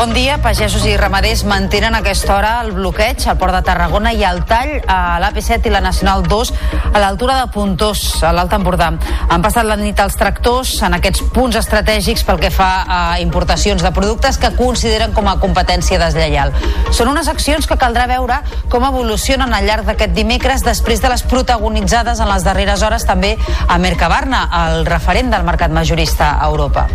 Bon dia. Pagesos i ramaders mantenen aquesta hora el bloqueig al Port de Tarragona i el tall a l'AP7 i la Nacional 2 a l'altura de Puntós, a l'Alt Empordà. Han passat la nit els tractors en aquests punts estratègics pel que fa a importacions de productes que consideren com a competència deslleial. Són unes accions que caldrà veure com evolucionen al llarg d'aquest dimecres després de les protagonitzades en les darreres hores també a Mercabarna, el referent del mercat majorista a Europa.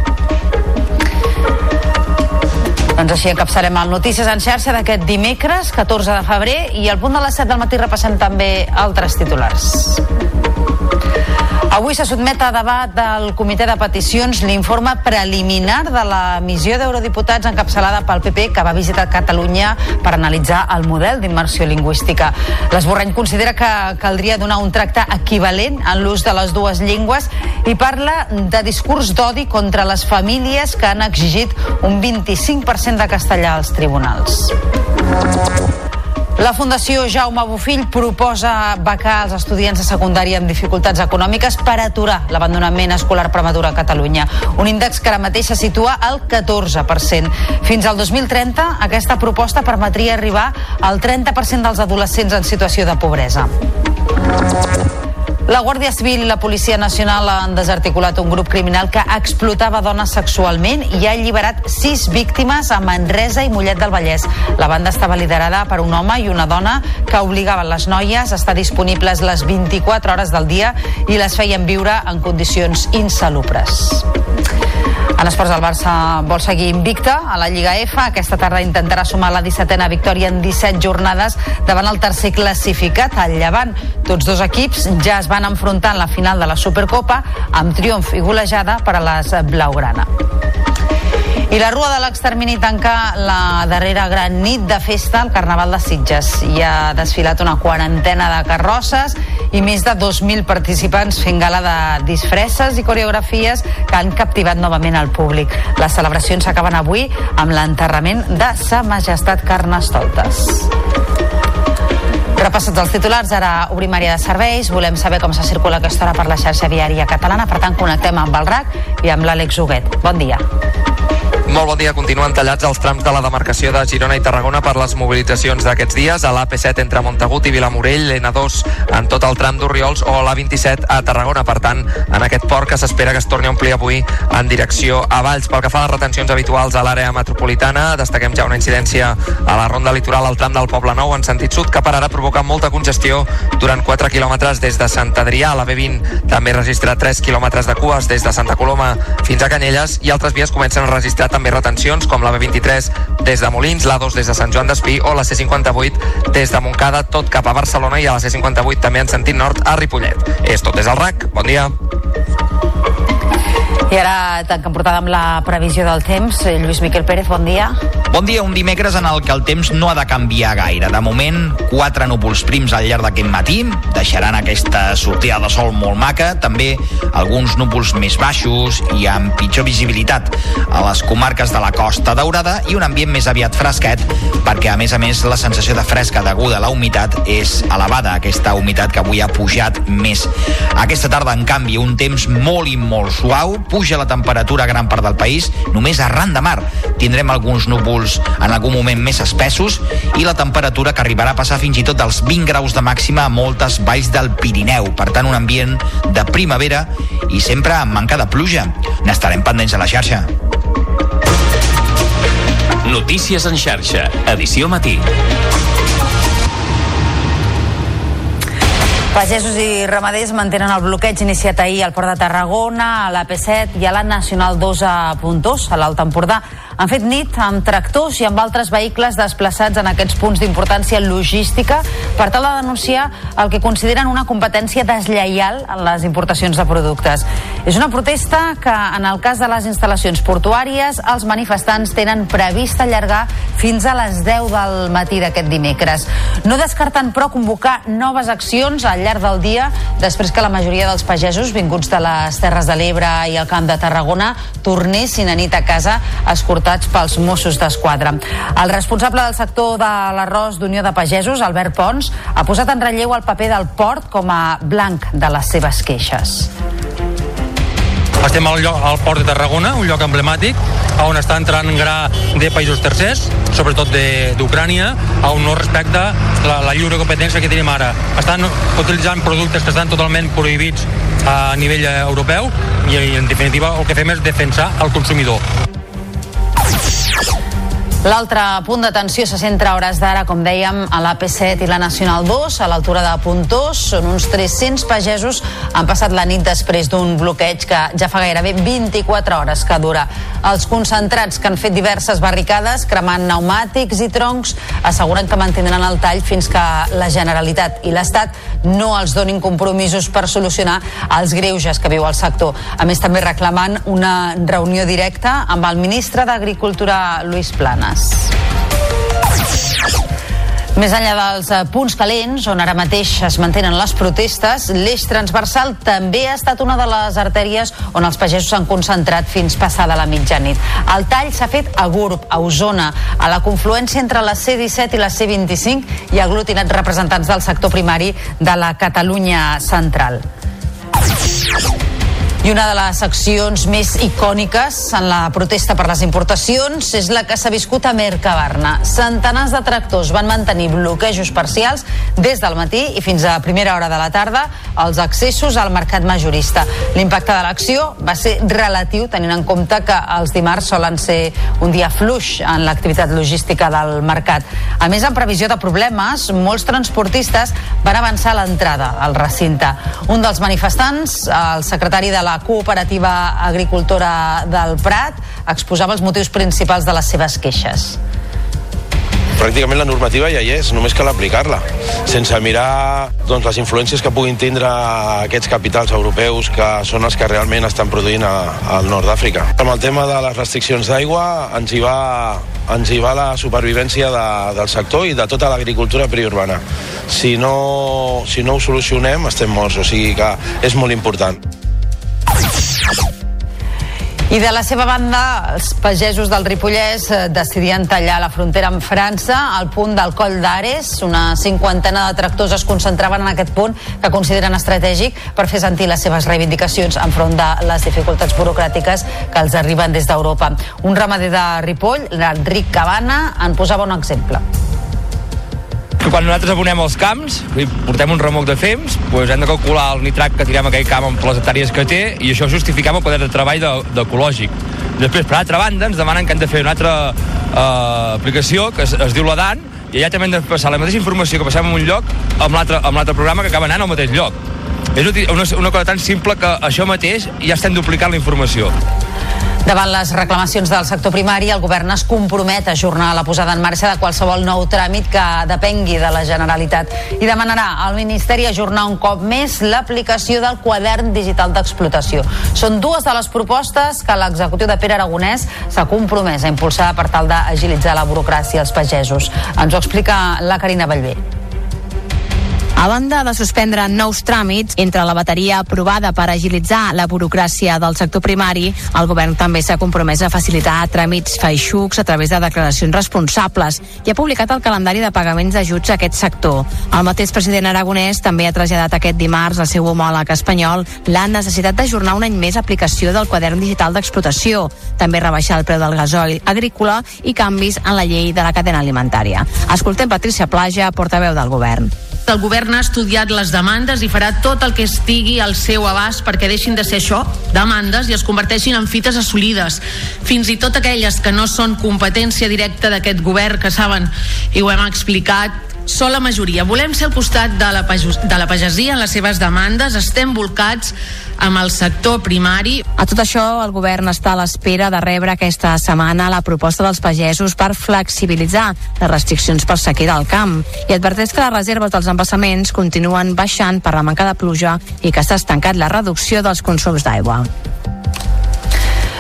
Doncs així encapçarem el Notícies en xarxa d'aquest dimecres, 14 de febrer, i al punt de les 7 del matí repassem també altres titulars. Avui se sotmet a debat del Comitè de Peticions l'informe preliminar de la missió d'eurodiputats encapçalada pel PP que va visitar Catalunya per analitzar el model d'immersió lingüística. L'esborrany considera que caldria donar un tracte equivalent en l'ús de les dues llengües i parla de discurs d'odi contra les famílies que han exigit un 25% de castellà als tribunals. La Fundació Jaume Bofill proposa becar als estudiants de secundària amb dificultats econòmiques per aturar l'abandonament escolar prematur a Catalunya. Un índex que ara mateix se situa al 14%. Fins al 2030, aquesta proposta permetria arribar al 30% dels adolescents en situació de pobresa. La Guàrdia Civil i la Policia Nacional han desarticulat un grup criminal que explotava dones sexualment i ha alliberat sis víctimes a Manresa i Mollet del Vallès. La banda estava liderada per un home i una dona que obligaven les noies a estar disponibles les 24 hores del dia i les feien viure en condicions insalubres. En esports, el Barça vol seguir invicta a la Lliga F. Aquesta tarda intentarà sumar la 17a victòria en 17 jornades davant el tercer classificat, el Llevant. Tots dos equips ja es van enfrontar en la final de la Supercopa amb triomf i golejada per a les Blaugrana. I la Rua de l'Extermini tanca la darrera gran nit de festa al Carnaval de Sitges. Hi ha desfilat una quarantena de carrosses i més de 2.000 participants fent gala de disfresses i coreografies que han captivat novament al públic. Les celebracions s'acaben avui amb l'enterrament de Sa Majestat Carnestoltes. Repassats els titulars, ara obrim àrea de serveis. Volem saber com se circula aquesta hora per la xarxa viària catalana. Per tant, connectem amb el RAC i amb l'Àlex Huguet. Bon dia. Molt bon dia. Continuen tallats els trams de la demarcació de Girona i Tarragona per les mobilitzacions d'aquests dies a l'AP7 entre Montagut i Vilamorell, l'N2 en tot el tram d'Oriols o l'A27 a Tarragona. Per tant, en aquest port que s'espera que es torni a omplir avui en direcció a Valls. Pel que fa a les retencions habituals a l'àrea metropolitana, destaquem ja una incidència a la ronda litoral al tram del Poble Nou en sentit sud que pararà provocar molta congestió durant 4 quilòmetres des de Sant Adrià. La B20 també registra 3 quilòmetres de cues des de Santa Coloma fins a Canyelles i altres vies comencen a registrar també retencions com la B23 des de Molins, l'A2 des de Sant Joan d'Espí o la C58 des de Montcada, tot cap a Barcelona i a la C58 també en sentit nord a Ripollet. És tot des del RAC. Bon dia. I ara tanquem portada amb la previsió del temps. Lluís Miquel Pérez, bon dia. Bon dia, un dimecres en el que el temps no ha de canviar gaire. De moment, quatre núvols prims al llarg d'aquest matí deixaran aquesta sortida de sol molt maca. També alguns núvols més baixos i amb pitjor visibilitat a les comarques de la Costa Daurada i un ambient més aviat fresquet perquè, a més a més, la sensació de fresca deguda a la humitat és elevada, aquesta humitat que avui ha pujat més. Aquesta tarda, en canvi, un temps molt i molt suau, puja la temperatura a gran part del país, només arran de mar tindrem alguns núvols en algun moment més espessos i la temperatura que arribarà a passar fins i tot dels 20 graus de màxima a moltes valls del Pirineu. Per tant, un ambient de primavera i sempre amb manca de pluja. N'estarem pendents a la xarxa. Notícies en xarxa, edició matí. Pagesos i ramaders mantenen el bloqueig iniciat ahir al Port de Tarragona, a l'AP7 i a la Nacional 2 a Puntós, a l'Alt Empordà. Han fet nit amb tractors i amb altres vehicles desplaçats en aquests punts d'importància logística per tal de denunciar el que consideren una competència deslleial en les importacions de productes. És una protesta que, en el cas de les instal·lacions portuàries, els manifestants tenen previst allargar fins a les 10 del matí d'aquest dimecres. No descarten, però, convocar noves accions al llarg del dia després que la majoria dels pagesos vinguts de les Terres de l'Ebre i el Camp de Tarragona tornessin a nit a casa escortats pels Mossos d'Esquadra. El responsable del sector de l'arròs d'Unió de Pagesos, Albert Pons, ha posat en relleu el paper del port com a blanc de les seves queixes. Estem al, lloc, al port de Tarragona, un lloc emblemàtic, on està entrant gra de països tercers, sobretot d'Ucrània, on no respecta la, la lliure competència que tenim ara. Estan utilitzant productes que estan totalment prohibits a nivell europeu i, en definitiva, el que fem és defensar el consumidor. L'altre punt d'atenció se centra a hores d'ara, com dèiem, a l'AP7 i la Nacional 2, a l'altura de Puntós. Són uns 300 pagesos han passat la nit després d'un bloqueig que ja fa gairebé 24 hores que dura. Els concentrats que han fet diverses barricades, cremant pneumàtics i troncs, asseguren que mantindran el tall fins que la Generalitat i l'Estat no els donin compromisos per solucionar els greuges que viu el sector. A més, també reclamant una reunió directa amb el ministre d'Agricultura, Luis Planes. Més enllà dels eh, punts calents, on ara mateix es mantenen les protestes, l'eix transversal també ha estat una de les artèries on els pagesos s'han concentrat fins passada la mitjanit. El tall s'ha fet a Gurb, a Osona, a la confluència entre la C-17 i la C-25 i ha aglutinat representants del sector primari de la Catalunya central. I una de les accions més icòniques en la protesta per les importacions és la que s'ha viscut a Mercabarna. Centenars de tractors van mantenir bloquejos parcials des del matí i fins a primera hora de la tarda els accessos al mercat majorista. L'impacte de l'acció va ser relatiu tenint en compte que els dimarts solen ser un dia fluix en l'activitat logística del mercat. A més, en previsió de problemes, molts transportistes van avançar l'entrada al recinte. Un dels manifestants, el secretari de la cooperativa agricultora del Prat exposava els motius principals de les seves queixes pràcticament la normativa ja hi és, només cal aplicar-la, sense mirar doncs, les influències que puguin tindre aquests capitals europeus que són els que realment estan produint a, al nord d'Àfrica. Amb el tema de les restriccions d'aigua ens hi va ens hi va la supervivència de, del sector i de tota l'agricultura periurbana. Si no, si no ho solucionem, estem morts, o sigui que és molt important. I de la seva banda, els pagesos del Ripollès eh, decidien tallar la frontera amb França al punt del Coll d'Ares. Una cinquantena de tractors es concentraven en aquest punt que consideren estratègic per fer sentir les seves reivindicacions enfront de les dificultats burocràtiques que els arriben des d'Europa. Un ramader de Ripoll, l'Enric Cabana, en posava un exemple que quan nosaltres abonem els camps, portem un remolc de fems, doncs hem de calcular el nitrat que tirem a aquell camp amb les hectàrees que té i això justificam el poder de treball d'ecològic. De, Després, per altra banda, ens demanen que hem de fer una altra uh, aplicació que es, es diu la DAN i allà també hem de passar la mateixa informació que passem en un lloc amb l'altre programa que acaba anant al mateix lloc. És una, una cosa tan simple que això mateix ja estem duplicant la informació. Davant les reclamacions del sector primari, el govern es compromet a ajornar la posada en marxa de qualsevol nou tràmit que depengui de la Generalitat i demanarà al Ministeri ajornar un cop més l'aplicació del quadern digital d'explotació. Són dues de les propostes que l'executiu de Pere Aragonès s'ha compromès a impulsar per tal d'agilitzar la burocràcia als pagesos. Ens ho explica la Carina Bellver. A banda de suspendre nous tràmits entre la bateria aprovada per agilitzar la burocràcia del sector primari, el govern també s'ha compromès a facilitar tràmits feixucs a través de declaracions responsables i ha publicat el calendari de pagaments d'ajuts a aquest sector. El mateix president aragonès també ha traslladat aquest dimarts al seu homòleg espanyol la necessitat d'ajornar un any més aplicació del quadern digital d'explotació, també rebaixar el preu del gasoil agrícola i canvis en la llei de la cadena alimentària. Escoltem Patricia Plaja, portaveu del govern. El govern ha estudiat les demandes i farà tot el que estigui al seu abast perquè deixin de ser això, demandes, i es converteixin en fites assolides. Fins i tot aquelles que no són competència directa d'aquest govern, que saben, i ho hem explicat, sola majoria. Volem ser al costat de la, de la pagesia en les seves demandes, estem volcats amb el sector primari. A tot això, el govern està a l'espera de rebre aquesta setmana la proposta dels pagesos per flexibilitzar les restriccions per sequera al camp i adverteix que les reserves dels embassaments continuen baixant per la manca de pluja i que s'ha estancat la reducció dels consums d'aigua.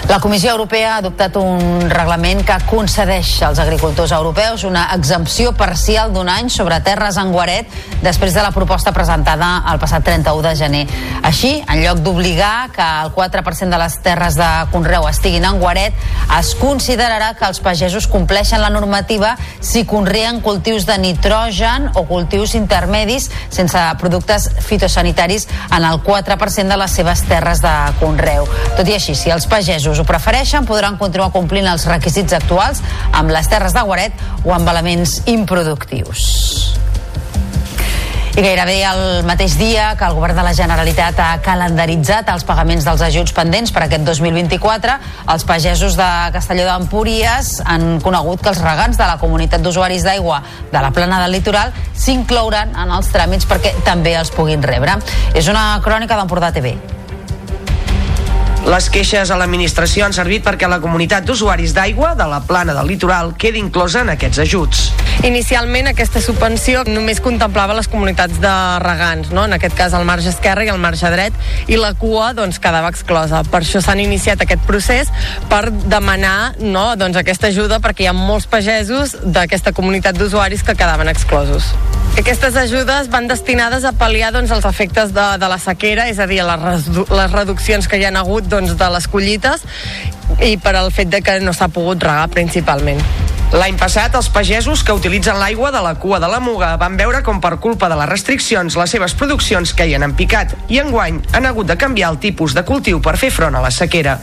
La Comissió Europea ha adoptat un reglament que concedeix als agricultors europeus una exempció parcial d'un any sobre terres en guaret després de la proposta presentada el passat 31 de gener. Així, en lloc d'obligar que el 4% de les terres de Conreu estiguin en guaret, es considerarà que els pagesos compleixen la normativa si conreen cultius de nitrogen o cultius intermedis sense productes fitosanitaris en el 4% de les seves terres de Conreu. Tot i així, si els pagesos pagesos ho prefereixen, podran continuar complint els requisits actuals amb les terres de guaret o amb elements improductius. I gairebé el mateix dia que el govern de la Generalitat ha calendaritzat els pagaments dels ajuts pendents per aquest 2024, els pagesos de Castelló d'Empúries han conegut que els regants de la comunitat d'usuaris d'aigua de la plana del litoral s'inclouran en els tràmits perquè també els puguin rebre. És una crònica d'Empordà TV. Les queixes a l'administració han servit perquè la comunitat d'usuaris d'aigua de la plana del litoral quedi inclosa en aquests ajuts. Inicialment aquesta subvenció només contemplava les comunitats de regants, no? en aquest cas el marge esquerre i el marge dret, i la cua doncs, quedava exclosa. Per això s'han iniciat aquest procés per demanar no, doncs, aquesta ajuda perquè hi ha molts pagesos d'aquesta comunitat d'usuaris que quedaven exclosos. Aquestes ajudes van destinades a pal·liar doncs, els efectes de, de la sequera, és a dir, les, redu les reduccions que hi han hagut doncs, de les collites i per al fet de que no s'ha pogut regar principalment. L'any passat, els pagesos que utilitzen l'aigua de la cua de la Muga van veure com per culpa de les restriccions les seves produccions caien en picat i enguany han hagut de canviar el tipus de cultiu per fer front a la sequera.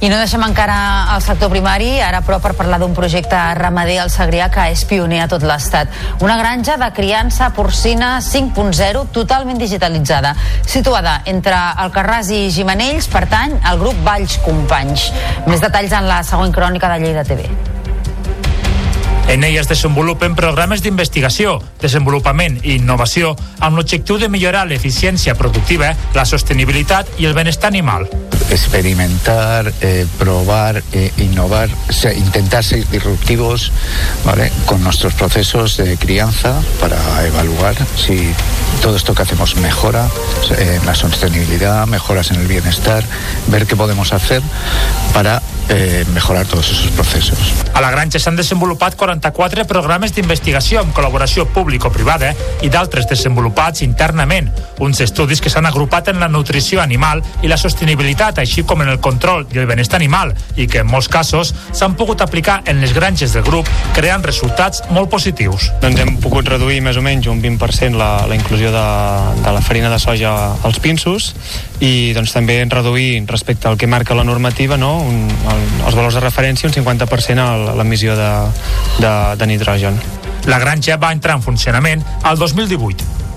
I no deixem encara el sector primari, ara però per parlar d'un projecte ramader al Segrià que és pioner a tot l'estat. Una granja de criança porcina 5.0 totalment digitalitzada. Situada entre Alcarràs i Gimenells, pertany al grup Valls Companys. Més detalls en la següent crònica de Lleida TV. En ella es desenvolupen programes d'investigació, desenvolupament i innovació amb l'objectiu de millorar l'eficiència productiva, la sostenibilitat i el benestar animal. Experimentar, eh, probar, eh, innovar, intentar ser disruptivos ¿vale? con nuestros procesos de crianza para evaluar si todo esto que hacemos mejora eh, en la sostenibilidad, mejoras en el bienestar, ver qué podemos hacer para eh, mejorar todos esos procesos. A la granja s'han desenvolupat 44 programes d'investigació amb col·laboració público-privada i d'altres desenvolupats internament, uns estudis que s'han agrupat en la nutrició animal i la sostenibilitat, així com en el control i el benestar animal, i que en molts casos s'han pogut aplicar en les granges del grup, creant resultats molt positius. Doncs hem pogut reduir més o menys un 20% la, la inclusió de, de la farina de soja als pinsos i doncs també reduir respecte al que marca la normativa no? un, el, els valors de referència un 50% a l'emissió de, de, de nitrogen. La granja va entrar en funcionament al 2018.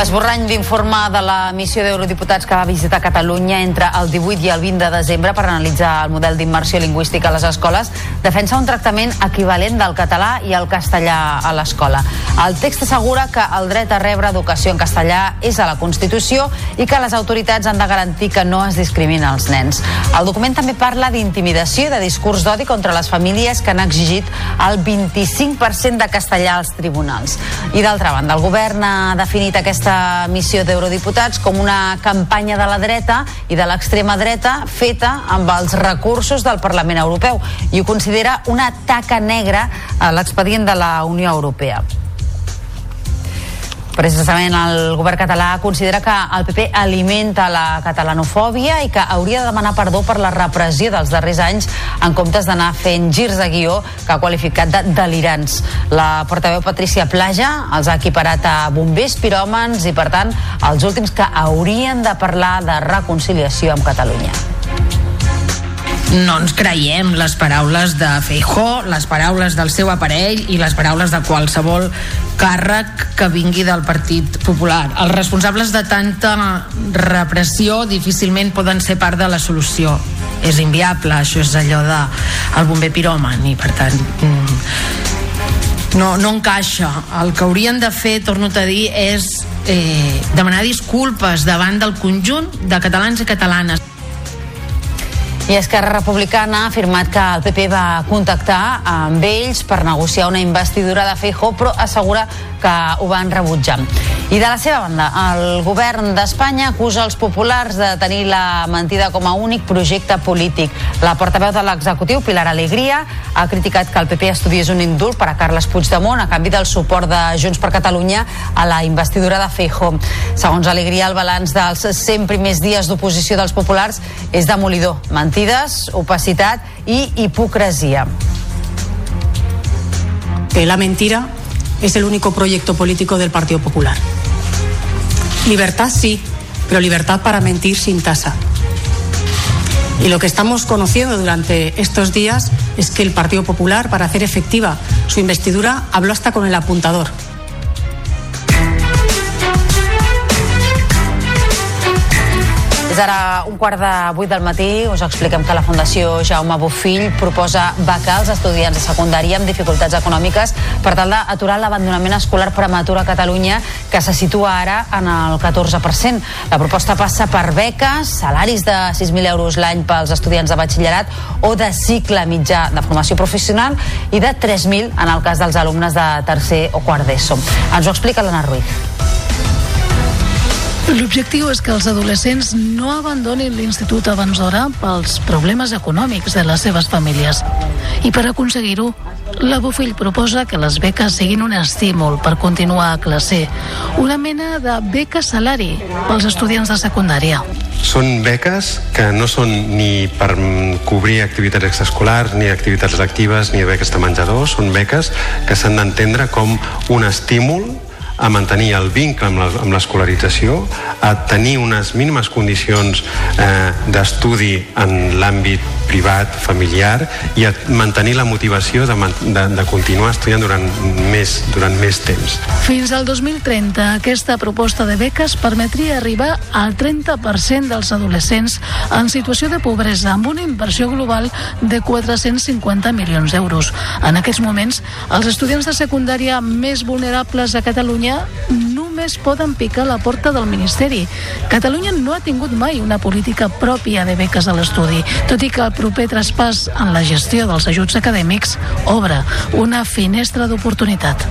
L'esborrany d'informe de la missió d'eurodiputats que va visitar Catalunya entre el 18 i el 20 de desembre per analitzar el model d'immersió lingüística a les escoles defensa un tractament equivalent del català i el castellà a l'escola. El text assegura que el dret a rebre educació en castellà és a la Constitució i que les autoritats han de garantir que no es discrimina els nens. El document també parla d'intimidació i de discurs d'odi contra les famílies que han exigit el 25% de castellà als tribunals. I d'altra banda, el govern ha definit aquesta aquesta missió d'eurodiputats com una campanya de la dreta i de l'extrema dreta feta amb els recursos del Parlament Europeu i ho considera una taca negra a l'expedient de la Unió Europea. Precisament el govern català considera que el PP alimenta la catalanofòbia i que hauria de demanar perdó per la repressió dels darrers anys en comptes d'anar fent girs de guió que ha qualificat de delirants. La portaveu Patricia Plaja els ha equiparat a bombers piròmans i, per tant, els últims que haurien de parlar de reconciliació amb Catalunya no ens creiem les paraules de Feijó, les paraules del seu aparell i les paraules de qualsevol càrrec que vingui del Partit Popular. Els responsables de tanta repressió difícilment poden ser part de la solució. és inviable, això és allò de el bomber piròman i per tant mm, no, no encaixa. El que haurien de fer, torno a dir, és eh, demanar disculpes davant del conjunt de catalans i catalanes. I Esquerra Republicana ha afirmat que el PP va contactar amb ells per negociar una investidura de Feijó, però assegura que ho van rebutjar. I de la seva banda, el govern d'Espanya acusa els populars de tenir la mentida com a únic projecte polític. La portaveu de l'executiu, Pilar Alegria, ha criticat que el PP estudiés un indult per a Carles Puigdemont a canvi del suport de Junts per Catalunya a la investidura de Feijó. Segons Alegria, el balanç dels 100 primers dies d'oposició dels populars és demolidor. Mentides, opacitat i hipocresia. Que la mentira es el único proyecto político del Partido Popular. Libertad sí, pero libertad para mentir sin tasa. Y lo que estamos conociendo durante estos días es que el Partido Popular, para hacer efectiva su investidura, habló hasta con el apuntador. Ara un quart de vuit del matí. Us expliquem que la Fundació Jaume Bofill proposa becar als estudiants de secundària amb dificultats econòmiques per tal d'aturar l'abandonament escolar prematur a Catalunya, que se situa ara en el 14%. La proposta passa per beques, salaris de 6.000 euros l'any pels estudiants de batxillerat o de cicle mitjà de formació professional i de 3.000 en el cas dels alumnes de tercer o quart d'ESO. Ens ho explica l'Anna Ruiz. L'objectiu és que els adolescents no abandonin l'institut abans d'hora pels problemes econòmics de les seves famílies. I per aconseguir-ho, la Bofill proposa que les beques siguin un estímul per continuar a classe, una mena de beca salari pels estudiants de secundària. Són beques que no són ni per cobrir activitats extraescolars, ni activitats lectives, ni beques de menjador, són beques que s'han d'entendre com un estímul a mantenir el vincle amb la- amb l'escolarització, a tenir unes mínimes condicions eh, d'estudi en l'àmbit privat, familiar i a mantenir la motivació de, de, de continuar estudiant durant més, durant més temps. Fins al 2030, aquesta proposta de beques permetria arribar al 30% dels adolescents en situació de pobresa, amb una inversió global de 450 milions d'euros. En aquests moments, els estudiants de secundària més vulnerables a Catalunya només poden picar la porta del Ministeri. Catalunya no ha tingut mai una política pròpia de beques a l'estudi, tot i que el proper traspàs en la gestió dels ajuts acadèmics obre una finestra d'oportunitat.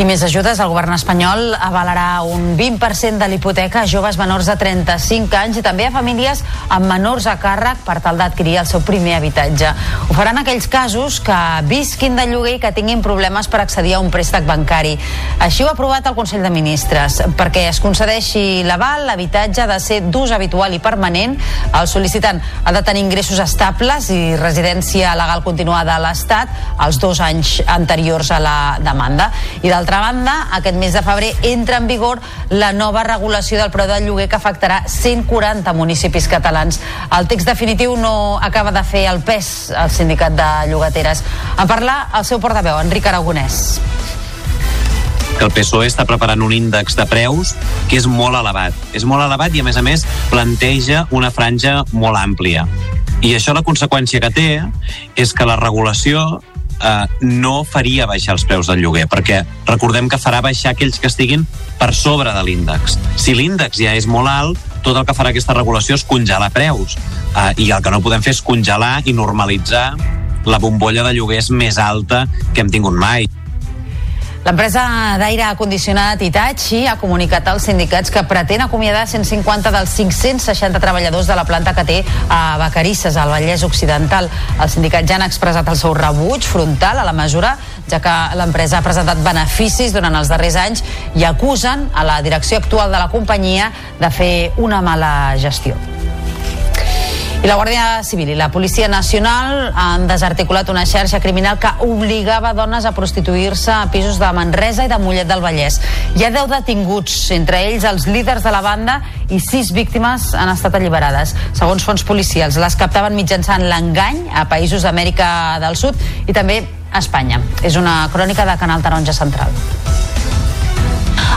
I més ajudes, el govern espanyol avalarà un 20% de l'hipoteca a joves menors de 35 anys i també a famílies amb menors a càrrec per tal d'adquirir el seu primer habitatge. Ho faran aquells casos que visquin de lloguer i que tinguin problemes per accedir a un préstec bancari. Així ho ha aprovat el Consell de Ministres. Perquè es concedeixi l'aval, l'habitatge ha de ser d'ús habitual i permanent. El sol·licitant ha de tenir ingressos estables i residència legal continuada a l'Estat els dos anys anteriors a la demanda. I d'altra banda, aquest mes de febrer entra en vigor la nova regulació del preu del lloguer que afectarà 140 municipis catalans. El text definitiu no acaba de fer el pes al sindicat de llogateres. En parlar el seu portaveu, Enric Aragonès. el PSOE està preparant un índex de preus que és molt elevat. És molt elevat i, a més a més, planteja una franja molt àmplia. I això la conseqüència que té és que la regulació eh, no faria baixar els preus del lloguer, perquè recordem que farà baixar aquells que estiguin per sobre de l'índex. Si l'índex ja és molt alt, tot el que farà aquesta regulació és congelar preus. Eh, I el que no podem fer és congelar i normalitzar la bombolla de lloguers més alta que hem tingut mai. L'empresa d'aire condicionat Hitachi ha comunicat als sindicats que pretén acomiadar 150 dels 560 treballadors de la planta que té a Vacarisses, al Vallès Occidental. Els sindicats ja han expressat el seu rebuig frontal a la mesura, ja que l'empresa ha presentat beneficis durant els darrers anys i acusen a la direcció actual de la companyia de fer una mala gestió. I la Guàrdia Civil i la Policia Nacional han desarticulat una xarxa criminal que obligava dones a prostituir-se a pisos de Manresa i de Mollet del Vallès. Hi ha 10 detinguts, entre ells els líders de la banda i 6 víctimes han estat alliberades. Segons fons policials, les captaven mitjançant l'engany a països d'Amèrica del Sud i també a Espanya. És una crònica de Canal Taronja Central.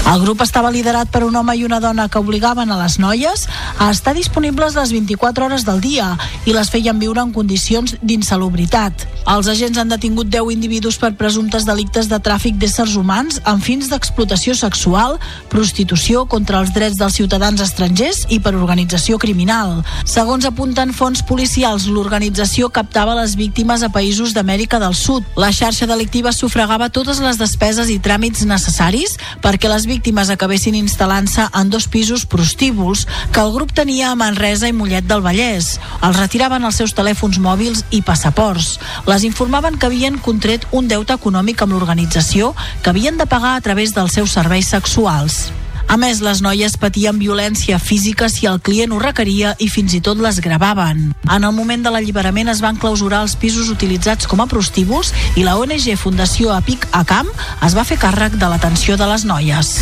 El grup estava liderat per un home i una dona que obligaven a les noies a estar disponibles les 24 hores del dia i les feien viure en condicions d'insalubritat. Els agents han detingut 10 individus per presumptes delictes de tràfic d'éssers humans amb fins d'explotació sexual, prostitució contra els drets dels ciutadans estrangers i per organització criminal. Segons apunten fons policials, l'organització captava les víctimes a països d'Amèrica del Sud. La xarxa delictiva sufragava totes les despeses i tràmits necessaris perquè les víctimes acabessin instal·lant-se en dos pisos prostíbuls que el grup tenia a Manresa i Mollet del Vallès. Els retiraven els seus telèfons mòbils i passaports. Les informaven que havien contret un deute econòmic amb l'organització que havien de pagar a través dels seus serveis sexuals. A més, les noies patien violència física si el client ho requeria i fins i tot les gravaven. En el moment de l'alliberament es van clausurar els pisos utilitzats com a prostíbuls i la ONG Fundació Apic Acam es va fer càrrec de l'atenció de les noies.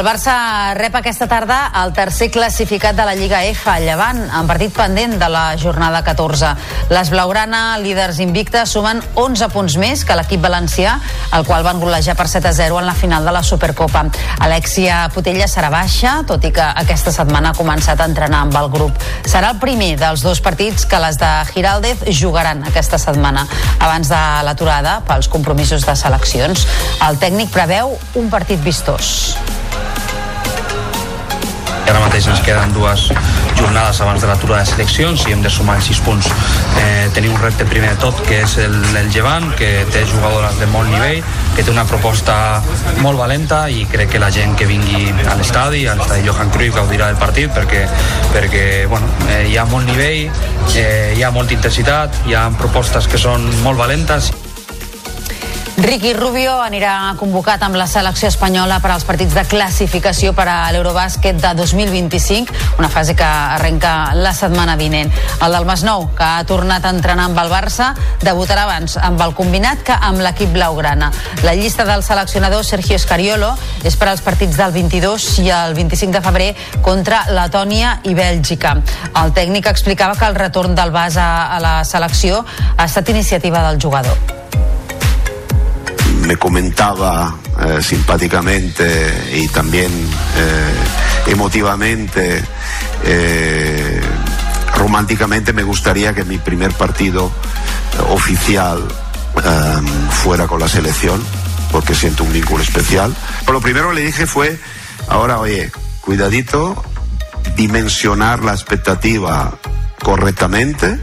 El Barça rep aquesta tarda el tercer classificat de la Lliga F, Llevant, en partit pendent de la jornada 14. Les Blaugrana, líders invictes, sumen 11 punts més que l'equip valencià, el qual van golejar per 7 a 0 en la final de la Supercopa. Alexia Putella serà baixa, tot i que aquesta setmana ha començat a entrenar amb el grup. Serà el primer dels dos partits que les de Giraldez jugaran aquesta setmana, abans de l'aturada pels compromisos de seleccions. El tècnic preveu un partit vistós ara mateix ens queden dues jornades abans de l'aturada de seleccions i hem de sumar els 6 punts. Eh, tenim un repte primer de tot, que és el, el Llevant, que té jugadores de molt nivell, que té una proposta molt valenta i crec que la gent que vingui a l'estadi, a l'estadi Johan Cruyff, gaudirà del partit perquè, perquè bueno, eh, hi ha molt nivell, eh, hi ha molta intensitat, hi ha propostes que són molt valentes Ricky Rubio anirà convocat amb la selecció espanyola per als partits de classificació per a l'Eurobàsquet de 2025, una fase que arrenca la setmana vinent. El del Masnou, que ha tornat a entrenar amb el Barça, debutarà abans amb el combinat que amb l'equip blaugrana. La llista del seleccionador Sergio Escariolo és per als partits del 22 i el 25 de febrer contra Letònia i Bèlgica. El tècnic explicava que el retorn del Bas a, a la selecció ha estat iniciativa del jugador. Me comentaba eh, simpáticamente y también eh, emotivamente, eh, románticamente me gustaría que mi primer partido oficial fuera con la selección, porque siento un vínculo especial. Pero lo primero que le dije fue, ahora oye, cuidadito, dimensionar la expectativa correctamente,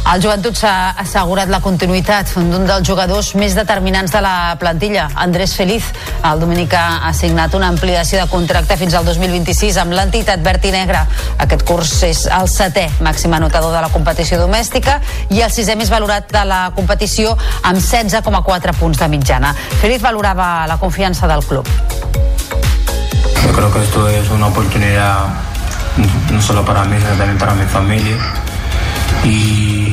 El joventut s'ha assegurat la continuïtat d'un dels jugadors més determinants de la plantilla, Andrés Feliz. El dominicà ha signat una ampliació de contracte fins al 2026 amb l'entitat Berti Negra. Aquest curs és el setè màxim anotador de la competició domèstica i el sisè més valorat de la competició amb 16,4 punts de mitjana. Feliz valorava la confiança del club. Yo creo que esto es una oportunidad no solo para mí, sino también para mi familia. Y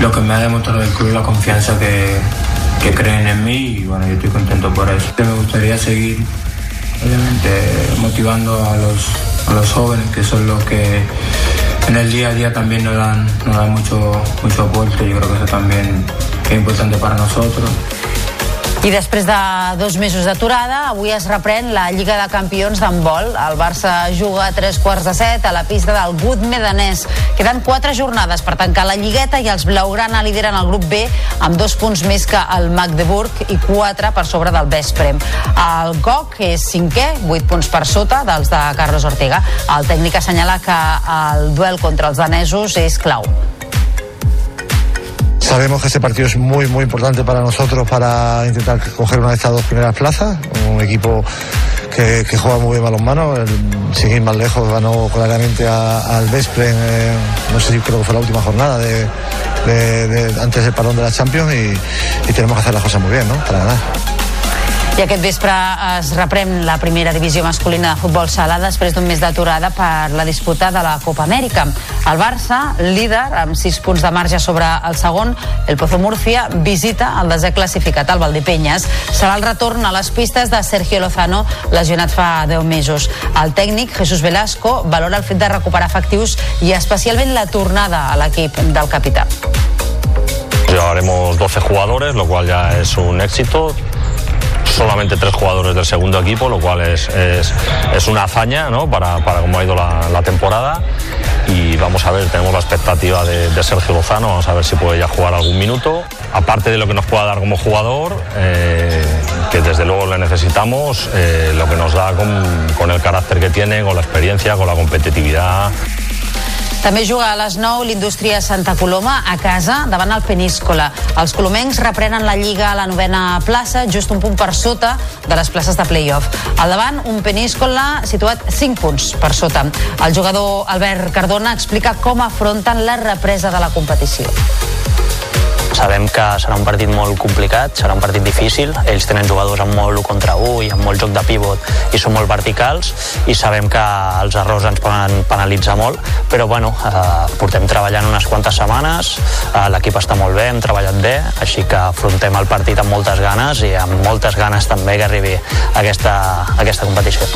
lo que me ha demostrado el club la confianza que, que creen en mí y bueno, yo estoy contento por eso. Me gustaría seguir, obviamente, motivando a los, a los jóvenes, que son los que en el día a día también nos dan, nos dan mucho, mucho aporte. Yo creo que eso también es importante para nosotros. I després de dos mesos d'aturada, avui es reprèn la Lliga de Campions d'handbol. El Barça juga a tres quarts de set a la pista del Good Medanès. Queden quatre jornades per tancar la Lligueta i els Blaugrana lideren el grup B amb dos punts més que el Magdeburg i quatre per sobre del Vesprem. El GOC és cinquè, vuit punts per sota dels de Carlos Ortega. El tècnic assenyala que el duel contra els danesos és clau. Sabemos que este partido es muy, muy importante para nosotros para intentar coger una de estas dos primeras plazas. Un equipo que, juega muy bien balonmano, sin ir más lejos, ganó claramente al Vespre, en, eh, no sé si creo que fue la última jornada antes del parón de la Champions y, y tenemos que hacer las cosas muy bien, ¿no? Para ganar. I aquest vespre es reprèn la primera divisió masculina de futbol sala després d'un mes d'aturada per la disputa de la Copa Amèrica. El Barça, líder, amb 6 punts de marge sobre el segon, el Pozo Murcia, visita el desè classificat, el Valdepenyes. Serà el retorn a les pistes de Sergio Lozano, lesionat fa 10 mesos. El tècnic, Jesús Velasco, valora el fet de recuperar efectius i especialment la tornada a l'equip del capità. Llevaremos 12 jugadores, lo cual ya es un éxito solamente tres jugadores del segundo equipo, lo cual es, es, una hazaña ¿no? para, para cómo ha ido la, la, temporada. Y vamos a ver, tenemos la expectativa de, de, Sergio Lozano, vamos a ver si puede ya jugar algún minuto. Aparte de lo que nos pueda dar como jugador, eh, que desde luego le necesitamos, eh, lo que nos da con, con el carácter que tiene, con la experiencia, con la competitividad. També juga a les 9 l'Indústria Santa Coloma a casa davant el Peníscola. Els colomencs reprenen la Lliga a la novena plaça, just un punt per sota de les places de play-off. Al davant, un Peníscola situat 5 punts per sota. El jugador Albert Cardona explica com afronten la represa de la competició. Sabem que serà un partit molt complicat, serà un partit difícil. Ells tenen jugadors amb molt 1 contra 1 i amb molt joc de pivot i són molt verticals i sabem que els errors ens poden penalitzar molt, però bueno, eh, portem treballant unes quantes setmanes, eh, l'equip està molt bé, hem treballat bé, així que afrontem el partit amb moltes ganes i amb moltes ganes també que arribi aquesta, aquesta competició.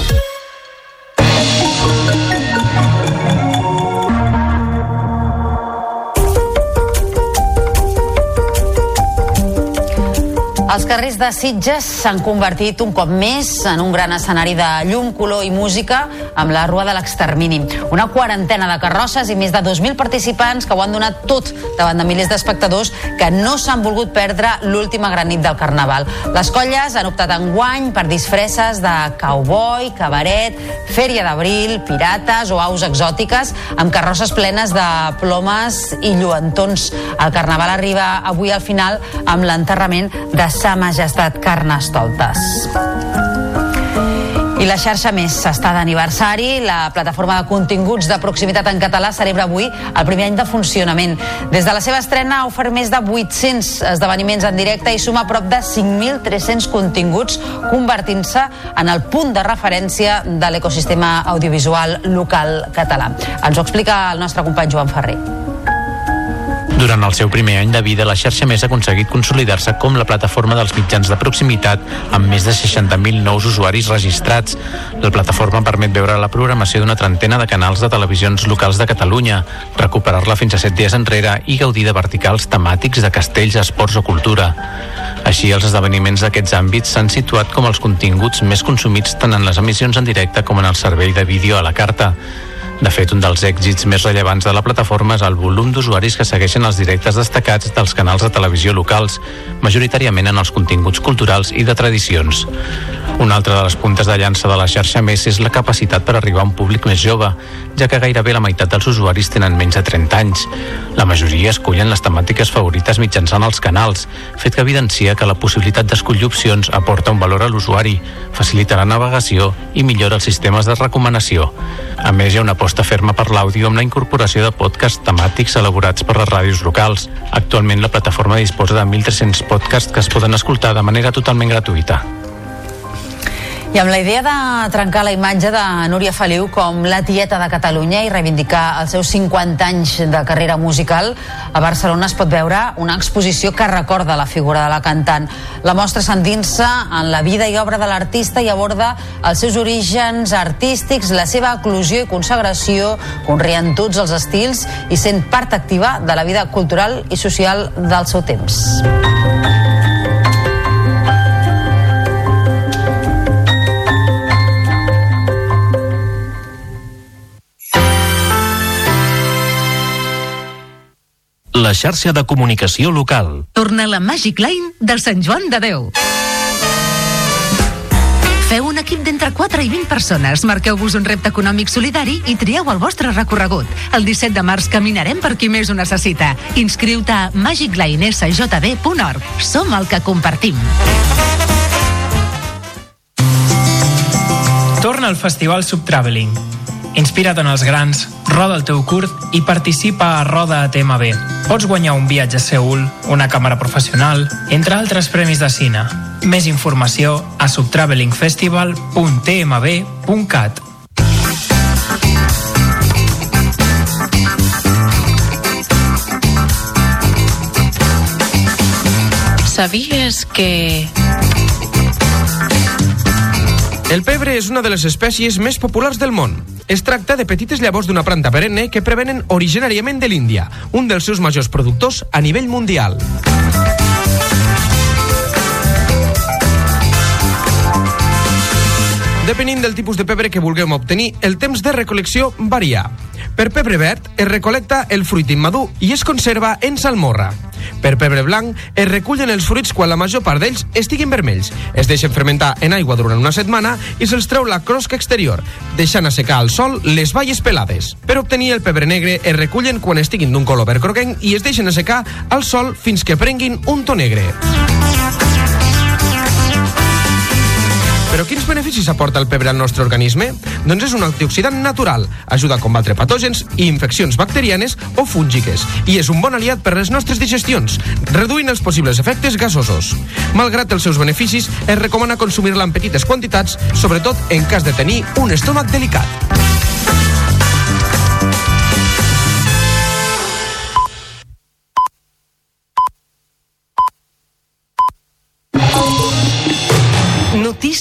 Els carrers de Sitges s'han convertit un cop més en un gran escenari de llum, color i música amb la Rua de l'Extermini. Una quarantena de carrosses i més de 2.000 participants que ho han donat tot davant de milers d'espectadors que no s'han volgut perdre l'última gran nit del Carnaval. Les colles han optat en guany per disfresses de cowboy, cabaret, fèria d'abril, pirates o aus exòtiques amb carrosses plenes de plomes i lluentons. El Carnaval arriba avui al final amb l'enterrament de Sa Majestat Carnestoltes. I la xarxa més està d'aniversari. La plataforma de continguts de proximitat en català celebra avui el primer any de funcionament. Des de la seva estrena ha ofert més de 800 esdeveniments en directe i suma prop de 5.300 continguts, convertint-se en el punt de referència de l'ecosistema audiovisual local català. Ens ho explica el nostre company Joan Ferrer. Durant el seu primer any de vida, la xarxa més ha aconseguit consolidar-se com la plataforma dels mitjans de proximitat amb més de 60.000 nous usuaris registrats. La plataforma permet veure la programació d'una trentena de canals de televisions locals de Catalunya, recuperar-la fins a 7 dies enrere i gaudir de verticals temàtics de castells, esports o cultura. Així, els esdeveniments d'aquests àmbits s'han situat com els continguts més consumits tant en les emissions en directe com en el servei de vídeo a la carta. De fet, un dels èxits més rellevants de la plataforma és el volum d'usuaris que segueixen els directes destacats dels canals de televisió locals, majoritàriament en els continguts culturals i de tradicions. Una altra de les puntes de llança de la xarxa més és la capacitat per arribar a un públic més jove, ja que gairebé la meitat dels usuaris tenen menys de 30 anys. La majoria escollen les temàtiques favorites mitjançant els canals, fet que evidencia que la possibilitat d'escollir opcions aporta un valor a l'usuari, facilita la navegació i millora els sistemes de recomanació. A més, hi ha una ferma per l'àudio amb la incorporació de podcasts temàtics elaborats per les ràdios locals. Actualment la plataforma disposa de 1.300 podcasts que es poden escoltar de manera totalment gratuïta. I amb la idea de trencar la imatge de Núria Feliu com la tieta de Catalunya i reivindicar els seus 50 anys de carrera musical, a Barcelona es pot veure una exposició que recorda la figura de la cantant. La mostra s'endinsa en la vida i obra de l'artista i aborda els seus orígens artístics, la seva eclosió i consagració, conreant tots els estils i sent part activa de la vida cultural i social del seu temps. La xarxa de comunicació local. Torna la Magic Line del Sant Joan de Déu. Feu un equip d'entre 4 i 20 persones, marqueu-vos un repte econòmic solidari i trieu el vostre recorregut. El 17 de març caminarem per qui més ho necessita. Inscriu-te a magiclinesjb.org. Som el que compartim. Torna al Festival Subtraveling Inspira't en els grans, roda el teu curt i participa a Roda a TMB. Pots guanyar un viatge a Seul, una càmera professional, entre altres premis de cine. Més informació a subtravelingfestival.tmb.cat. ¿Sabías que El pebre és una de les espècies més populars del món. Es tracta de petites llavors d'una planta perenne que prevenen originàriament de l'Índia, un dels seus majors productors a nivell mundial. Depenent del tipus de pebre que vulguem obtenir, el temps de recolecció varia. Per pebre verd es recolecta el fruit immadur i es conserva en salmorra. Per pebre blanc es recullen els fruits quan la major part d'ells estiguin vermells. Es deixen fermentar en aigua durant una setmana i se'ls treu la crosca exterior, deixant assecar al sol les valles pelades. Per obtenir el pebre negre es recullen quan estiguin d'un color verd groguenc i es deixen assecar al sol fins que prenguin un to negre. Però quins beneficis aporta el pebre al nostre organisme? Doncs és un antioxidant natural, ajuda a combatre patògens i infeccions bacterianes o fúngiques, i és un bon aliat per les nostres digestions, reduint els possibles efectes gasosos. Malgrat els seus beneficis, es recomana consumir-la en petites quantitats, sobretot en cas de tenir un estómac delicat.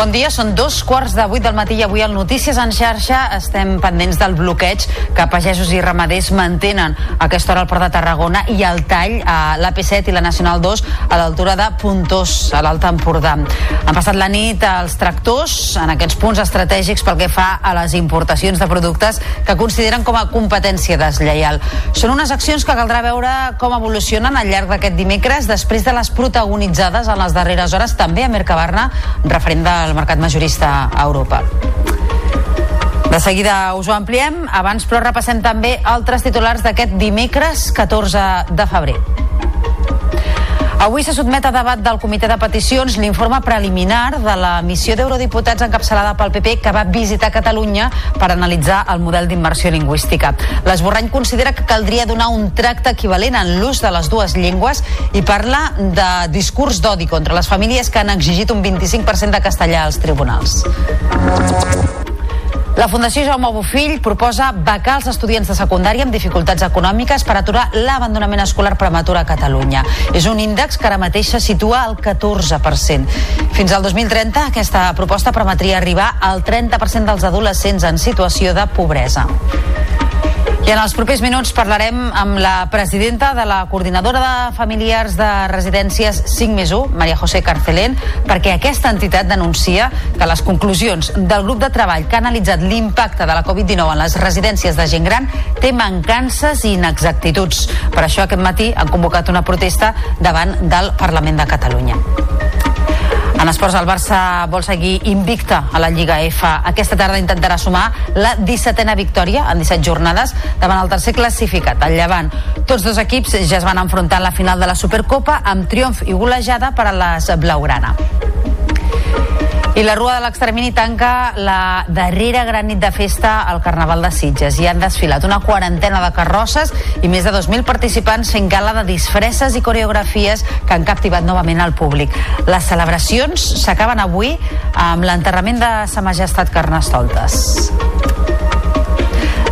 Bon dia, són dos quarts de vuit del matí i avui al Notícies en xarxa estem pendents del bloqueig que pagesos i ramaders mantenen a aquesta hora al Port de Tarragona i el tall a l'AP7 i la Nacional 2 a l'altura de Puntós, a l'Alta Empordà. Han passat la nit als tractors en aquests punts estratègics pel que fa a les importacions de productes que consideren com a competència deslleial. Són unes accions que caldrà veure com evolucionen al llarg d'aquest dimecres després de les protagonitzades en les darreres hores també a Mercabarna, referent del mercat majorista a Europa. De seguida us ho ampliem, abans però repassem també altres titulars d'aquest dimecres 14 de febrer. Avui se sotmet a debat del comitè de peticions l'informe preliminar de la missió d'eurodiputats encapçalada pel PP que va visitar Catalunya per analitzar el model d'immersió lingüística. L'esborrany considera que caldria donar un tracte equivalent en l'ús de les dues llengües i parla de discurs d'odi contra les famílies que han exigit un 25% de castellà als tribunals. La Fundació Jaume Bofill proposa becar als estudiants de secundària amb dificultats econòmiques per aturar l'abandonament escolar prematur a Catalunya. És un índex que ara mateix se situa al 14%. Fins al 2030, aquesta proposta permetria arribar al 30% dels adolescents en situació de pobresa. I en els propers minuts parlarem amb la presidenta de la coordinadora de familiars de residències 5 més 1, Maria José Carcelén, perquè aquesta entitat denuncia que les conclusions del grup de treball que ha analitzat l'impacte de la Covid-19 en les residències de gent gran té mancances i inexactituds. Per això aquest matí han convocat una protesta davant del Parlament de Catalunya. En esports, el Barça vol seguir invicta a la Lliga F. Aquesta tarda intentarà sumar la 17a victòria en 17 jornades davant el tercer classificat, el Llevant. Tots dos equips ja es van enfrontar en la final de la Supercopa amb triomf i golejada per a les Blaugrana. I la Rua de l'Extermini tanca la darrera gran nit de festa al Carnaval de Sitges. Hi han desfilat una quarantena de carrosses i més de 2.000 participants fent gala de disfresses i coreografies que han captivat novament al públic. Les celebracions s'acaben avui amb l'enterrament de Sa Majestat Carnestoltes.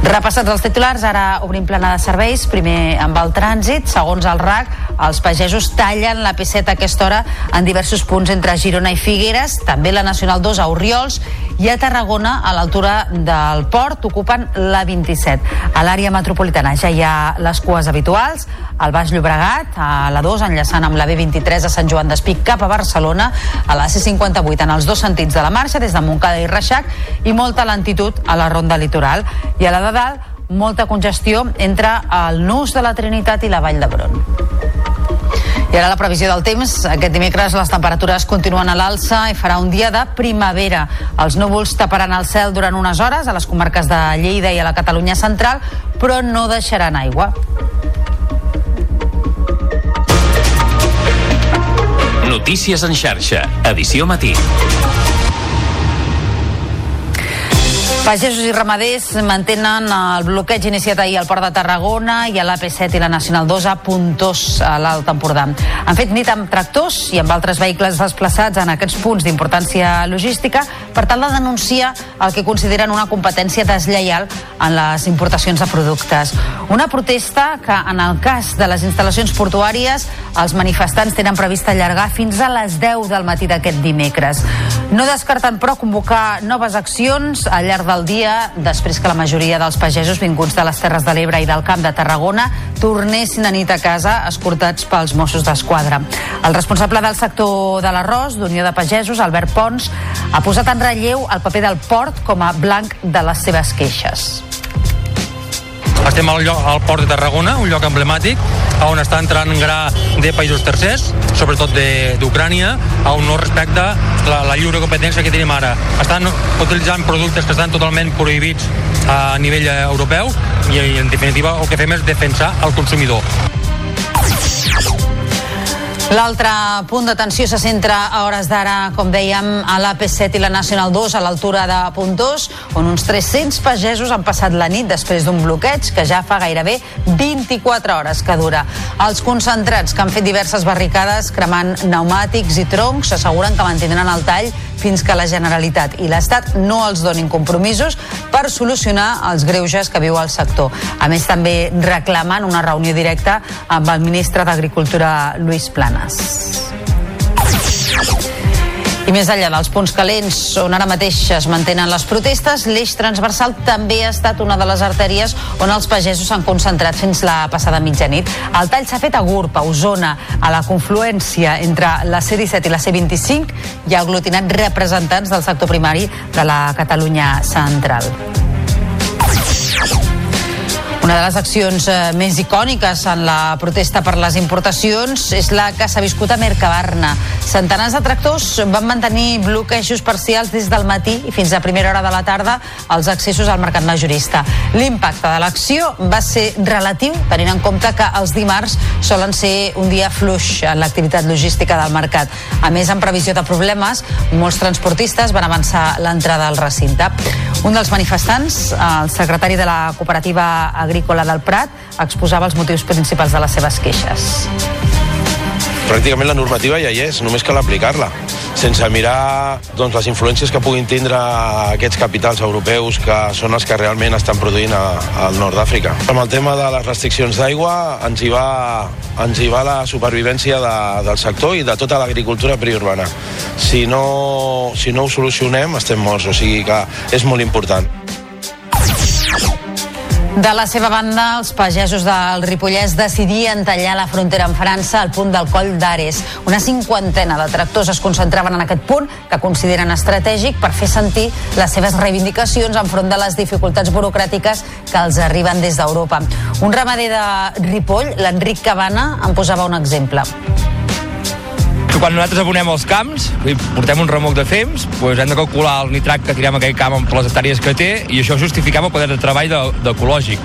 Repassats els titulars, ara obrim plana de serveis. Primer amb el trànsit. Segons el RAC, els pagesos tallen la P7 a aquesta hora en diversos punts entre Girona i Figueres, també la Nacional 2 a Oriols i a Tarragona, a l'altura del port, ocupen la 27. A l'àrea metropolitana ja hi ha les cues habituals, al Baix Llobregat, a la 2, enllaçant amb la B23 a Sant Joan d'Espí cap a Barcelona, a la C58 en els dos sentits de la marxa, des de Montcada i Reixac, i molta lentitud a la ronda litoral. I a la de dalt, molta congestió entre el Nus de la Trinitat i la Vall d'Hebron. I ara la previsió del temps. Aquest dimecres les temperatures continuen a l'alça i farà un dia de primavera. Els núvols taparan el cel durant unes hores a les comarques de Lleida i a la Catalunya central, però no deixaran aigua. Notícies en xarxa, edició matí. Pagesos i ramaders mantenen el bloqueig iniciat ahir al Port de Tarragona i a l'AP7 i la Nacional 2 a Puntós, a l'Alt Empordà. Han fet nit amb tractors i amb altres vehicles desplaçats en aquests punts d'importància logística per tal de denunciar el que consideren una competència deslleial en les importacions de productes. Una protesta que, en el cas de les instal·lacions portuàries, els manifestants tenen previst allargar fins a les 10 del matí d'aquest dimecres. No descarten, però, convocar noves accions al llarg del dia després que la majoria dels pagesos vinguts de les Terres de l'Ebre i del Camp de Tarragona tornessin a nit a casa escortats pels Mossos d'Esquadra. El responsable del sector de l'arròs, d'Unió de Pagesos, Albert Pons, ha posat en relleu el paper del port com a blanc de les seves queixes. Estem al, lloc, al port de Tarragona, un lloc emblemàtic, on està entrant gra de països tercers, sobretot d'Ucrània, on no respecta la, la lliure competència que tenim ara. Estan utilitzant productes que estan totalment prohibits a nivell eh, europeu i, en definitiva, el que fem és defensar el consumidor. L'altre punt d'atenció se centra a hores d'ara, com dèiem, a l'AP7 i la Nacional 2 a l'altura de Puntós, on uns 300 pagesos han passat la nit després d'un bloqueig que ja fa gairebé 24 hores que dura. Els concentrats que han fet diverses barricades cremant pneumàtics i troncs asseguren que mantindran el tall fins que la Generalitat i l'Estat no els donin compromisos per solucionar els greuges que viu el sector. A més, també reclamen una reunió directa amb el ministre d'Agricultura, Lluís Planes. I més enllà dels punts calents on ara mateix es mantenen les protestes, l'eix transversal també ha estat una de les artèries on els pagesos s'han concentrat fins la passada mitjanit. El tall s'ha fet a Gurb, a Osona, a la confluència entre la C-17 i la C-25 i ha aglutinat representants del sector primari de la Catalunya central. Una de les accions eh, més icòniques en la protesta per les importacions és la que s'ha viscut a Mercabarna. Centenars de tractors van mantenir bloquejos parcials des del matí i fins a primera hora de la tarda als accessos al mercat majorista. L'impacte de l'acció va ser relatiu, tenint en compte que els dimarts solen ser un dia fluix en l'activitat logística del mercat. A més, en previsió de problemes, molts transportistes van avançar l'entrada al recinte. Un dels manifestants, el secretari de la cooperativa agrícola del Prat, exposava els motius principals de les seves queixes. pràcticament la normativa ja hi és, només cal aplicar-la sense mirar doncs, les influències que puguin tindre aquests capitals europeus que són els que realment estan produint a, al nord d'Àfrica. Amb el tema de les restriccions d'aigua ens, hi va, ens hi va la supervivència de, del sector i de tota l'agricultura periurbana. Si no, si no ho solucionem estem morts, o sigui que és molt important. De la seva banda, els pagesos del Ripollès decidien tallar la frontera amb França al punt del coll d'Ares. Una cinquantena de tractors es concentraven en aquest punt, que consideren estratègic per fer sentir les seves reivindicacions enfront de les dificultats burocràtiques que els arriben des d'Europa. Un ramader de Ripoll, l'Enric Cabana, en posava un exemple. Quan nosaltres abonem els camps, portem un remolc de fems, doncs hem de calcular el nitrat que tirem a aquell camp amb les hectàrees que té i això justificava el poder de treball de- d'ecològic.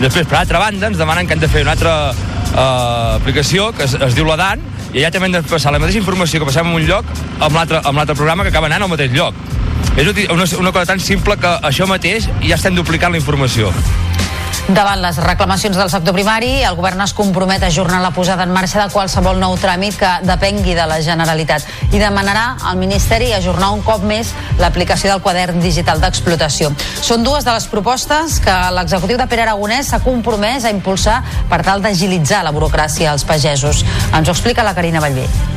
Després, per altra banda, ens demanen que hem de fer una altra eh, aplicació que es, es diu l'ADAN i allà també hem de passar la mateixa informació que passem en un lloc amb l'altre programa que acaba anant al mateix lloc. És una, una cosa tan simple que això mateix ja estem duplicant la informació. Davant les reclamacions del sector primari, el govern es compromet a ajornar la posada en marxa de qualsevol nou tràmit que depengui de la Generalitat i demanarà al Ministeri ajornar un cop més l'aplicació del quadern digital d'explotació. Són dues de les propostes que l'executiu de Pere Aragonès s'ha compromès a impulsar per tal d'agilitzar la burocràcia als pagesos. Ens ho explica la Carina Vallvé.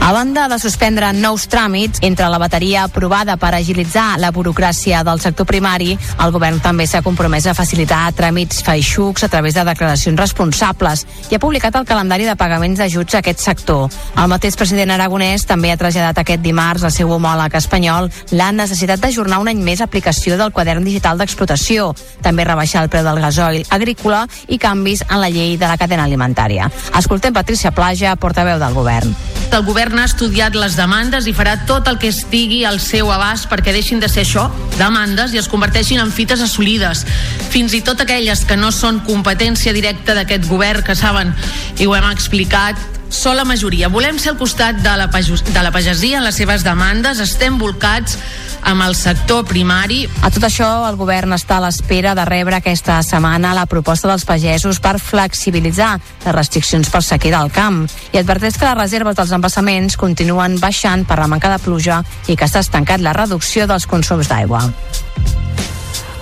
A banda de suspendre nous tràmits, entre la bateria aprovada per agilitzar la burocràcia del sector primari, el govern també s'ha compromès a facilitar tràmits feixucs a través de declaracions responsables i ha publicat el calendari de pagaments d'ajuts a aquest sector. El mateix president aragonès també ha traslladat aquest dimarts al seu homòleg espanyol la necessitat d'ajornar un any més l'aplicació del quadern digital d'explotació, també rebaixar el preu del gasoil agrícola i canvis en la llei de la cadena alimentària. Escoltem Patricia Plaja, portaveu del govern. El govern ha estudiat les demandes i farà tot el que estigui al seu abast perquè deixin de ser això, demandes, i es converteixin en fites assolides. Fins i tot aquelles que no són competència directa d'aquest govern, que saben, i ho hem explicat, sola majoria. Volem ser al costat de la, de la pagesia en les seves demandes, estem volcats amb el sector primari. A tot això, el govern està a l'espera de rebre aquesta setmana la proposta dels pagesos per flexibilitzar les restriccions per sequera al camp i adverteix que les reserves dels embassaments continuen baixant per la manca de pluja i que s'ha estancat la reducció dels consums d'aigua.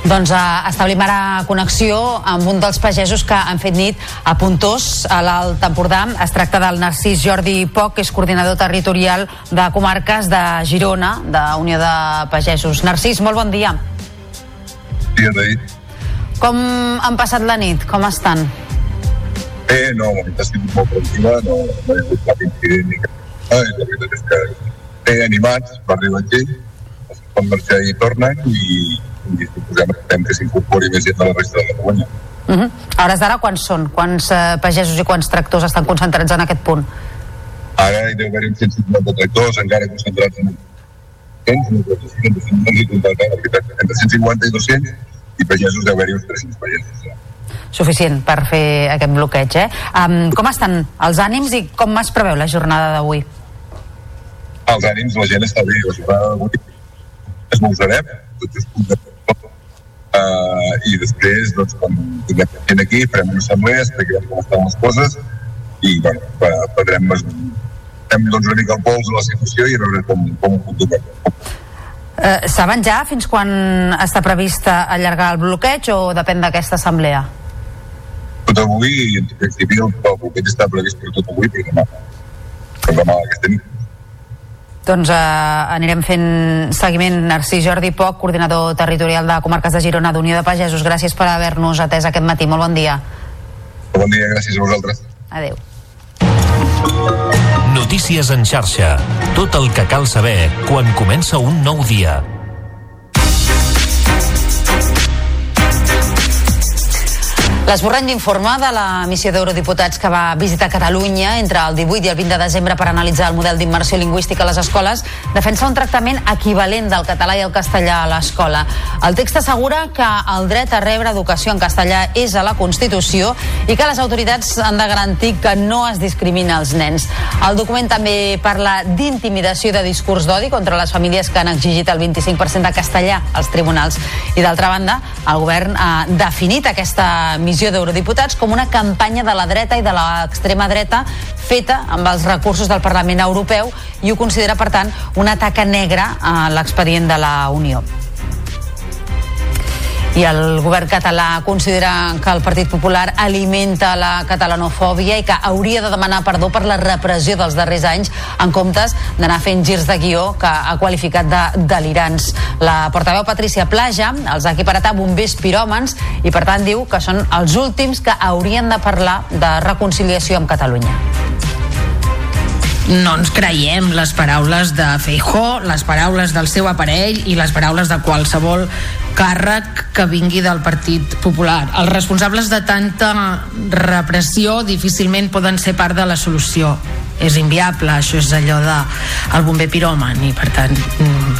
Doncs uh, establim ara connexió amb un dels pagesos que han fet nit a Puntós, a l'Alt Empordà. Es tracta del Narcís Jordi Poc, que és coordinador territorial de comarques de Girona, de Unió de Pagesos. Narcís, molt bon dia. Dia d'ahir. Com han passat la nit? Com estan? Bé, no, la nit ha sigut molt tranquil·la, no, no hi ha hagut cap incident ni cap... Ah, la veritat és que bé animats, va arribar gent, van marxar i tornen i, i suposem que s'incorpori més gent de la resta de Catalunya. Uh -huh. A hores d'ara, quants són? Quants uh, pagesos i quants tractors estan concentrats en aquest punt? Ara hi deu haver uns 150 tractors encara concentrats en 100, 200, 200, entre 150 i 200 i pagesos deu haver-hi uns 300 pagesos. Ja. Suficient per fer aquest bloqueig, eh? Um, com estan els ànims i com es preveu la jornada d'avui? Els ànims, la gent està bé, la jornada d'avui esmorzarem, tot just uh, i després doncs, quan tinguem gent aquí farem una assemblea, explicarem com estan les coses i bueno, prendrem fem doncs, una mica el pols de la situació i a veure com, com ho continuem. Eh, saben ja fins quan està previst allargar el bloqueig o depèn d'aquesta assemblea? Tot avui, en principi, el, el bloqueig està previst per tot avui, per demà. Per demà aquesta nit. Doncs eh, anirem fent seguiment. Narcís Jordi Poc, coordinador territorial de Comarques de Girona d'Unió de Pagesos. Gràcies per haver-nos atès aquest matí. Molt bon dia. Bon dia, gràcies a vosaltres. Adéu. Notícies en xarxa. Tot el que cal saber quan comença un nou dia. L'esborrany d'informe de la missió d'eurodiputats que va visitar Catalunya entre el 18 i el 20 de desembre per analitzar el model d'immersió lingüística a les escoles defensa un tractament equivalent del català i el castellà a l'escola. El text assegura que el dret a rebre educació en castellà és a la Constitució i que les autoritats han de garantir que no es discrimina els nens. El document també parla d'intimidació de discurs d'odi contra les famílies que han exigit el 25% de castellà als tribunals. I d'altra banda, el govern ha definit aquesta missió comissió d'eurodiputats com una campanya de la dreta i de l'extrema dreta feta amb els recursos del Parlament Europeu i ho considera, per tant, una taca negra a l'expedient de la Unió i el govern català considera que el Partit Popular alimenta la catalanofòbia i que hauria de demanar perdó per la repressió dels darrers anys en comptes d'anar fent girs de guió que ha qualificat de delirants. La portaveu Patricia Plaja els ha equiparat a bombers piròmans i per tant diu que són els últims que haurien de parlar de reconciliació amb Catalunya no ens creiem les paraules de Feijó, les paraules del seu aparell i les paraules de qualsevol càrrec que vingui del Partit Popular. Els responsables de tanta repressió difícilment poden ser part de la solució. És inviable, això és allò de el bomber piròman i per tant mm,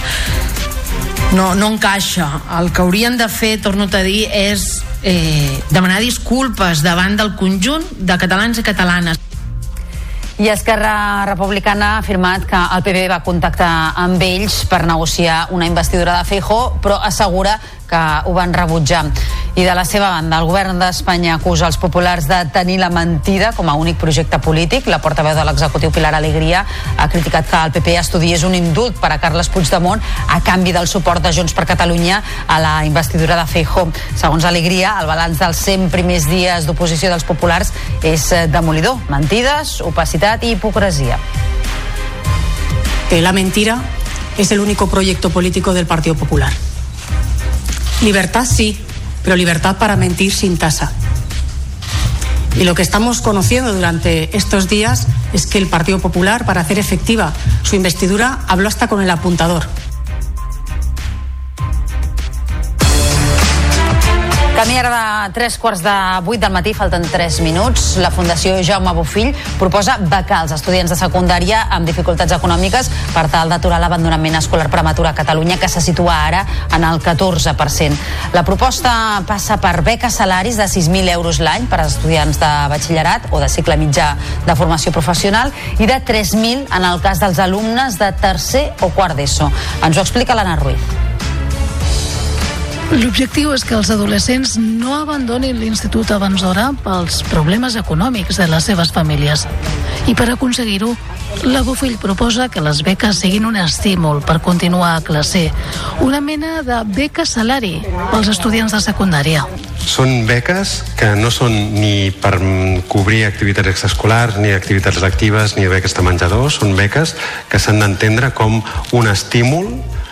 no, no encaixa. El que haurien de fer, torno a dir, és eh, demanar disculpes davant del conjunt de catalans i catalanes. I Esquerra Republicana ha afirmat que el PP va contactar amb ells per negociar una investidura de Feijó, però assegura que ho van rebutjar. I de la seva banda, el govern d'Espanya acusa els populars de tenir la mentida com a únic projecte polític. La portaveu de l'executiu Pilar Alegria ha criticat que el PP estudiés un indult per a Carles Puigdemont a canvi del suport de Junts per Catalunya a la investidura de Feijó. Segons Alegria, el balanç dels 100 primers dies d'oposició dels populars és eh, demolidor. Mentides, opacitat i hipocresia. La mentira es el único proyecto político del Partido Popular. Libertad sí, pero libertad para mentir sin tasa. Y lo que estamos conociendo durante estos días es que el Partido Popular, para hacer efectiva su investidura, habló hasta con el apuntador. Camí ara de 3 quarts de 8 del matí, falten 3 minuts. La Fundació Jaume Bofill proposa becar als estudiants de secundària amb dificultats econòmiques per tal d'aturar l'abandonament escolar prematur a Catalunya, que se situa ara en el 14%. La proposta passa per beques salaris de 6.000 euros l'any per als estudiants de batxillerat o de cicle mitjà de formació professional i de 3.000 en el cas dels alumnes de tercer o quart d'ESO. Ens ho explica l'Anna Ruiz. L'objectiu és que els adolescents no abandonin l'institut abans d'hora pels problemes econòmics de les seves famílies. I per aconseguir-ho, la Bofill proposa que les beques siguin un estímul per continuar a classe, una mena de beca salari pels estudiants de secundària. Són beques que no són ni per cobrir activitats extraescolars, ni activitats lectives, ni beques de menjador, són beques que s'han d'entendre com un estímul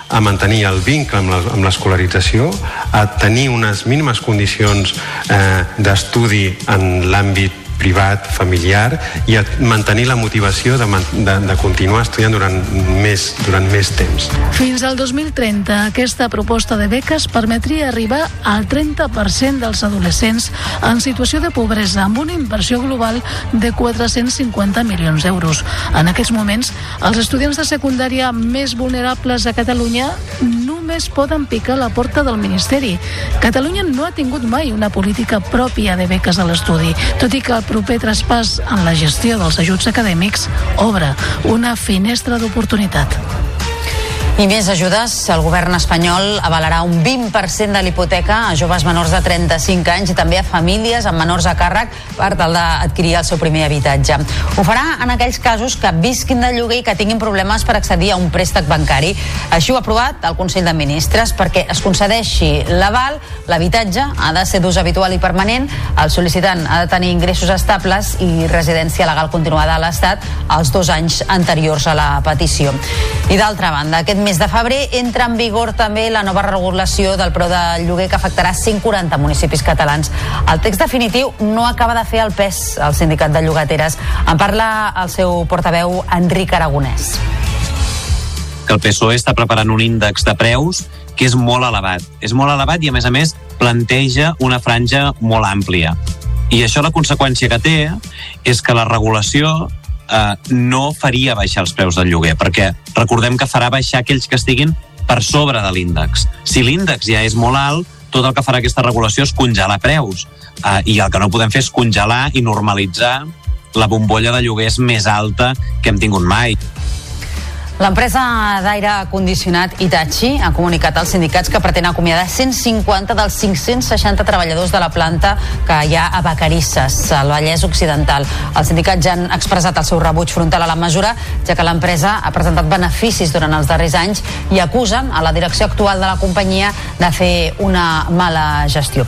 a mantenir el vincle amb la- amb l'escolarització, a tenir unes mínimes condicions eh, d'estudi en l'àmbit privat, familiar i a mantenir la motivació de, de, de continuar estudiant durant més, durant més temps. Fins al 2030, aquesta proposta de beques permetria arribar al 30% dels adolescents en situació de pobresa, amb una inversió global de 450 milions d'euros. En aquests moments, els estudiants de secundària més vulnerables a Catalunya només poden picar la porta del Ministeri. Catalunya no ha tingut mai una política pròpia de beques a l'estudi, tot i que el proper traspàs en la gestió dels ajuts acadèmics obre una finestra d'oportunitat. I més ajudes. El govern espanyol avalarà un 20% de l'hipoteca a joves menors de 35 anys i també a famílies amb menors a càrrec per tal d'adquirir el seu primer habitatge. Ho farà en aquells casos que visquin de lloguer i que tinguin problemes per accedir a un préstec bancari. Així ho ha aprovat el Consell de Ministres perquè es concedeixi l'aval, l'habitatge ha de ser d'ús habitual i permanent, el sol·licitant ha de tenir ingressos estables i residència legal continuada a l'Estat els dos anys anteriors a la petició. I d'altra banda, aquest mes de febrer entra en vigor també la nova regulació del preu del lloguer que afectarà 140 municipis catalans. El text definitiu no acaba de fer el pes al sindicat de llogateres. En parla el seu portaveu Enric Aragonès. que el PSOE està preparant un índex de preus que és molt elevat. És molt elevat i, a més a més, planteja una franja molt àmplia. I això la conseqüència que té és que la regulació eh, no faria baixar els preus del lloguer, perquè recordem que farà baixar aquells que estiguin per sobre de l'índex. Si l'índex ja és molt alt, tot el que farà aquesta regulació és congelar preus. Eh, I el que no podem fer és congelar i normalitzar la bombolla de lloguers més alta que hem tingut mai. L'empresa d'aire condicionat Hitachi ha comunicat als sindicats que pretén acomiadar 150 dels 560 treballadors de la planta que hi ha a Vacarisses, al Vallès Occidental. Els sindicats ja han expressat el seu rebuig frontal a la mesura, ja que l'empresa ha presentat beneficis durant els darrers anys i acusen a la direcció actual de la companyia de fer una mala gestió.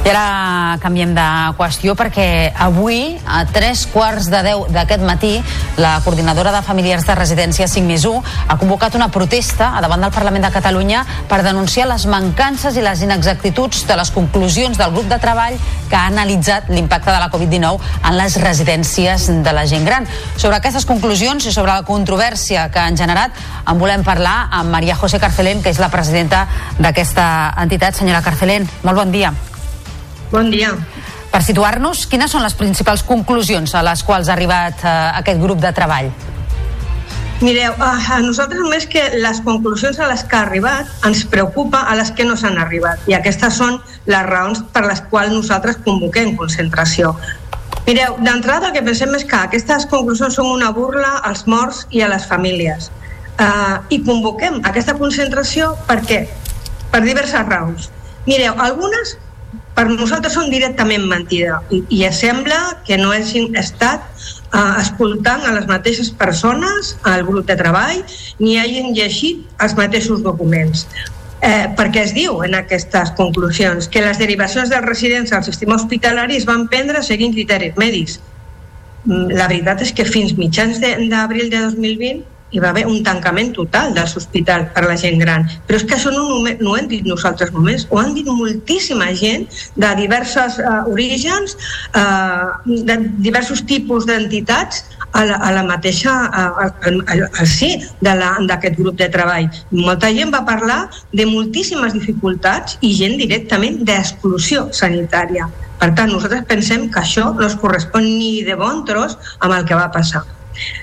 I ara canviem de qüestió perquè avui, a tres quarts de deu d'aquest matí, la coordinadora de familiars de residència 5 més 1 ha convocat una protesta a davant del Parlament de Catalunya per denunciar les mancances i les inexactituds de les conclusions del grup de treball que ha analitzat l'impacte de la Covid-19 en les residències de la gent gran. Sobre aquestes conclusions i sobre la controvèrsia que han generat en volem parlar amb Maria José Carcelén, que és la presidenta d'aquesta entitat. Senyora Carcelén, molt bon dia. Bon dia. Per situar-nos, quines són les principals conclusions a les quals ha arribat eh, aquest grup de treball? Mireu, a nosaltres només que les conclusions a les que ha arribat ens preocupa a les que no s'han arribat i aquestes són les raons per les quals nosaltres convoquem concentració. Mireu, d'entrada el que pensem és que aquestes conclusions són una burla als morts i a les famílies. Uh, I convoquem aquesta concentració per què? Per diverses raons. Mireu, algunes per nosaltres són directament mentida i, i sembla que no hagin estat uh, escoltant a les mateixes persones al grup de treball ni hagin llegit els mateixos documents. Eh, perquè es diu en aquestes conclusions? Que les derivacions dels residents al sistema hospitalari es van prendre seguint criteris mèdics. Mm, la veritat és que fins mitjans d'abril de, de 2020 hi va haver un tancament total dels hospitals per a la gent gran. Però és que això no, no ho hem dit nosaltres només, ho han dit moltíssima gent de diversos uh, orígens, uh, de diversos tipus d'entitats a la, a la mateixa al sí d'aquest grup de treball. Molta gent va parlar de moltíssimes dificultats i gent directament d'exclusió sanitària. Per tant, nosaltres pensem que això no es correspon ni de bon tros amb el que va passar.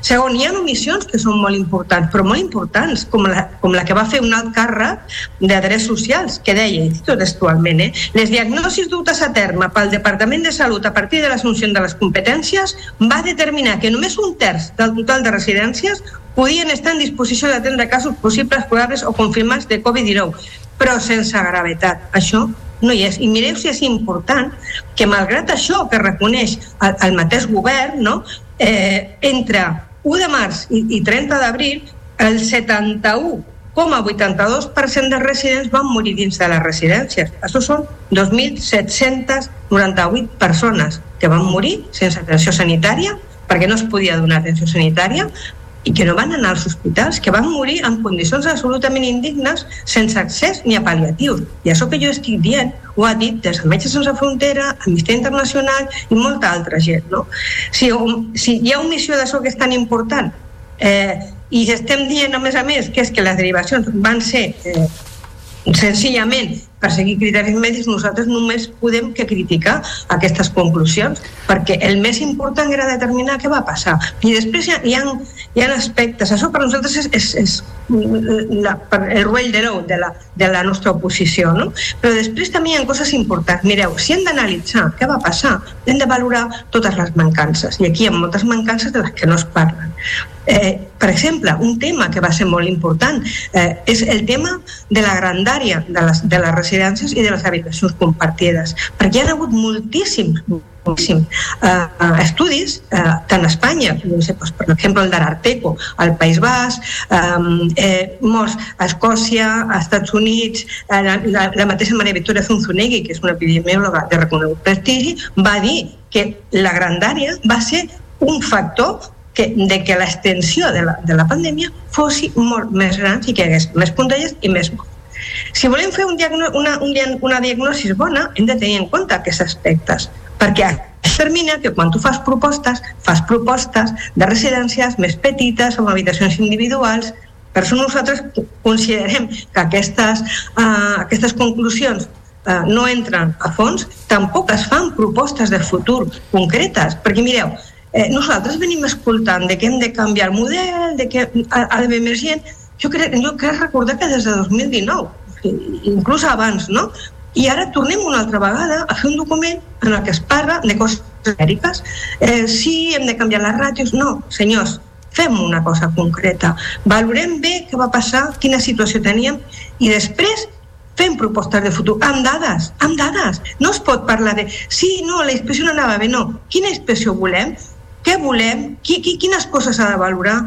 Segon, hi ha omissions que són molt importants, però molt importants, com la, com la que va fer un alt càrrec de drets socials, que deia, cito textualment, eh, les diagnosis dutes a terme pel Departament de Salut a partir de l'assumpció de les competències va determinar que només un terç del total de residències podien estar en disposició d'atendre casos possibles, probables o confirmats de Covid-19, però sense gravetat. Això no hi és. I mireu si és important que malgrat això que reconeix el, el mateix govern, no? Eh, entre 1 de març i, i 30 d'abril, el 71,82% dels residents van morir dins de les residències. Això són 2.798 persones que van morir sense atenció sanitària perquè no es podia donar atenció sanitària i que no van anar als hospitals, que van morir en condicions absolutament indignes, sense accés ni a pal·liatius. I això que jo estic dient ho ha dit des de Metges Sense Frontera, Amnistia Internacional i molta altra gent. No? Si, si hi ha omissió d'això que és tan important eh, i estem dient, a més a més, que és que les derivacions van ser eh, senzillament per seguir criteris mèdics nosaltres només podem que criticar aquestes conclusions perquè el més important era determinar què va passar. I després hi ha, hi ha, hi ha aspectes. Això per nosaltres és, és, és la, el ruell de l'ou de, la, de la nostra oposició no? però després també hi ha coses importants. Mireu, si hem d'analitzar què va passar hem de valorar totes les mancances. I aquí hi ha moltes mancances de les que no es parlen. Eh, per exemple, un tema que va ser molt important eh, és el tema de la grandària de les, de les residències i de les habitacions compartides, perquè hi ha hagut moltíssims moltíssim, eh, estudis, eh, tant a Espanya, no sé, doncs, per exemple el d'Ararteco, al País Basc, eh, eh, molts a Escòcia, als Estats Units, eh, la, la, la mateixa Maria Victoria Zunzunegui, que és una epidemiòloga de reconegut prestigi, va dir que la grandària va ser un factor que, de que l'extensió de, la, de la pandèmia fos molt més gran i que hi hagués més puntalles i més morts. Si volem fer un diagno una, un, una diagnosi bona, hem de tenir en compte aquests aspectes, perquè es termina que quan tu fas propostes, fas propostes de residències més petites, amb habitacions individuals, per això nosaltres considerem que aquestes, uh, aquestes conclusions uh, no entren a fons, tampoc es fan propostes de futur concretes, perquè mireu, eh, nosaltres venim escoltant de que hem de canviar el model, de que ha, ha d'haver més gent, jo crec, jo crec recordar que des de 2019, inclús abans, no? I ara tornem una altra vegada a fer un document en el que es parla de coses genèriques. Eh, sí, hem de canviar les ràtios. No, senyors, fem una cosa concreta. Valorem bé què va passar, quina situació teníem i després fem propostes de futur, amb dades, amb dades. No es pot parlar de, sí, no, la inspecció no anava bé, no. Quina inspecció volem? Què volem? Qui, qui, quines coses s'ha de valorar?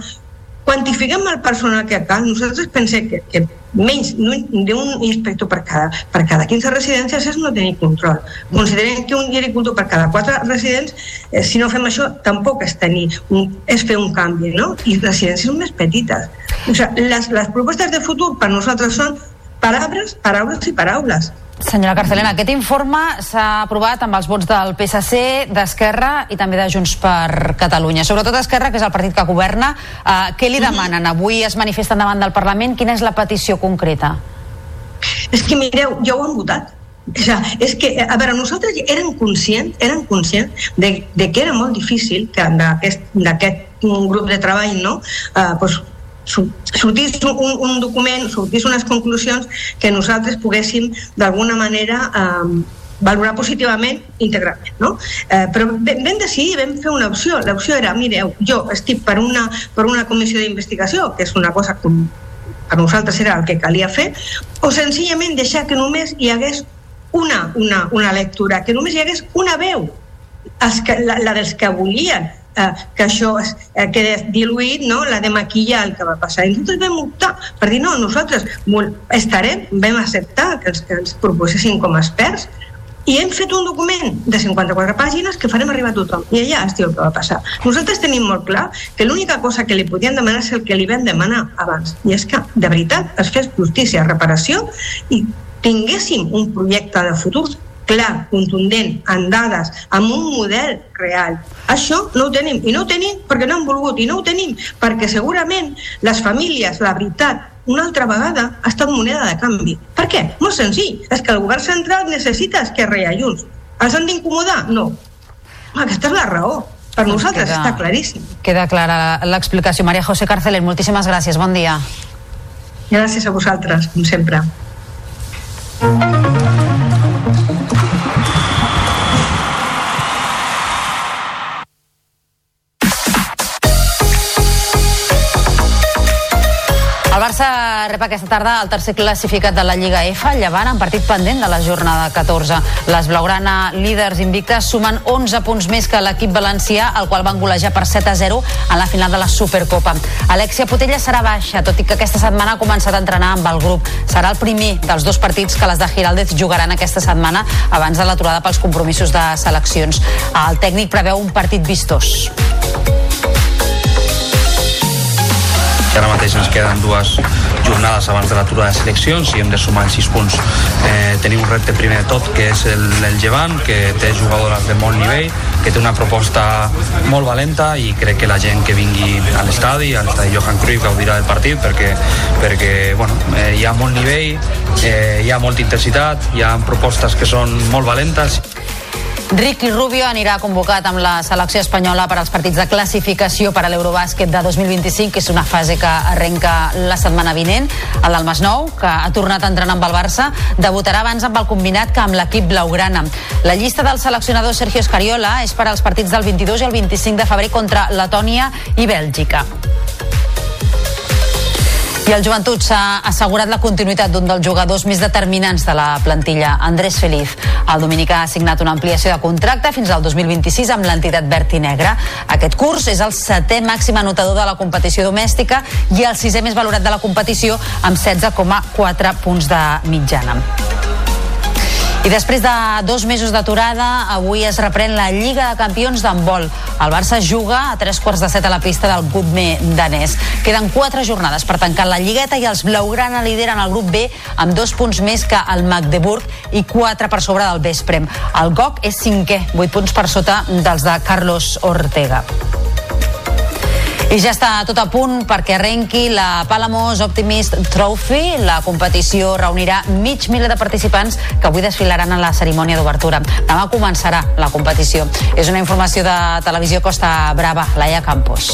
Quantifiquem el personal que cal, nosaltres pensem que, que menys d'un inspector per cada, per cada 15 residències és no tenir control. Considerem que un agricultor per cada 4 residents, eh, si no fem això, tampoc és, tenir un, és fer un canvi, no? I residències més petites. O sigui, les, les propostes de futur per nosaltres són paraules, paraules i paraules. Senyora Carcelena, aquest informe s'ha aprovat amb els vots del PSC, d'Esquerra i també de Junts per Catalunya. Sobretot Esquerra, que és el partit que governa. Uh, què li mhm. demanen? Avui es manifesten davant del Parlament. Quina és la petició concreta? És que mireu, ja ho han votat. O sea, és que, a veure, nosaltres érem conscients, érem conscients de, de que era molt difícil que d'aquest grup de treball no, uh, pues, sortís un, un document, sortís unes conclusions que nosaltres poguéssim d'alguna manera eh, valorar positivament integralment. No? Eh, però vam decidir, vam fer una opció. L'opció era, mireu, jo estic per una, per una comissió d'investigació, que és una cosa que per nosaltres era el que calia fer, o senzillament deixar que només hi hagués una, una, una lectura, que només hi hagués una veu, els que, la, la dels que volien eh, que això es, eh, quedés diluït, no? la de maquillar el que va passar. I nosaltres vam optar per dir, no, nosaltres estarem, vam acceptar que ens, que ens proposessin com a experts i hem fet un document de 54 pàgines que farem arribar a tothom i allà es diu el que va passar. Nosaltres tenim molt clar que l'única cosa que li podien demanar és el que li vam demanar abans i és que de veritat es fes justícia, reparació i tinguéssim un projecte de futur clar, contundent, amb dades, amb un model real, Això no ho tenim. I no ho tenim perquè no han volgut. I no ho tenim perquè segurament les famílies, la veritat, una altra vegada ha estat moneda de canvi. Per què? Molt senzill. És que el govern central necessita i Junts. Els han d'incomodar? No. Aquesta és la raó. Per nosaltres Queda- està claríssim. Queda clara l'explicació. Maria José Carceler, moltíssimes gràcies. Bon dia. Gràcies a vosaltres, com sempre. Rep aquesta tarda el tercer classificat de la Lliga F, Llevant, en partit pendent de la jornada 14. Les Blaugrana, líders invictes, sumen 11 punts més que l'equip valencià, el qual van golejar per 7 a 0 en la final de la Supercopa. Alexia Putella serà baixa, tot i que aquesta setmana ha començat a entrenar amb el grup. Serà el primer dels dos partits que les de Giraldez jugaran aquesta setmana abans de l'aturada pels compromisos de seleccions. El tècnic preveu un partit vistós. Que ara mateix ens queden dues jornades abans de l'aturada de seleccions i hem de sumar els 6 punts. Eh, tenim un repte primer de tot, que és el, el Llevant, que té jugadores de molt nivell, que té una proposta molt valenta i crec que la gent que vingui a l'estadi, a l'estadi Johan Cruyff, gaudirà del partit perquè, perquè bueno, eh, hi ha molt nivell, eh, hi ha molta intensitat, hi ha propostes que són molt valentes Ricky Rubio anirà convocat amb la selecció espanyola per als partits de classificació per a l'Eurobàsquet de 2025, que és una fase que arrenca la setmana vinent. El del Masnou, que ha tornat a entrenar amb el Barça, debutarà abans amb el combinat que amb l'equip blaugrana. La llista del seleccionador Sergio Escariola és per als partits del 22 i el 25 de febrer contra Letònia i Bèlgica. I el Joventut s'ha assegurat la continuïtat d'un dels jugadors més determinants de la plantilla, Andrés Feliz. El dominicà ha signat una ampliació de contracte fins al 2026 amb l'entitat verd i negra. Aquest curs és el setè màxim anotador de la competició domèstica i el sisè més valorat de la competició amb 16,4 punts de mitjana. I després de dos mesos d'aturada, avui es reprèn la Lliga de Campions d'handbol. El Barça juga a tres quarts de set a la pista del Gutme danès. Queden quatre jornades per tancar la Lligueta i els Blaugrana lideren el grup B amb dos punts més que el Magdeburg i quatre per sobre del Vesprem. El GOC és cinquè, vuit punts per sota dels de Carlos Ortega. I ja està tot a punt perquè arrenqui la Palamos Optimist Trophy. La competició reunirà mig miler de participants que avui desfilaran a la cerimònia d'obertura. Demà començarà la competició. És una informació de Televisió Costa Brava, Laia Campos.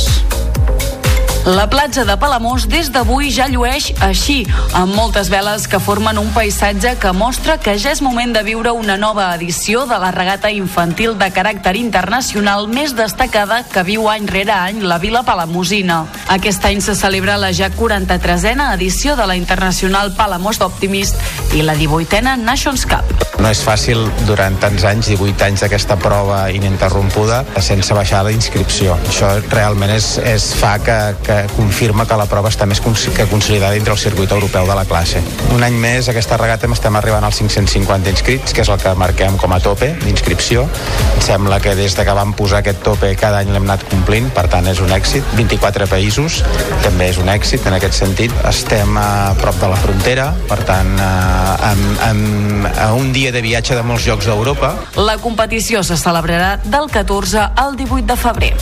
La platja de Palamós des d'avui ja llueix així, amb moltes veles que formen un paisatge que mostra que ja és moment de viure una nova edició de la regata infantil de caràcter internacional més destacada que viu any rere any la Vila Palamosina. Aquest any se celebra la ja 43a edició de la Internacional Palamós Optimist i la 18a Nations Cup. No és fàcil durant tants anys, 18 anys d'aquesta prova ininterrompuda, sense baixar la inscripció. Això realment és, és fa que, que confirma que la prova està més que consolidada dintre el circuit europeu de la classe. Un any més, aquesta regata estem arribant als 550 inscrits, que és el que marquem com a tope d'inscripció. Em sembla que des de que vam posar aquest tope cada any l'hem anat complint, per tant és un èxit. 24 països, també és un èxit en aquest sentit. Estem a prop de la frontera, per tant, eh, amb, amb, a un dia de viatge de molts llocs d'Europa, La competició se celebrarà del 14 al 18 de febrer.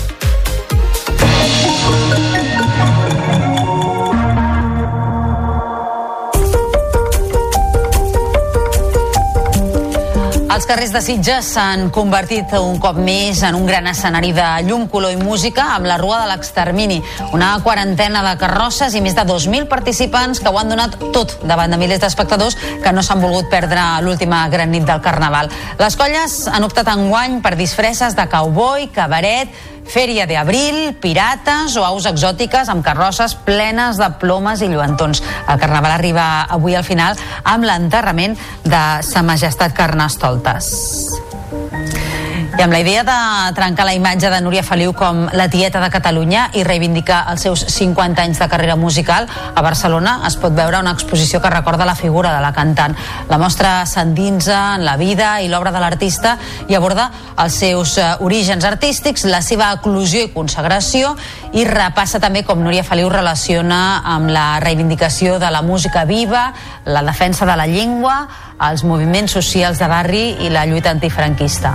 Els carrers de Sitges s'han convertit un cop més en un gran escenari de llum, color i música amb la Rua de l'Extermini. Una quarantena de carrosses i més de 2.000 participants que ho han donat tot davant de milers d'espectadors que no s'han volgut perdre l'última gran nit del Carnaval. Les colles han optat enguany per disfresses de cowboy, cabaret, Fèria de Abril, pirates o aus exòtiques amb carrosses plenes de plomes i lluentons. El carnaval arriba avui al final amb l'enterrament de Sa Majestat Carnestoltes. I amb la idea de trencar la imatge de Núria Feliu com la tieta de Catalunya i reivindicar els seus 50 anys de carrera musical, a Barcelona es pot veure una exposició que recorda la figura de la cantant. La mostra s'endinsa en la vida i l'obra de l'artista i aborda els seus eh, orígens artístics, la seva eclosió i consagració i repassa també com Núria Feliu relaciona amb la reivindicació de la música viva, la defensa de la llengua, els moviments socials de barri i la lluita antifranquista.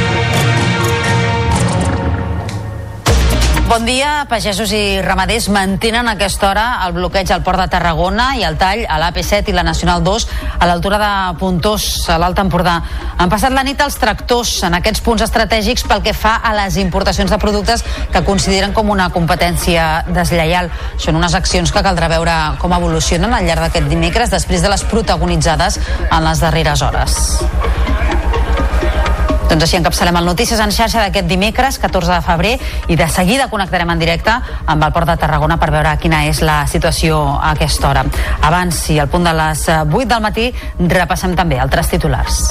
Bon dia, pagesos i ramaders mantenen a aquesta hora el bloqueig al port de Tarragona i el tall a l'AP7 i la Nacional 2 a l'altura de Puntós, a l'Alt Empordà. Han passat la nit els tractors en aquests punts estratègics pel que fa a les importacions de productes que consideren com una competència deslleial. Són unes accions que caldrà veure com evolucionen al llarg d'aquest dimecres després de les protagonitzades en les darreres hores. Doncs així encapçalem el Notícies en xarxa d'aquest dimecres, 14 de febrer, i de seguida connectarem en directe amb el Port de Tarragona per veure quina és la situació a aquesta hora. Abans, i al punt de les 8 del matí, repassem també altres titulars.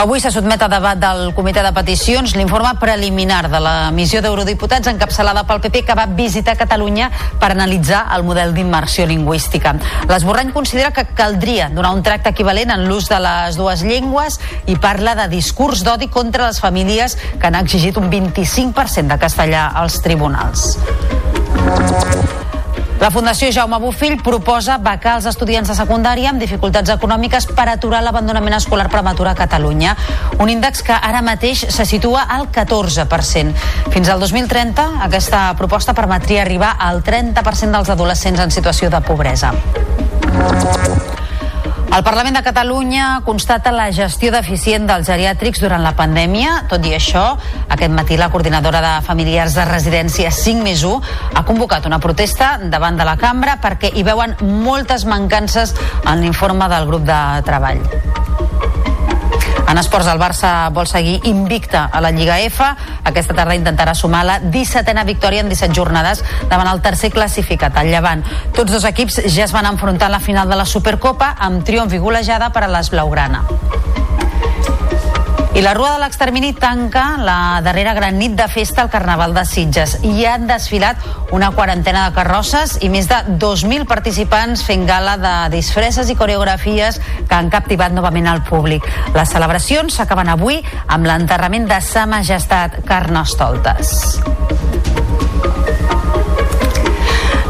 Avui se sotmet a debat del Comitè de Peticions l'informe preliminar de la missió d'eurodiputats encapçalada pel PP que va visitar Catalunya per analitzar el model d'immersió lingüística. L'esborrany considera que caldria donar un tracte equivalent en l'ús de les dues llengües i parla de discurs d'odi contra les famílies que han exigit un 25% de castellà als tribunals. La Fundació Jaume Bofill proposa becar els estudiants de secundària amb dificultats econòmiques per aturar l'abandonament escolar prematur a Catalunya. Un índex que ara mateix se situa al 14%. Fins al 2030, aquesta proposta permetria arribar al 30% dels adolescents en situació de pobresa. El Parlament de Catalunya constata la gestió deficient dels geriàtrics durant la pandèmia. Tot i això, aquest matí la coordinadora de familiars de residència 5 més 1 ha convocat una protesta davant de la cambra perquè hi veuen moltes mancances en l'informe del grup de treball. En esports, el Barça vol seguir invicta a la Lliga F. Aquesta tarda intentarà sumar la 17a victòria en 17 jornades davant el tercer classificat, el Llevant. Tots dos equips ja es van enfrontar a la final de la Supercopa amb triomf i golejada per a les Blaugrana. I la Rua de l'Extermini tanca la darrera gran nit de festa al Carnaval de Sitges. Hi han desfilat una quarantena de carrosses i més de 2.000 participants fent gala de disfresses i coreografies que han captivat novament al públic. Les celebracions s'acaben avui amb l'enterrament de Sa Majestat Carnestoltes.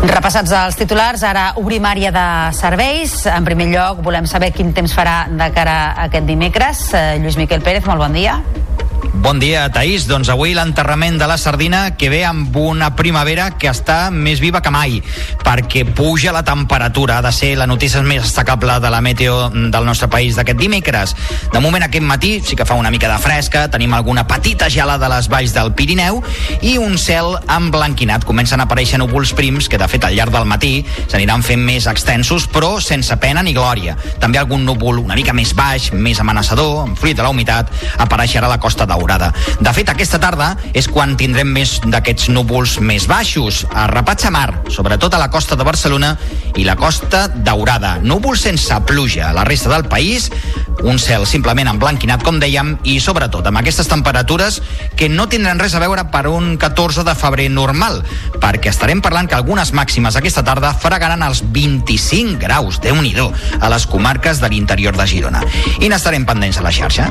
Repassats els titulars, ara obrim àrea de serveis. En primer lloc, volem saber quin temps farà de cara a aquest dimecres. Eh, Lluís Miquel Pérez, molt bon dia. Bon dia, Taís. Doncs avui l'enterrament de la sardina que ve amb una primavera que està més viva que mai, perquè puja la temperatura. Ha de ser la notícia més destacable de la meteo del nostre país d'aquest dimecres. De moment, aquest matí sí que fa una mica de fresca, tenim alguna petita gelada a les valls del Pirineu i un cel emblanquinat. Comencen a aparèixer núvols prims que, de fet, al llarg del matí s'aniran fent més extensos, però sense pena ni glòria. També algun núvol una mica més baix, més amenaçador, fruit de la humitat, apareixerà a la costa daurada. De fet, aquesta tarda és quan tindrem més d'aquests núvols més baixos, a Rapatxa Mar, sobretot a la costa de Barcelona i la costa daurada. Núvols sense pluja a la resta del país, un cel simplement emblanquinat, com dèiem, i sobretot amb aquestes temperatures que no tindran res a veure per un 14 de febrer normal, perquè estarem parlant que algunes màximes aquesta tarda fregaran els 25 graus, déu nhi a les comarques de l'interior de Girona. I n'estarem pendents a la xarxa.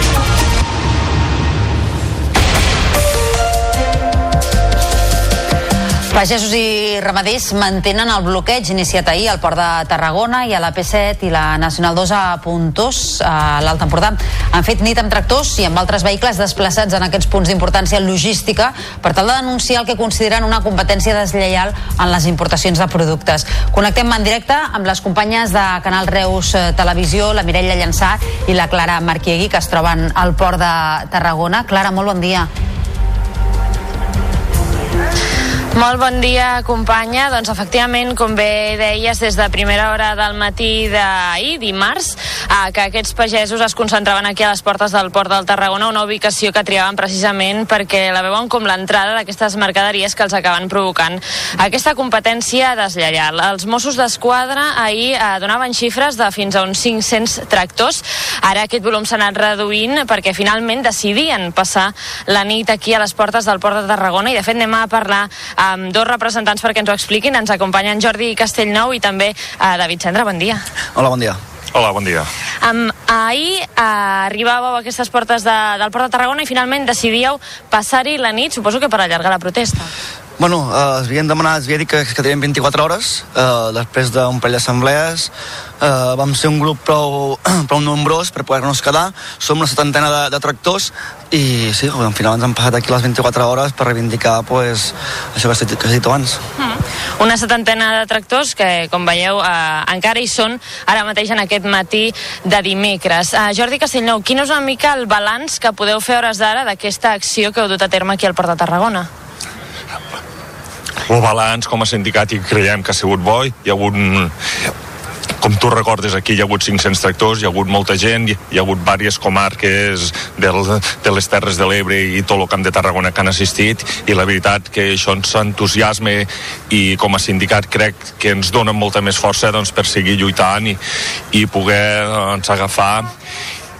Pagesos i ramaders mantenen el bloqueig iniciat ahir al Port de Tarragona i a la P7 i la Nacional 2 a Puntós, a l'Alt Empordà. Han fet nit amb tractors i amb altres vehicles desplaçats en aquests punts d'importància logística per tal de denunciar el que consideren una competència deslleial en les importacions de productes. Connectem en directe amb les companyes de Canal Reus eh, Televisió, la Mireia Llançà i la Clara Marquiegui, que es troben al Port de Tarragona. Clara, molt bon dia. Molt bon dia, companya. Doncs efectivament, com bé deies, des de primera hora del matí d'ahir, dimarts, eh, que aquests pagesos es concentraven aquí a les portes del Port del Tarragona, una ubicació que triaven precisament perquè la veuen com l'entrada d'aquestes mercaderies que els acaben provocant aquesta competència deslleial. Els Mossos d'Esquadra ahir eh, donaven xifres de fins a uns 500 tractors. Ara aquest volum s'ha anat reduint perquè finalment decidien passar la nit aquí a les portes del Port de Tarragona i de fet anem a parlar amb dos representants perquè ens ho expliquin. Ens acompanyen Jordi Castellnou i també eh, David Cendra. Bon dia. Hola, bon dia. Hola, bon dia. Um, ahir uh, arribàveu a aquestes portes de, del Port de Tarragona i finalment decidíeu passar-hi la nit, suposo que per allargar la protesta. Bueno, eh, es havien demanat, es havia dit que, que teníem 24 hores, eh, després d'un parell d'assemblees, eh, vam ser un grup prou, prou nombrós per poder-nos quedar, som una setantena de, de tractors i sí, al final ens han passat aquí les 24 hores per reivindicar pues, això que has dit, que has dit abans. Una setantena de tractors que, com veieu, eh, encara hi són ara mateix en aquest matí de dimecres. Eh, Jordi Castellnou, quin és una mica el balanç que podeu fer hores d'ara d'aquesta acció que heu dut a terme aquí al Port de Tarragona? El balanç com a sindicat i creiem que ha sigut bo, hi ha hagut un, com tu recordes aquí hi ha hagut 500 tractors, hi ha hagut molta gent hi, ha hagut diverses comarques del, de les Terres de l'Ebre i tot el Camp de Tarragona que han assistit i la veritat que això ens entusiasma i com a sindicat crec que ens dona molta més força doncs, per seguir lluitant i, i poder doncs, agafar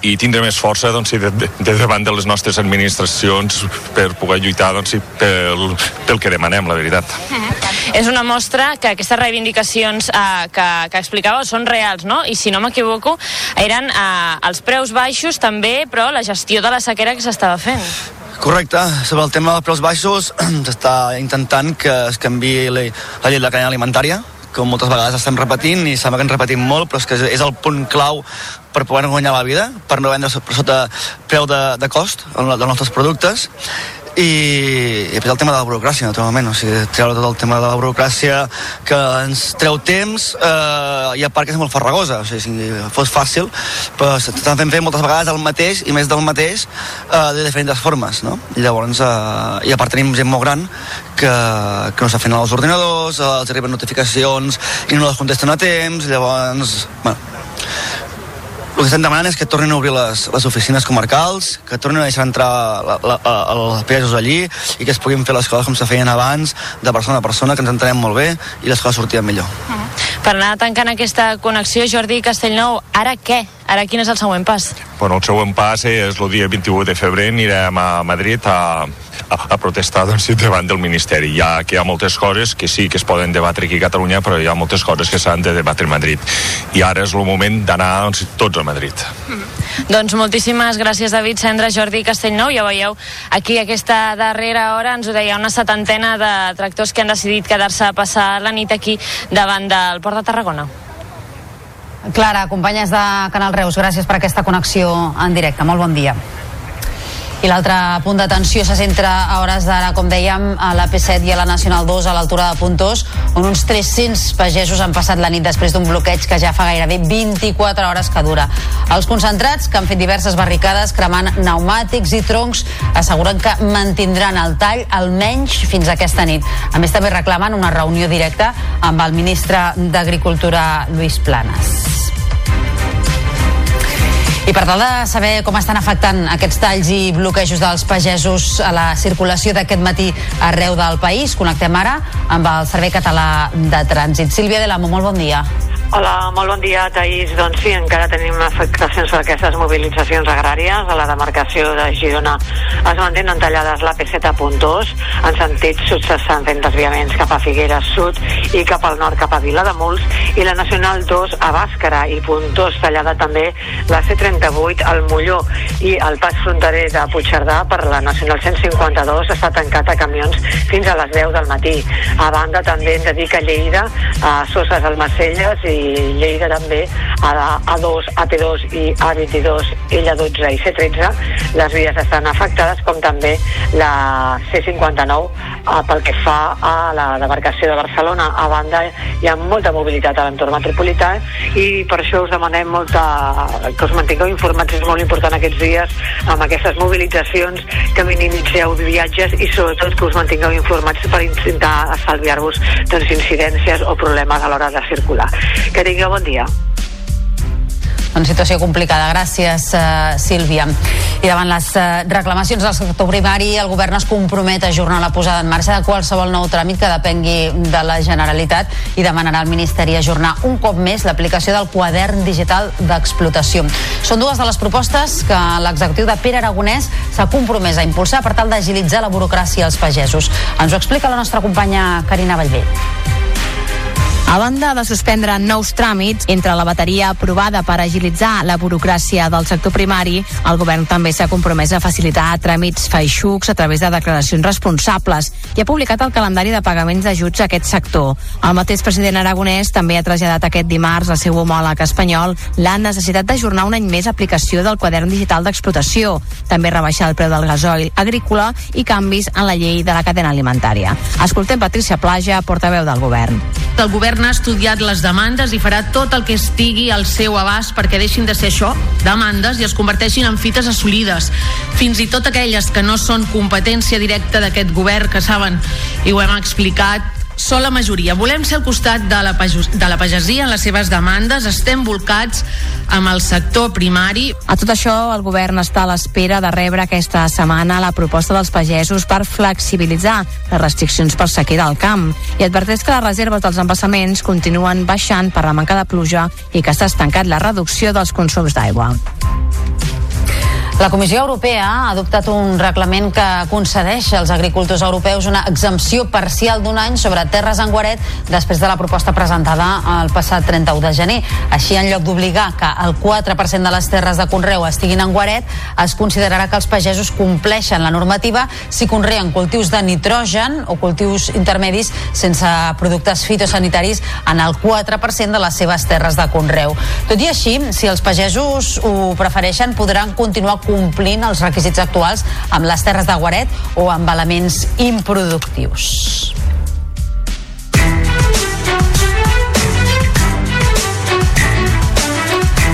i tindre més força doncs, de, de, de davant de les nostres administracions per poder lluitar doncs, pel, pel que demanem, la veritat. És una mostra que aquestes reivindicacions eh, que, que explicàveu són reals, no? I si no m'equivoco, eren eh, els preus baixos també, però la gestió de la sequera que s'estava fent. Correcte, sobre el tema dels preus baixos s'està intentant que es canvi la, la llei de la cadena alimentària com moltes vegades estem repetint i sembla que ens repetim molt però és que és el punt clau per poder guanyar la vida, per no vendre per sota preu de, de cost dels nostres productes i, i el tema de la burocràcia, naturalment, o sigui, treure tot el tema de la burocràcia que ens treu temps eh, i a part que és molt farragosa, o sigui, si fos fàcil, però s'estan fent fer moltes vegades el mateix i més del mateix eh, de diferents formes, no? I llavors, eh, i a part tenim gent molt gran que, que no s'afinen els ordinadors, eh, els arriben notificacions i no les contesten a temps, llavors, bueno, el que estem demanant és que tornin a obrir les, les oficines comarcals, que tornin a deixar entrar la, la, els pagesos allí i que es puguin fer les coses com se feien abans, de persona a persona, que ens entenem molt bé i les coses sortien millor. Per anar tancant aquesta connexió, Jordi Castellnou, ara què? Ara quin és el següent pas? Bueno, el següent pas és el dia 21 de febrer, anirem a Madrid a, a, a protestar doncs, davant del Ministeri. Ja que hi ha moltes coses que sí que es poden debatre aquí a Catalunya, però hi ha moltes coses que s'han de debatre a Madrid. I ara és el moment d'anar doncs, tots a Madrid. Doncs moltíssimes gràcies, David Cendra, Jordi Castellnou. Ja veieu, aquí aquesta darrera hora ens ho deia una setantena de tractors que han decidit quedar-se a passar la nit aquí davant del Port de Tarragona. Clara, companyes de Canal Reus, gràcies per aquesta connexió en directe. Molt bon dia. I l'altre punt d'atenció se centra a hores d'ara, com dèiem, a la P7 i a la Nacional 2 a l'altura de Puntós, on uns 300 pagesos han passat la nit després d'un bloqueig que ja fa gairebé 24 hores que dura. Els concentrats, que han fet diverses barricades cremant pneumàtics i troncs, asseguren que mantindran el tall almenys fins aquesta nit. A més, també reclamen una reunió directa amb el ministre d'Agricultura, Lluís Planes. I per tal de saber com estan afectant aquests talls i bloquejos dels pagesos a la circulació d'aquest matí arreu del país, connectem ara amb el Servei Català de Trànsit. Sílvia de l'Amo, molt bon dia. Hola, molt bon dia, Taís. Doncs sí, encara tenim afectacions per aquestes mobilitzacions agràries. A la demarcació de Girona es mantenen tallades la P7 a Puntós, en sentit sud s'estan fent desviaments cap a Figueres Sud i cap al nord cap a Vilademuls, i la Nacional 2 a Bàscara i Puntós, tallada també la C38 al Molló i el pas fronterer de Puigcerdà per la Nacional 152 està tancat a camions fins a les 10 del matí. A banda també hem de dir que Lleida, a Soses Almacelles i Lleida també a la A2, AP2 i A22, Ella12 i C13 les vies estan afectades com també la C59 eh, pel que fa a la demarcació de Barcelona a banda hi ha molta mobilitat a l'entorn metropolità i per això us demanem molta, que us mantingueu informats és molt important aquests dies amb aquestes mobilitzacions que minimitzeu viatges i sobretot que us mantingueu informats per intentar estalviar-vos doncs, incidències o problemes a l'hora de circular que tingueu bon dia. Una situació complicada. Gràcies, uh, Sílvia. I davant les uh, reclamacions del sector primari, el govern es compromet a ajornar la posada en marxa de qualsevol nou tràmit que depengui de la Generalitat i demanarà al Ministeri ajornar un cop més l'aplicació del quadern digital d'explotació. Són dues de les propostes que l'executiu de Pere Aragonès s'ha compromès a impulsar per tal d'agilitzar la burocràcia als pagesos. Ens ho explica la nostra companya Carina Vallvé. A banda de suspendre nous tràmits, entre la bateria aprovada per agilitzar la burocràcia del sector primari, el govern també s'ha compromès a facilitar tràmits feixucs a través de declaracions responsables i ha publicat el calendari de pagaments d'ajuts a aquest sector. El mateix president aragonès també ha traslladat aquest dimarts al seu homòleg espanyol la necessitat d'ajornar un any més aplicació del quadern digital d'explotació, també rebaixar el preu del gasoil agrícola i canvis en la llei de la cadena alimentària. Escoltem Patricia Plaja, portaveu del govern. El govern ha estudiat les demandes i farà tot el que estigui al seu abast perquè deixin de ser això, demandes, i es converteixin en fites assolides. Fins i tot aquelles que no són competència directa d'aquest govern, que saben, i ho hem explicat, són la majoria. Volem ser al costat de la, de la pagesia en les seves demandes, estem volcats amb el sector primari. A tot això, el govern està a l'espera de rebre aquesta setmana la proposta dels pagesos per flexibilitzar les restriccions per sequera al camp i adverteix que les reserves dels embassaments continuen baixant per la manca de pluja i que s'ha estancat la reducció dels consums d'aigua. La Comissió Europea ha adoptat un reglament que concedeix als agricultors europeus una exempció parcial d'un any sobre terres en guaret després de la proposta presentada el passat 31 de gener. Així, en lloc d'obligar que el 4% de les terres de conreu estiguin en guaret, es considerarà que els pagesos compleixen la normativa si conreen cultius de nitrogen o cultius intermedis sense productes fitosanitaris en el 4% de les seves terres de conreu. Tot i així, si els pagesos ho prefereixen, podran continuar complint els requisits actuals amb les terres de guaret o amb elements improductius.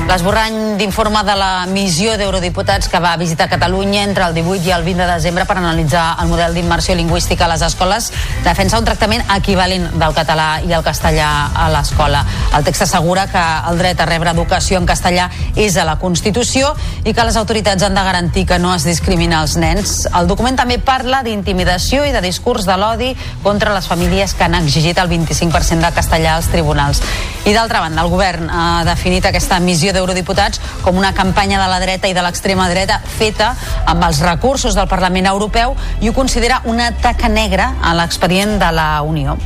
L'esborrany d'informe de la missió d'eurodiputats que va visitar Catalunya entre el 18 i el 20 de desembre per analitzar el model d'immersió lingüística a les escoles defensa un tractament equivalent del català i el castellà a l'escola. El text assegura que el dret a rebre educació en castellà és a la Constitució i que les autoritats han de garantir que no es discrimina els nens. El document també parla d'intimidació i de discurs de l'odi contra les famílies que han exigit el 25% de castellà als tribunals. I d'altra banda, el govern ha definit aquesta missió d'eurodiputats com una campanya de la dreta i de l'extrema dreta feta amb els recursos del Parlament Europeu i ho considera una taca negra a l'expedient de la Unió.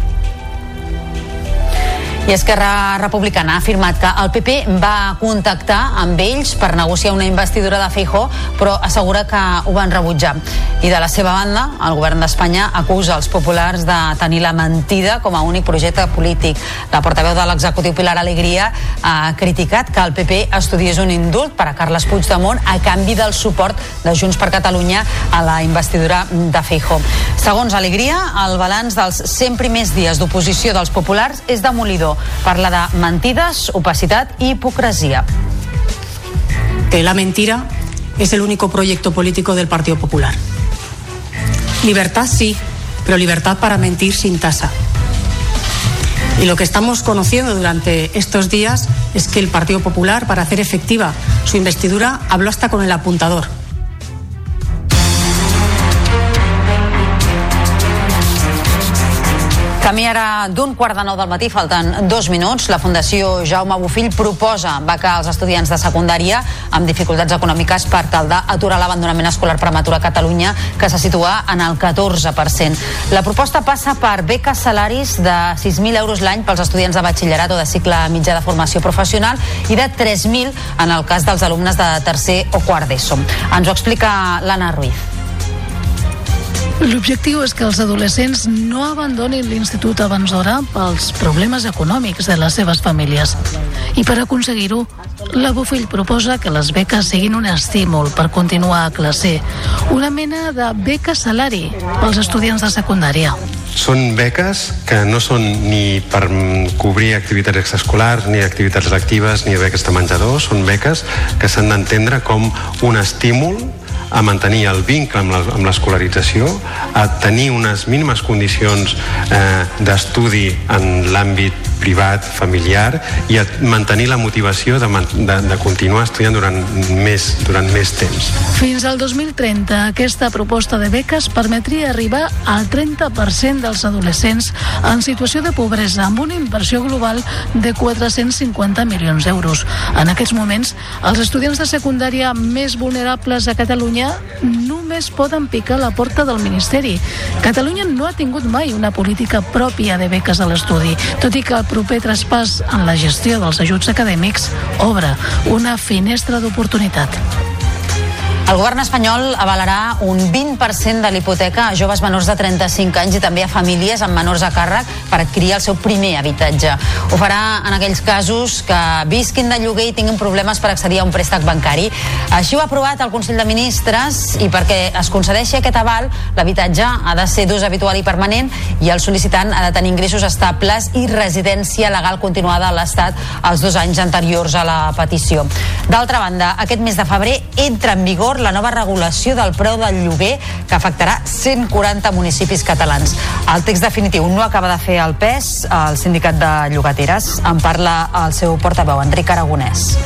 I Esquerra Republicana ha afirmat que el PP va contactar amb ells per negociar una investidura de Feijó, però assegura que ho van rebutjar. I de la seva banda, el govern d'Espanya acusa els populars de tenir la mentida com a únic projecte polític. La portaveu de l'executiu Pilar Alegria ha criticat que el PP estudiés un indult per a Carles Puigdemont a canvi del suport de Junts per Catalunya a la investidura de Feijó. Segons Alegria, el balanç dels 100 primers dies d'oposició dels populars és demolidor. Parla de mentides, opacitat que la mentira es el único proyecto político del Partido Popular. Libertad sí, pero libertad para mentir sin tasa. Y lo que estamos conociendo durante estos días es que el Partido Popular, para hacer efectiva su investidura, habló hasta con el apuntador. Camí ara d'un quart de nou del matí, falten dos minuts. La Fundació Jaume Bofill proposa becar als estudiants de secundària amb dificultats econòmiques per tal d'aturar l'abandonament escolar prematur a Catalunya, que se situa en el 14%. La proposta passa per beques salaris de 6.000 euros l'any pels estudiants de batxillerat o de cicle mitjà de formació professional i de 3.000 en el cas dels alumnes de tercer o quart d'ESO. Ens ho explica l'Anna Ruiz. L'objectiu és que els adolescents no abandonin l'institut abans d'hora pels problemes econòmics de les seves famílies. I per aconseguir-ho, la Bofill proposa que les beques siguin un estímul per continuar a classe, una mena de beca salari pels estudiants de secundària. Són beques que no són ni per cobrir activitats extraescolars, ni activitats lectives, ni beques de menjador, són beques que s'han d'entendre com un estímul a mantenir el vincle amb la- amb l'escolarització, a tenir unes mínimes condicions eh, d'estudi en l'àmbit privat, familiar i a mantenir la motivació de, de, de continuar estudiant durant més, durant més temps. Fins al 2030, aquesta proposta de beques permetria arribar al 30% dels adolescents en situació de pobresa, amb una inversió global de 450 milions d'euros. En aquests moments, els estudiants de secundària més vulnerables a Catalunya només poden picar la porta del Ministeri. Catalunya no ha tingut mai una política pròpia de beques a l'estudi, tot i que el proper traspàs en la gestió dels ajuts acadèmics obre una finestra d'oportunitat. El govern espanyol avalarà un 20% de l'hipoteca a joves menors de 35 anys i també a famílies amb menors a càrrec per adquirir el seu primer habitatge. Ho farà en aquells casos que visquin de lloguer i tinguin problemes per accedir a un préstec bancari. Així ho ha aprovat el Consell de Ministres i perquè es concedeixi aquest aval, l'habitatge ha de ser d'ús habitual i permanent i el sol·licitant ha de tenir ingressos estables i residència legal continuada a l'Estat els dos anys anteriors a la petició. D'altra banda, aquest mes de febrer entra en vigor la nova regulació del preu del lloguer que afectarà 140 municipis catalans. El text definitiu no acaba de fer el pes al sindicat de llogateres. En parla el seu portaveu, Enric Aragonès.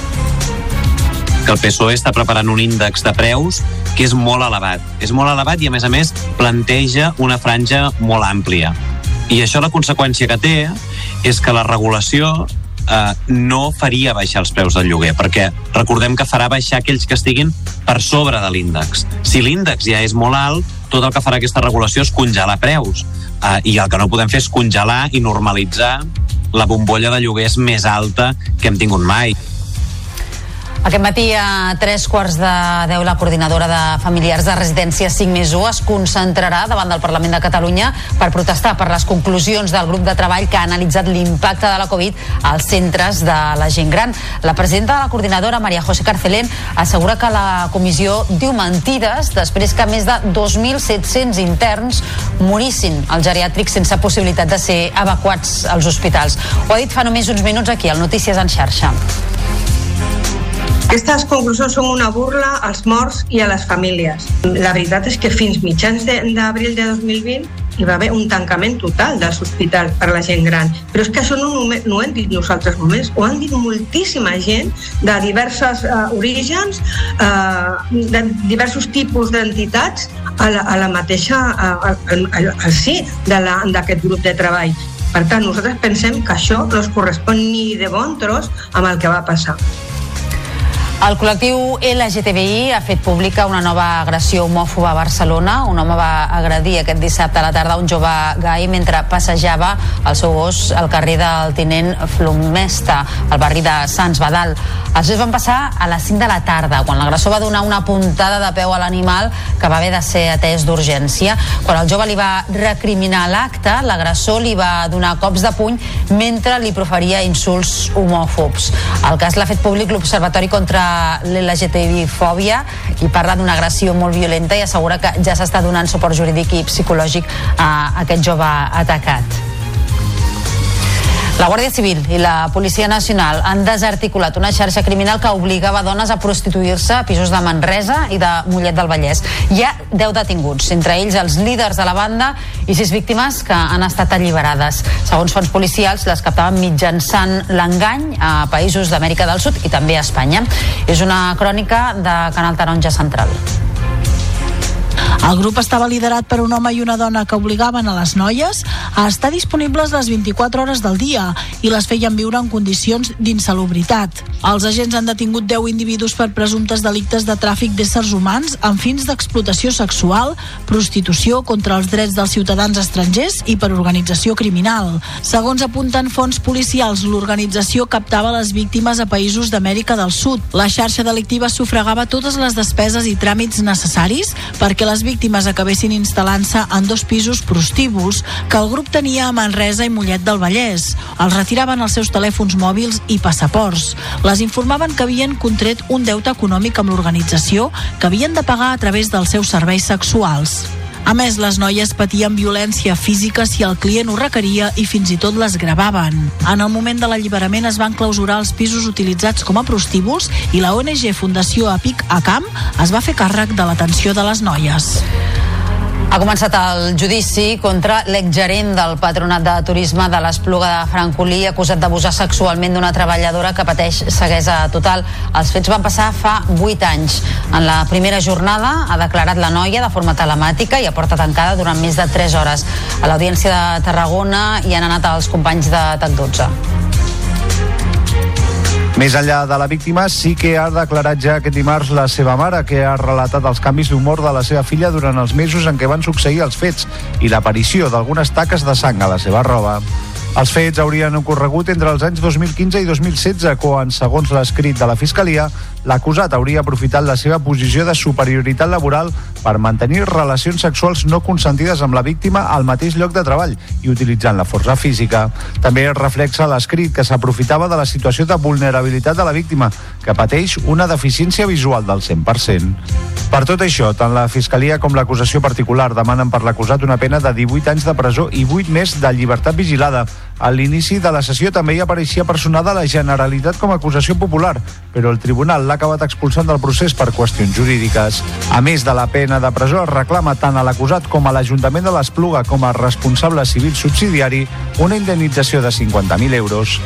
que el PSOE està preparant un índex de preus que és molt elevat. És molt elevat i, a més a més, planteja una franja molt àmplia. I això la conseqüència que té és que la regulació eh, no faria baixar els preus del lloguer, perquè recordem que farà baixar aquells que estiguin per sobre de l'índex. Si l'índex ja és molt alt, tot el que farà aquesta regulació és congelar preus. Eh, I el que no podem fer és congelar i normalitzar la bombolla de lloguers més alta que hem tingut mai. Aquest matí a tres quarts de deu la coordinadora de familiars de residència 5 més 1 es concentrarà davant del Parlament de Catalunya per protestar per les conclusions del grup de treball que ha analitzat l'impacte de la Covid als centres de la gent gran. La presidenta de la coordinadora, Maria José Carcelén, assegura que la comissió diu mentides després que més de 2.700 interns morissin al geriàtric sense possibilitat de ser evacuats als hospitals. Ho ha dit fa només uns minuts aquí, al Notícies en xarxa. Aquestes conclusions són una burla als morts i a les famílies. La veritat és que fins mitjans de- d'abril de, 2020 hi va haver un tancament total dels hospitals per a la gent gran. Però és que això no, no ho hem dit nosaltres només, ho han dit moltíssima gent de diversos uh, orígens, uh, de diversos tipus d'entitats a, la, a la mateixa, sí de d'aquest grup de treball. Per tant, nosaltres pensem que això no es correspon ni de bon tros amb el que va passar. El col·lectiu LGTBI ha fet pública una nova agressió homòfoba a Barcelona. Un home va agredir aquest dissabte a la tarda un jove gai mentre passejava el seu gos al carrer del Tinent Flomesta, al barri de Sants Badal. Els fets van passar a les 5 de la tarda, quan l'agressor va donar una puntada de peu a l'animal que va haver de ser atès d'urgència. Quan el jove li va recriminar l'acte, l'agressor li va donar cops de puny mentre li proferia insults homòfobs. El cas l'ha fet públic l'Observatori contra l'LGTBI-fòbia i parla d'una agressió molt violenta i assegura que ja s'està donant suport jurídic i psicològic a aquest jove atacat. La Guàrdia Civil i la Policia Nacional han desarticulat una xarxa criminal que obligava dones a prostituir-se a pisos de Manresa i de Mollet del Vallès. Hi ha 10 detinguts, entre ells els líders de la banda i sis víctimes que han estat alliberades. Segons fonts policials, les captaven mitjançant l'engany a països d'Amèrica del Sud i també a Espanya. És una crònica de Canal Taronja Central. El grup estava liderat per un home i una dona que obligaven a les noies a estar disponibles les 24 hores del dia i les feien viure en condicions d'insalubritat. Els agents han detingut 10 individus per presumptes delictes de tràfic d'éssers humans amb fins d'explotació sexual, prostitució contra els drets dels ciutadans estrangers i per organització criminal. Segons apunten fonts policials, l'organització captava les víctimes a països d'Amèrica del Sud. La xarxa delictiva sufragava totes les despeses i tràmits necessaris perquè les víctimes acabessin instal·lant-se en dos pisos prostíbuls que el grup tenia a Manresa i Mollet del Vallès. Els retiraven els seus telèfons mòbils i passaports. Les informaven que havien contret un deute econòmic amb l'organització que havien de pagar a través dels seus serveis sexuals. A més, les noies patien violència física si el client ho requeria i fins i tot les gravaven. En el moment de l'alliberament es van clausurar els pisos utilitzats com a prostíbuls i la ONG Fundació Apic Acam es va fer càrrec de l'atenció de les noies. Ha començat el judici contra l'exgerent del Patronat de Turisme de l'Espluga de Francolí acusat d'abusar sexualment d'una treballadora que pateix ceguesa total. Els fets van passar fa 8 anys. En la primera jornada ha declarat la noia de forma telemàtica i a porta tancada durant més de 3 hores. A l'Audiència de Tarragona hi han anat els companys de TAC12. Més enllà de la víctima, sí que ha declarat ja aquest dimarts la seva mare, que ha relatat els canvis d'humor de la seva filla durant els mesos en què van succeir els fets i l'aparició d'algunes taques de sang a la seva roba. Els fets haurien ocorregut entre els anys 2015 i 2016, quan, segons l'escrit de la Fiscalia, l'acusat hauria aprofitat la seva posició de superioritat laboral per mantenir relacions sexuals no consentides amb la víctima al mateix lloc de treball i utilitzant la força física. També reflexa l'escrit que s'aprofitava de la situació de vulnerabilitat de la víctima, que pateix una deficiència visual del 100%. Per tot això, tant la Fiscalia com l'acusació particular demanen per l'acusat una pena de 18 anys de presó i 8 més de llibertat vigilada. A l'inici de la sessió també hi apareixia personada la Generalitat com a acusació popular, però el tribunal l'ha acabat expulsant del procés per qüestions jurídiques. A més de la pena de presó, es reclama tant a l'acusat com a l'Ajuntament de l'Espluga com a responsable civil subsidiari una indemnització de 50.000 euros.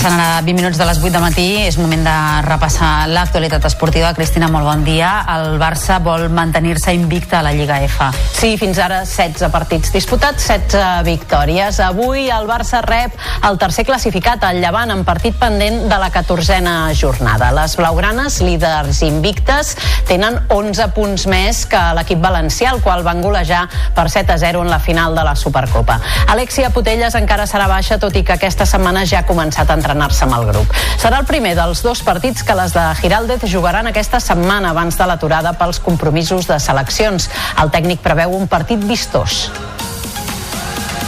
Passant ara 20 minuts de les 8 de matí, és moment de repassar l'actualitat esportiva. Cristina, molt bon dia. El Barça vol mantenir-se invicta a la Lliga F. Sí, fins ara 16 partits disputats, 16 victòries. Avui el Barça rep el tercer classificat, el Llevant, en partit pendent de la 14a jornada. Les blaugranes, líders invictes, tenen 11 punts més que l'equip valencià, el qual van golejar per 7 a 0 en la final de la Supercopa. Alexia Putelles encara serà baixa, tot i que aquesta setmana ja ha començat a entrenar-se amb el grup. Serà el primer dels dos partits que les de Giraldez jugaran aquesta setmana abans de l'aturada pels compromisos de seleccions. El tècnic preveu un partit vistós.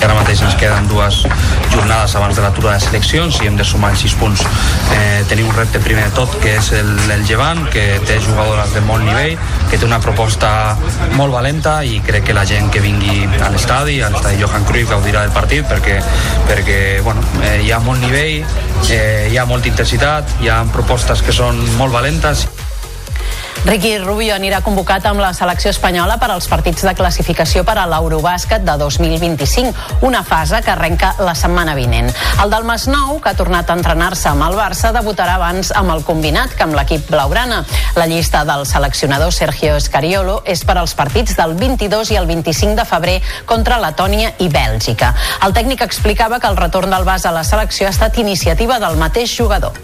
Ara mateix ens queden dues jornades abans de l'aturada de seleccions i hem de sumar els 6 punts. Eh, tenim un repte primer de tot, que és el, el Llevant, que té jugadores de molt nivell, que té una proposta molt valenta i crec que la gent que vingui a l'estadi, a l'estadi Johan Cruyff, gaudirà del partit perquè, perquè bueno, eh, hi ha molt nivell, eh, hi ha molta intensitat, hi ha propostes que són molt valentes. Ricky Rubio anirà convocat amb la selecció espanyola per als partits de classificació per a l'Eurobàsquet de 2025, una fase que arrenca la setmana vinent. El del Masnou, que ha tornat a entrenar-se amb el Barça, debutarà abans amb el combinat que amb l'equip blaugrana. La llista del seleccionador Sergio Escariolo és per als partits del 22 i el 25 de febrer contra Letònia i Bèlgica. El tècnic explicava que el retorn del Bas a la selecció ha estat iniciativa del mateix jugador.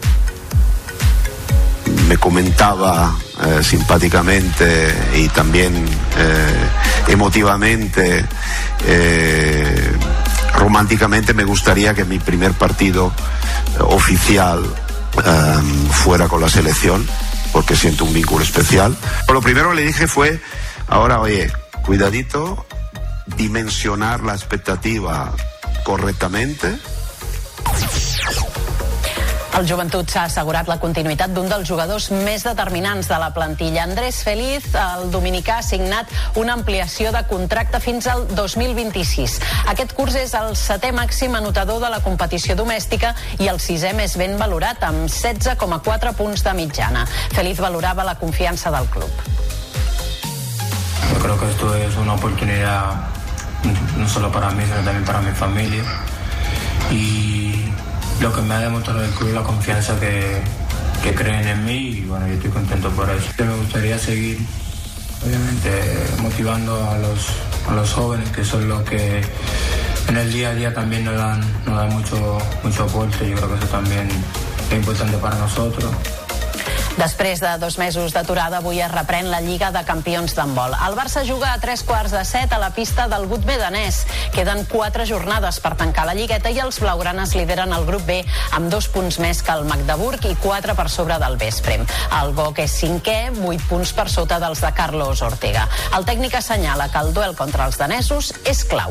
Me comentaba eh, simpáticamente y también eh, emotivamente, eh, románticamente, me gustaría que mi primer partido oficial fuera con la selección, porque siento un vínculo especial. Lo primero que le dije fue, ahora oye, cuidadito, dimensionar la expectativa correctamente. El joventut s'ha assegurat la continuïtat d'un dels jugadors més determinants de la plantilla. Andrés Feliz, el dominicà, ha signat una ampliació de contracte fins al 2026. Aquest curs és el setè màxim anotador de la competició domèstica i el sisè més ben valorat, amb 16,4 punts de mitjana. Feliz valorava la confiança del club. Creo que esto es una oportunidad no solo para mí, sino también para mi familia. Y lo que me ha demostrado el club, la confianza que, creen en mí, y bueno, yo estoy contento por eso. Me gustaría seguir, obviamente, motivando a los, a los jóvenes, que son los que en el día a día también nos dan, nos dan mucho, mucho aporte. Yo creo que eso también es importante para nosotros. Després de dos mesos d'aturada, avui es reprèn la Lliga de Campions d'handbol. El Barça juga a tres quarts de set a la pista del Gut Danès. Queden quatre jornades per tancar la lligueta i els blaugranes lideren el grup B amb dos punts més que el Magdeburg i quatre per sobre del Vesprem. El Boc és cinquè, vuit punts per sota dels de Carlos Ortega. El tècnic assenyala que el duel contra els danesos és clau.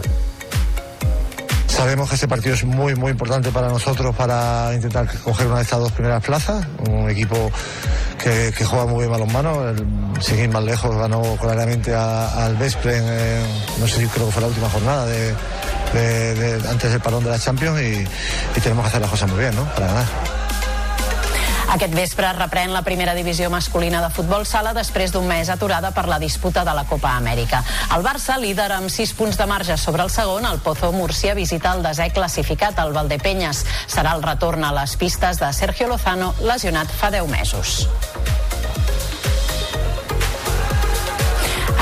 Sabemos que este partido es muy, muy importante para nosotros para intentar coger una de estas dos primeras plazas. Un equipo que, juega muy bien balonmano. Sin ir más lejos, ganó claramente al Vespre, en, eh, no sé si creo que fue la última jornada de- antes del parón de la Champions y, y tenemos que hacer las cosas muy bien, ¿no? Para ganar. Aquest vespre reprèn la primera divisió masculina de futbol sala després d'un mes aturada per la disputa de la Copa Amèrica. El Barça, líder amb 6 punts de marge sobre el segon, el Pozo Múrcia visita el desè classificat, el Valdepenyes. Serà el retorn a les pistes de Sergio Lozano, lesionat fa 10 mesos.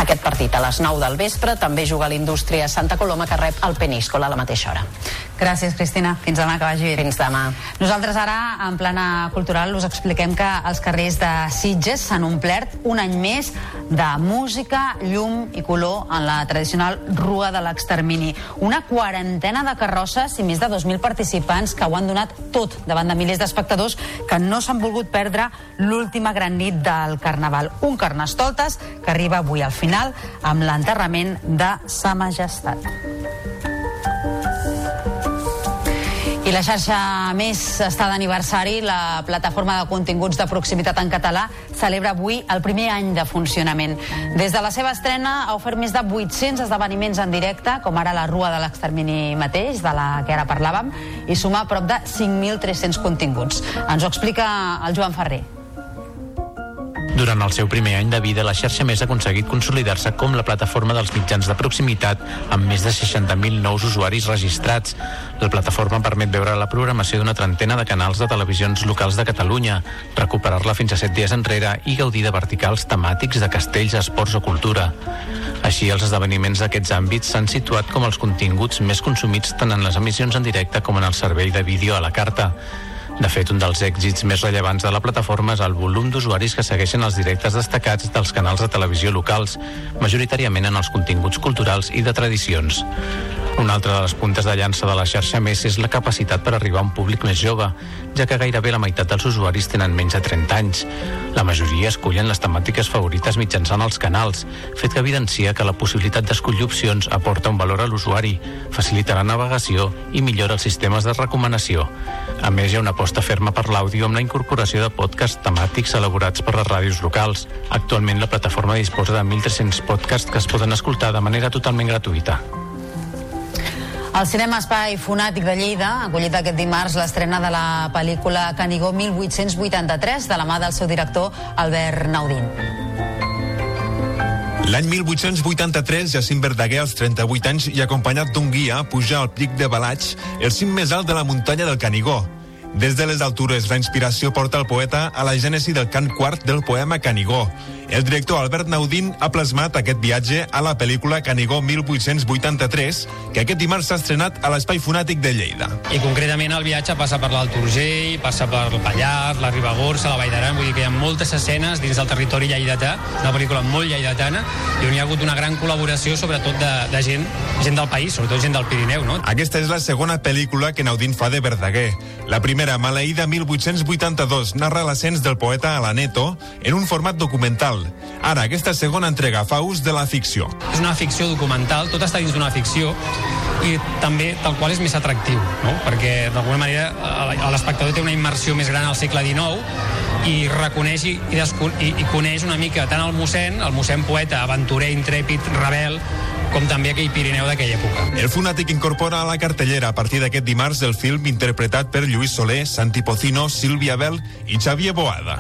Aquest partit a les 9 del vespre també juga l'Indústria Santa Coloma que rep el Peníscola a la mateixa hora. Gràcies, Cristina. Fins demà, que vagi bé. Fins demà. Nosaltres ara, en plana cultural, us expliquem que els carrers de Sitges s'han omplert un any més de música, llum i color en la tradicional Rua de l'Extermini. Una quarantena de carrosses i més de 2.000 participants que ho han donat tot davant de milers d'espectadors que no s'han volgut perdre l'última gran nit del Carnaval. Un carnestoltes que arriba avui al final amb l'enterrament de Sa Majestat. La xarxa Més està d'aniversari. La plataforma de continguts de proximitat en català celebra avui el primer any de funcionament. Des de la seva estrena ha ofert més de 800 esdeveniments en directe, com ara la Rua de l'Extermini mateix, de la que ara parlàvem, i suma prop de 5.300 continguts. Ens ho explica el Joan Ferrer. Durant el seu primer any de vida, la xarxa més ha aconseguit consolidar-se com la plataforma dels mitjans de proximitat amb més de 60.000 nous usuaris registrats. La plataforma permet veure la programació d'una trentena de canals de televisions locals de Catalunya, recuperar-la fins a set dies enrere i gaudir de verticals temàtics de castells, esports o cultura. Així, els esdeveniments d'aquests àmbits s'han situat com els continguts més consumits tant en les emissions en directe com en el servei de vídeo a la carta. De fet, un dels èxits més rellevants de la plataforma és el volum d'usuaris que segueixen els directes destacats dels canals de televisió locals, majoritàriament en els continguts culturals i de tradicions. Una altra de les puntes de llança de la xarxa més és la capacitat per arribar a un públic més jove, ja que gairebé la meitat dels usuaris tenen menys de 30 anys. La majoria escollen les temàtiques favorites mitjançant els canals, fet que evidencia que la possibilitat d'escollir opcions aporta un valor a l'usuari, facilita la navegació i millora els sistemes de recomanació. A més, hi ha una aposta ferma per l'àudio amb la incorporació de podcasts temàtics elaborats per les ràdios locals. Actualment la plataforma disposa de 1.300 podcasts que es poden escoltar de manera totalment gratuïta. El Cinema Espai Fonàtic de Lleida ha acollit aquest dimarts l'estrena de la pel·lícula Canigó 1883 de la mà del seu director Albert Naudín. L'any 1883, Jacint Verdaguer, als 38 anys, i acompanyat d'un guia, puja al pic de Balatx, el cim més alt de la muntanya del Canigó. Des de les altures, la inspiració porta el poeta a la gènesi del cant quart del poema Canigó. El director Albert Naudín ha plasmat aquest viatge a la pel·lícula Canigó 1883, que aquest dimarts s'ha estrenat a l'Espai Fonàtic de Lleida. I concretament el viatge passa per l'Alt Urgell, passa per el Pallars, la Ribagorça, la Vall d'Aran, vull dir que hi ha moltes escenes dins del territori lleidatà, una pel·lícula molt lleidatana, i on hi ha hagut una gran col·laboració, sobretot de, de gent, gent del país, sobretot gent del Pirineu, no? Aquesta és la segona pel·lícula que Naudín fa de Verdaguer. La primera, Maleïda 1882, narra l'ascens del poeta a la Neto en un format documental. Ara, aquesta segona entrega fa ús de la ficció. És una ficció documental, tot està dins d'una ficció, i també tal qual és més atractiu, no? perquè d'alguna manera l'espectador té una immersió més gran al segle XIX i reconeix i, i, i coneix una mica tant el mossèn, el mossèn poeta, aventurer, intrèpid, rebel, com també aquell Pirineu d'aquella època. El Fonàtic incorpora a la cartellera a partir d'aquest dimarts el film interpretat per Lluís Soler, Santi Pocino, Sílvia Bel i Xavier Boada.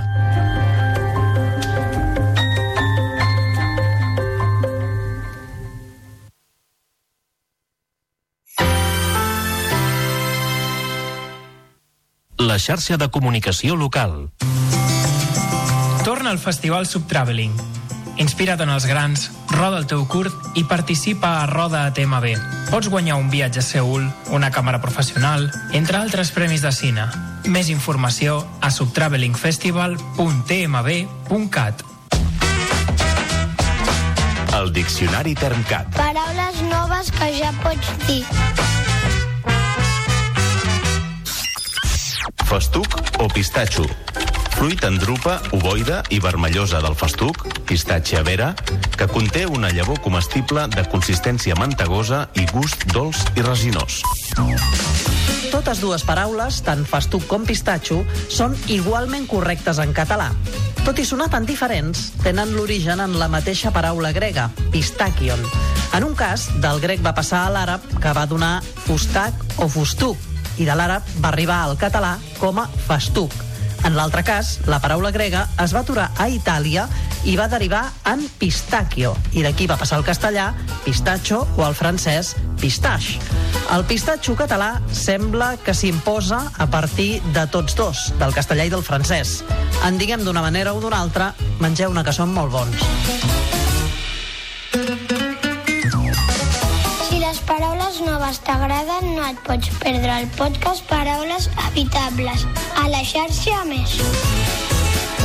La xarxa de comunicació local. Torna al Festival Subtraveling. Inspira't en els grans, roda el teu curt i participa a Roda a TMB. Pots guanyar un viatge a Seul, una càmera professional, entre altres premis de cine. Més informació a subtravelingfestival.tmb.cat El Diccionari Termcat. Paraules noves que ja pots dir. Festuc o pistatxo. Fruit en drupa, ovoide i vermellosa del festuc, pistatge vera, que conté una llavor comestible de consistència mantegosa i gust dolç i resinós. Totes dues paraules, tant festuc com pistatxo, són igualment correctes en català. Tot i sonar tan diferents, tenen l'origen en la mateixa paraula grega, pistachion. En un cas, del grec va passar a l'àrab, que va donar fustac o fustuc, i de l'àrab va arribar al català com a festuc. En l'altre cas, la paraula grega es va aturar a Itàlia i va derivar en pistachio, i d'aquí va passar al castellà pistacho o al francès pistache. El pistatxo català sembla que s'imposa a partir de tots dos, del castellà i del francès. En diguem d'una manera o d'una altra, mengeu-ne que són molt bons. Paraules noves t'agraden, no et pots perdre el podcast Paraules Habitables a la xarxa a més.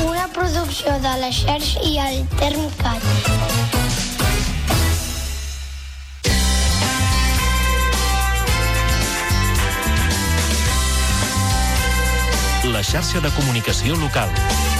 Una producció de la xarxa i el Termcat. La xarxa de comunicació local.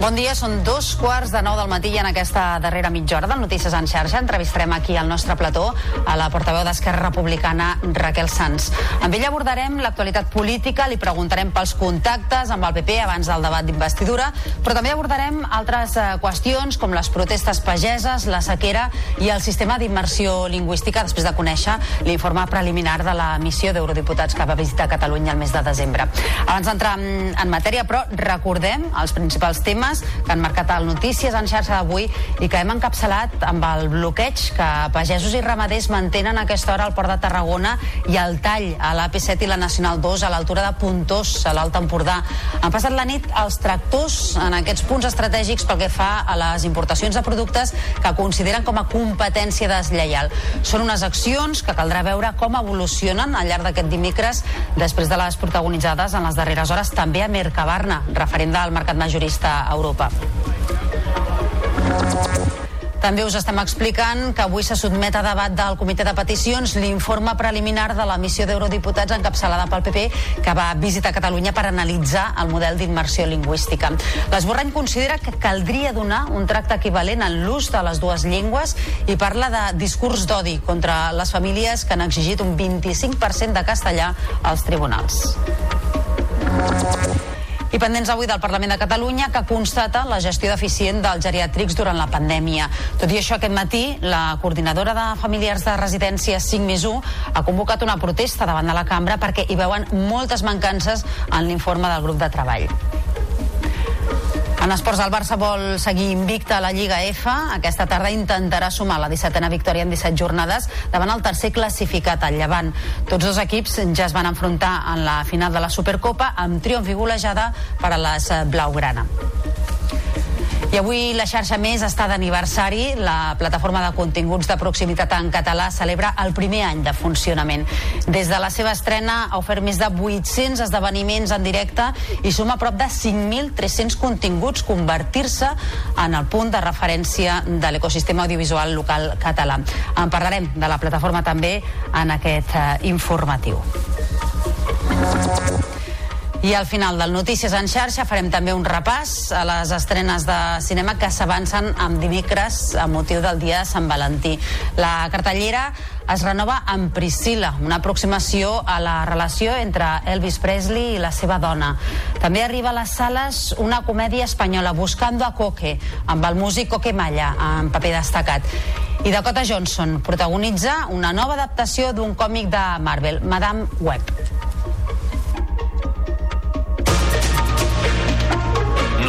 Bon dia, són dos quarts de nou del matí i en aquesta darrera mitja hora de Notícies en xarxa entrevistarem aquí al nostre plató a la portaveu d'Esquerra Republicana, Raquel Sanz. Amb ella abordarem l'actualitat política, li preguntarem pels contactes amb el PP abans del debat d'investidura, però també abordarem altres eh, qüestions com les protestes pageses, la sequera i el sistema d'immersió lingüística després de conèixer l'informe preliminar de la missió d'eurodiputats que va visitar Catalunya el mes de desembre. Abans d'entrar en, en matèria, però recordem els principals temes que han marcat el Notícies en xarxa d'avui i que hem encapçalat amb el bloqueig que pagesos i ramaders mantenen a aquesta hora al Port de Tarragona i el tall a l'AP7 i la Nacional 2 a l'altura de Puntós, a l'Alt Empordà. Han passat la nit els tractors en aquests punts estratègics pel que fa a les importacions de productes que consideren com a competència deslleial. Són unes accions que caldrà veure com evolucionen al llarg d'aquest dimecres després de les protagonitzades en les darreres hores també a Mercabarna, referent del mercat majorista a Europa. També us estem explicant que avui se sotmet a debat del Comitè de Peticions l'informe preliminar de la missió d'eurodiputats encapçalada pel PP que va visitar Catalunya per analitzar el model d'immersió lingüística. L'esborrany considera que caldria donar un tracte equivalent en l'ús de les dues llengües i parla de discurs d'odi contra les famílies que han exigit un 25% de castellà als tribunals. I pendents avui del Parlament de Catalunya que constata la gestió deficient dels geriàtrics durant la pandèmia. Tot i això, aquest matí, la coordinadora de familiars de residència 5 més 1 ha convocat una protesta davant de la cambra perquè hi veuen moltes mancances en l'informe del grup de treball. En esports, el Barça vol seguir invicta a la Lliga F. Aquesta tarda intentarà sumar la 17a victòria en 17 jornades davant el tercer classificat, al Llevant. Tots dos equips ja es van enfrontar en la final de la Supercopa amb triomf i golejada per a les Blaugrana. I avui la xarxa Més està d'aniversari. La plataforma de continguts de proximitat en català celebra el primer any de funcionament. Des de la seva estrena ha ofert més de 800 esdeveniments en directe i suma prop de 5.300 continguts, convertir-se en el punt de referència de l'ecosistema audiovisual local català. En parlarem de la plataforma també en aquest eh, informatiu. I al final del Notícies en xarxa farem també un repàs a les estrenes de cinema que s'avancen amb dimecres a motiu del dia de Sant Valentí. La cartellera es renova amb Priscila, una aproximació a la relació entre Elvis Presley i la seva dona. També arriba a les sales una comèdia espanyola, Buscando a Coque, amb el músic Coque Malla, en paper destacat. I Dakota Johnson protagonitza una nova adaptació d'un còmic de Marvel, Madame Web.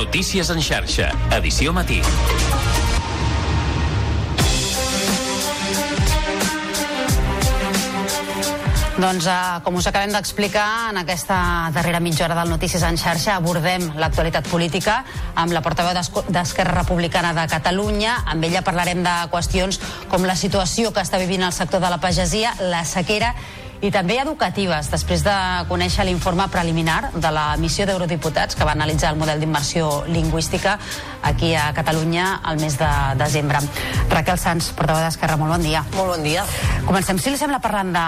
Notícies en xarxa, edició matí. Doncs, eh, com us acabem d'explicar, en aquesta darrera mitja hora del Notícies en xarxa abordem l'actualitat política amb la portaveu d'Esquerra Republicana de Catalunya. Amb ella parlarem de qüestions com la situació que està vivint el sector de la pagesia, la sequera i també educatives, després de conèixer l'informe preliminar de la missió d'eurodiputats que va analitzar el model d'immersió lingüística aquí a Catalunya al mes de desembre. Raquel Sans, portaveu d'Esquerra, molt bon dia. Molt bon dia. Comencem, si li sembla, parlant de,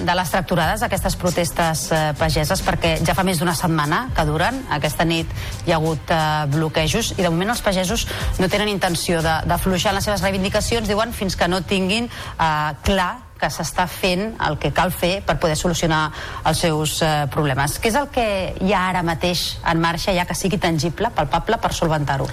de les tracturades, aquestes protestes eh, pageses, perquè ja fa més d'una setmana que duren. Aquesta nit hi ha hagut eh, bloquejos i de moment els pagesos no tenen intenció d'afluixar en les seves reivindicacions, diuen, fins que no tinguin eh, clar que s'està fent el que cal fer per poder solucionar els seus eh, problemes. Què és el que hi ha ara mateix en marxa, ja que sigui tangible, palpable, per solventar-ho?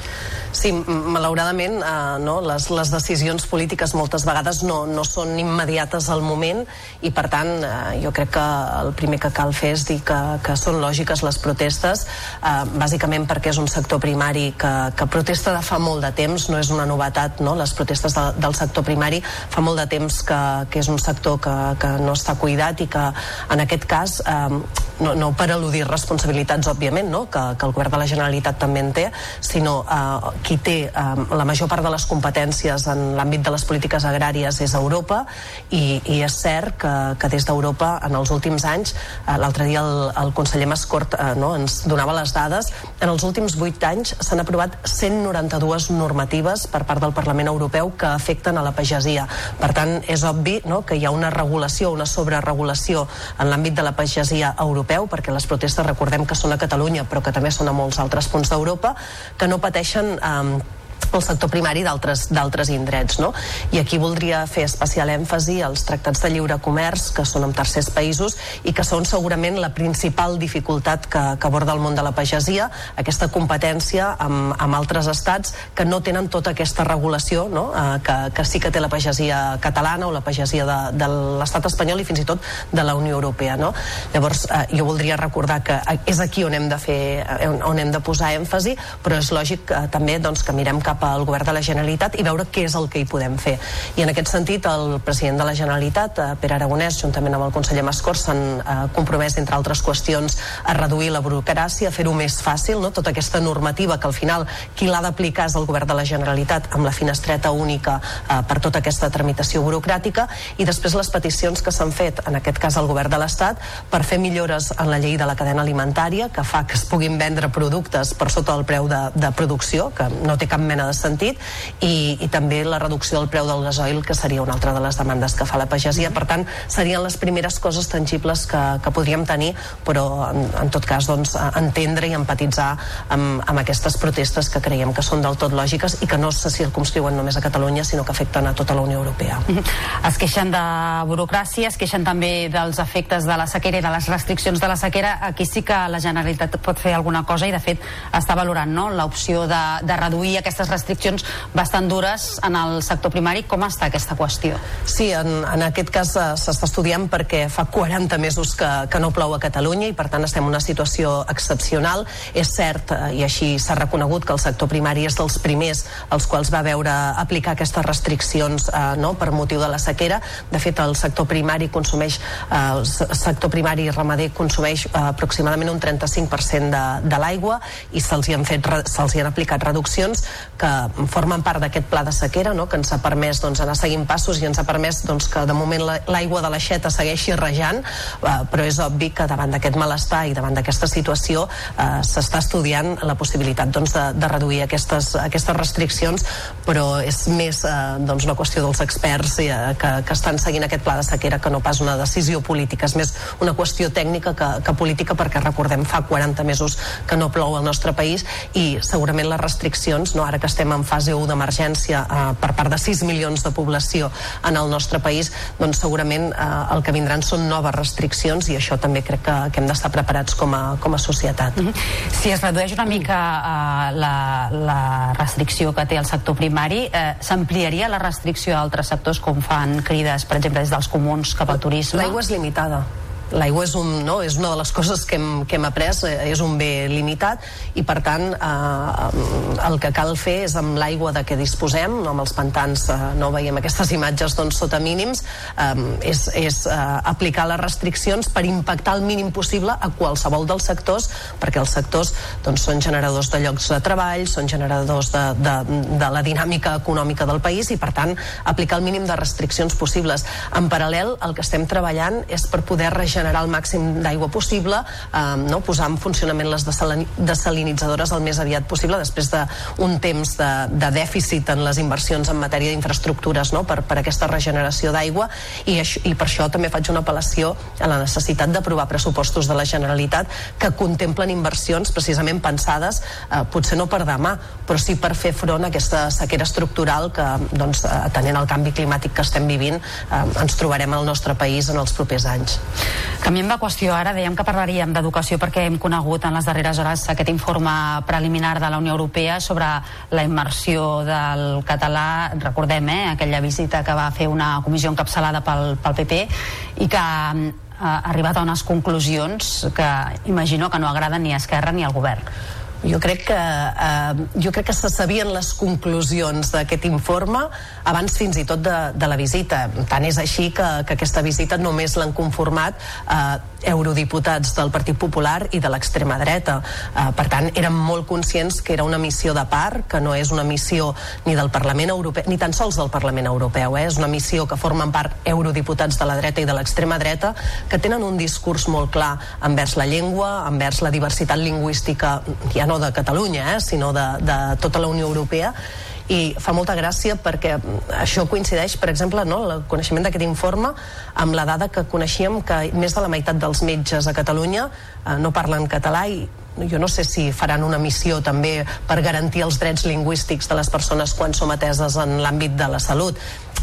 Sí, malauradament eh, no, les, les decisions polítiques moltes vegades no, no són immediates al moment i per tant eh, jo crec que el primer que cal fer és dir que, que són lògiques les protestes eh, bàsicament perquè és un sector primari que, que protesta de fa molt de temps no és una novetat, no? les protestes de, del sector primari fa molt de temps que, que és un sector que, que no està cuidat i que en aquest cas eh, no, no per al·ludir responsabilitats òbviament no? que, que el govern de la Generalitat també en té sinó eh, qui té eh, la major part de les competències en l'àmbit de les polítiques agràries és Europa i, i és cert que, que des d'Europa en els últims anys eh, l'altre dia el, el conseller Mascort eh, no, ens donava les dades en els últims 8 anys s'han aprovat 192 normatives per part del Parlament Europeu que afecten a la pagesia per tant és obvi no, que hi ha una regulació, una sobreregulació en l'àmbit de la pagesia europeu, perquè les protestes recordem que són a Catalunya, però que també són a molts altres punts d'Europa, que no pateixen eh, el sector primari d'altres indrets. No? I aquí voldria fer especial èmfasi als tractats de lliure comerç que són amb tercers països i que són segurament la principal dificultat que, que aborda el món de la pagesia, aquesta competència amb, amb altres estats que no tenen tota aquesta regulació no? eh, que, que sí que té la pagesia catalana o la pagesia de, de l'estat espanyol i fins i tot de la Unió Europea. No? Llavors, eh, jo voldria recordar que és aquí on hem de fer, on hem de posar èmfasi, però és lògic eh, també doncs, que mirem cap al govern de la Generalitat i veure què és el que hi podem fer. I en aquest sentit, el president de la Generalitat, eh, Pere Aragonès, juntament amb el conseller Mascor, s'han eh, compromès, entre altres qüestions, a reduir la burocràcia, a fer-ho més fàcil, no? tota aquesta normativa que al final qui l'ha d'aplicar és el govern de la Generalitat amb la finestreta única eh, per tota aquesta tramitació burocràtica i després les peticions que s'han fet, en aquest cas al govern de l'Estat, per fer millores en la llei de la cadena alimentària que fa que es puguin vendre productes per sota del preu de, de producció, que no té cap mena sentit i, i també la reducció del preu del gasoil que seria una altra de les demandes que fa la pagesia per tant serien les primeres coses tangibles que, que podríem tenir però en, en tot cas doncs, entendre i empatitzar amb, amb aquestes protestes que creiem que són del tot lògiques i que no se circumscriuen només a Catalunya sinó que afecten a tota la Unió Europea. Es queixen de burocràcia, es queixen també dels efectes de la sequera i de les restriccions de la sequera. Aquí sí que la Generalitat pot fer alguna cosa i de fet està valorant no? l'opció de, de reduir aquestes restriccions bastant dures en el sector primari. Com està aquesta qüestió? Sí, en, en aquest cas eh, s'està estudiant perquè fa 40 mesos que, que no plou a Catalunya i per tant estem en una situació excepcional. És cert, eh, i així s'ha reconegut, que el sector primari és dels primers als quals va veure aplicar aquestes restriccions eh, no, per motiu de la sequera. De fet, el sector primari consumeix, eh, el sector primari ramader consumeix eh, aproximadament un 35% de, de l'aigua i se'ls hi han fet se'ls hi han aplicat reduccions que formen part d'aquest pla de sequera no, que ens ha permès doncs, anar seguint passos i ens ha permès doncs, que de moment l'aigua de l'aixeta segueixi rejant, eh, però és obvi que davant d'aquest malestar i davant d'aquesta situació eh, s'està estudiant la possibilitat doncs, de, de reduir aquestes, aquestes restriccions, però és més eh, doncs, una qüestió dels experts eh, que, que estan seguint aquest pla de sequera que no pas una decisió política, és més una qüestió tècnica que, que política perquè recordem fa 40 mesos que no plou al nostre país i segurament les restriccions, no, ara que estem en fase 1 d'emergència eh, per part de 6 milions de població en el nostre país, doncs segurament eh, el que vindran són noves restriccions i això també crec que, que hem d'estar preparats com a, com a societat. Mm -hmm. Si es redueix una mica eh, la, la restricció que té el sector primari, eh, s'ampliaria la restricció a altres sectors com fan crides, per exemple, des dels comuns cap al turisme? L'aigua és limitada l'aigua és, un, no, és una de les coses que hem, que hem après, eh, és un bé limitat i per tant eh, el que cal fer és amb l'aigua de què disposem, no amb els pantans eh, no veiem aquestes imatges doncs, sota mínims eh, és, és eh, aplicar les restriccions per impactar el mínim possible a qualsevol dels sectors perquè els sectors doncs, són generadors de llocs de treball, són generadors de, de, de la dinàmica econòmica del país i per tant aplicar el mínim de restriccions possibles. En paral·lel el que estem treballant és per poder regenerar generar el màxim d'aigua possible, eh, no? posar en funcionament les desalinitzadores el més aviat possible després d'un temps de, de dèficit en les inversions en matèria d'infraestructures no? per, per aquesta regeneració d'aigua i, i per això també faig una apel·lació a la necessitat d'aprovar pressupostos de la Generalitat que contemplen inversions precisament pensades eh, potser no per demà però sí per fer front a aquesta sequera estructural que doncs, atenent al canvi climàtic que estem vivint eh, ens trobarem al nostre país en els propers anys. Canviem de qüestió ara, dèiem que parlaríem d'educació perquè hem conegut en les darreres hores aquest informe preliminar de la Unió Europea sobre la immersió del català, recordem, eh, aquella visita que va fer una comissió encapçalada pel, pel PP i que eh, ha arribat a unes conclusions que imagino que no agraden ni a Esquerra ni al govern. Jo crec que, eh, jo crec que se sabien les conclusions d'aquest informe abans fins i tot de, de la visita. Tant és així que, que aquesta visita només l'han conformat eh, eurodiputats del Partit Popular i de l'extrema dreta. Eh, per tant, érem molt conscients que era una missió de part, que no és una missió ni del Parlament Europeu, ni tan sols del Parlament Europeu, eh? és una missió que formen part eurodiputats de la dreta i de l'extrema dreta, que tenen un discurs molt clar envers la llengua, envers la diversitat lingüística, ja no de Catalunya, eh, sinó de, de tota la Unió Europea i fa molta gràcia perquè això coincideix, per exemple, no, el coneixement d'aquest informe amb la dada que coneixíem que més de la meitat dels metges a Catalunya eh, no parlen català i jo no sé si faran una missió també per garantir els drets lingüístics de les persones quan som ateses en l'àmbit de la salut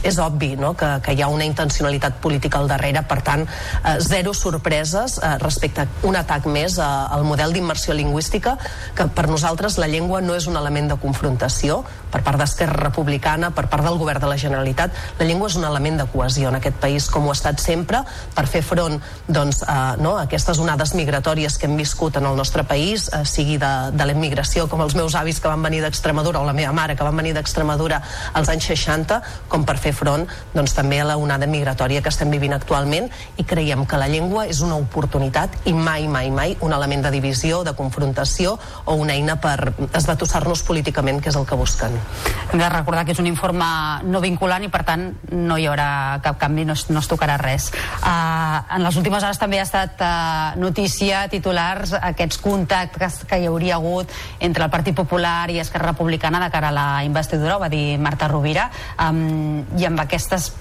és obvi no? que, que hi ha una intencionalitat política al darrere, per tant, eh, zero sorpreses eh, respecte a un atac més eh, al model d'immersió lingüística, que per nosaltres la llengua no és un element de confrontació, per part d'Esquerra Republicana, per part del govern de la Generalitat, la llengua és un element de cohesió en aquest país, com ho ha estat sempre, per fer front doncs, a, no, a aquestes onades migratòries que hem viscut en el nostre país, eh, sigui de, de l'immigració, com els meus avis que van venir d'Extremadura, o la meva mare que van venir d'Extremadura als anys 60, com per fer front doncs, també a la onada migratòria que estem vivint actualment i creiem que la llengua és una oportunitat i mai, mai, mai un element de divisió, de confrontació o una eina per esbatussar-nos políticament, que és el que busquen. Hem de recordar que és un informe no vinculant i per tant no hi haurà cap canvi, no es, no es tocarà res. Uh, en les últimes hores també ha estat uh, notícia, titulars, aquests contactes que hi hauria hagut entre el Partit Popular i Esquerra Republicana de cara a la investidura, ho va dir Marta Rovira, um, i amb aquestes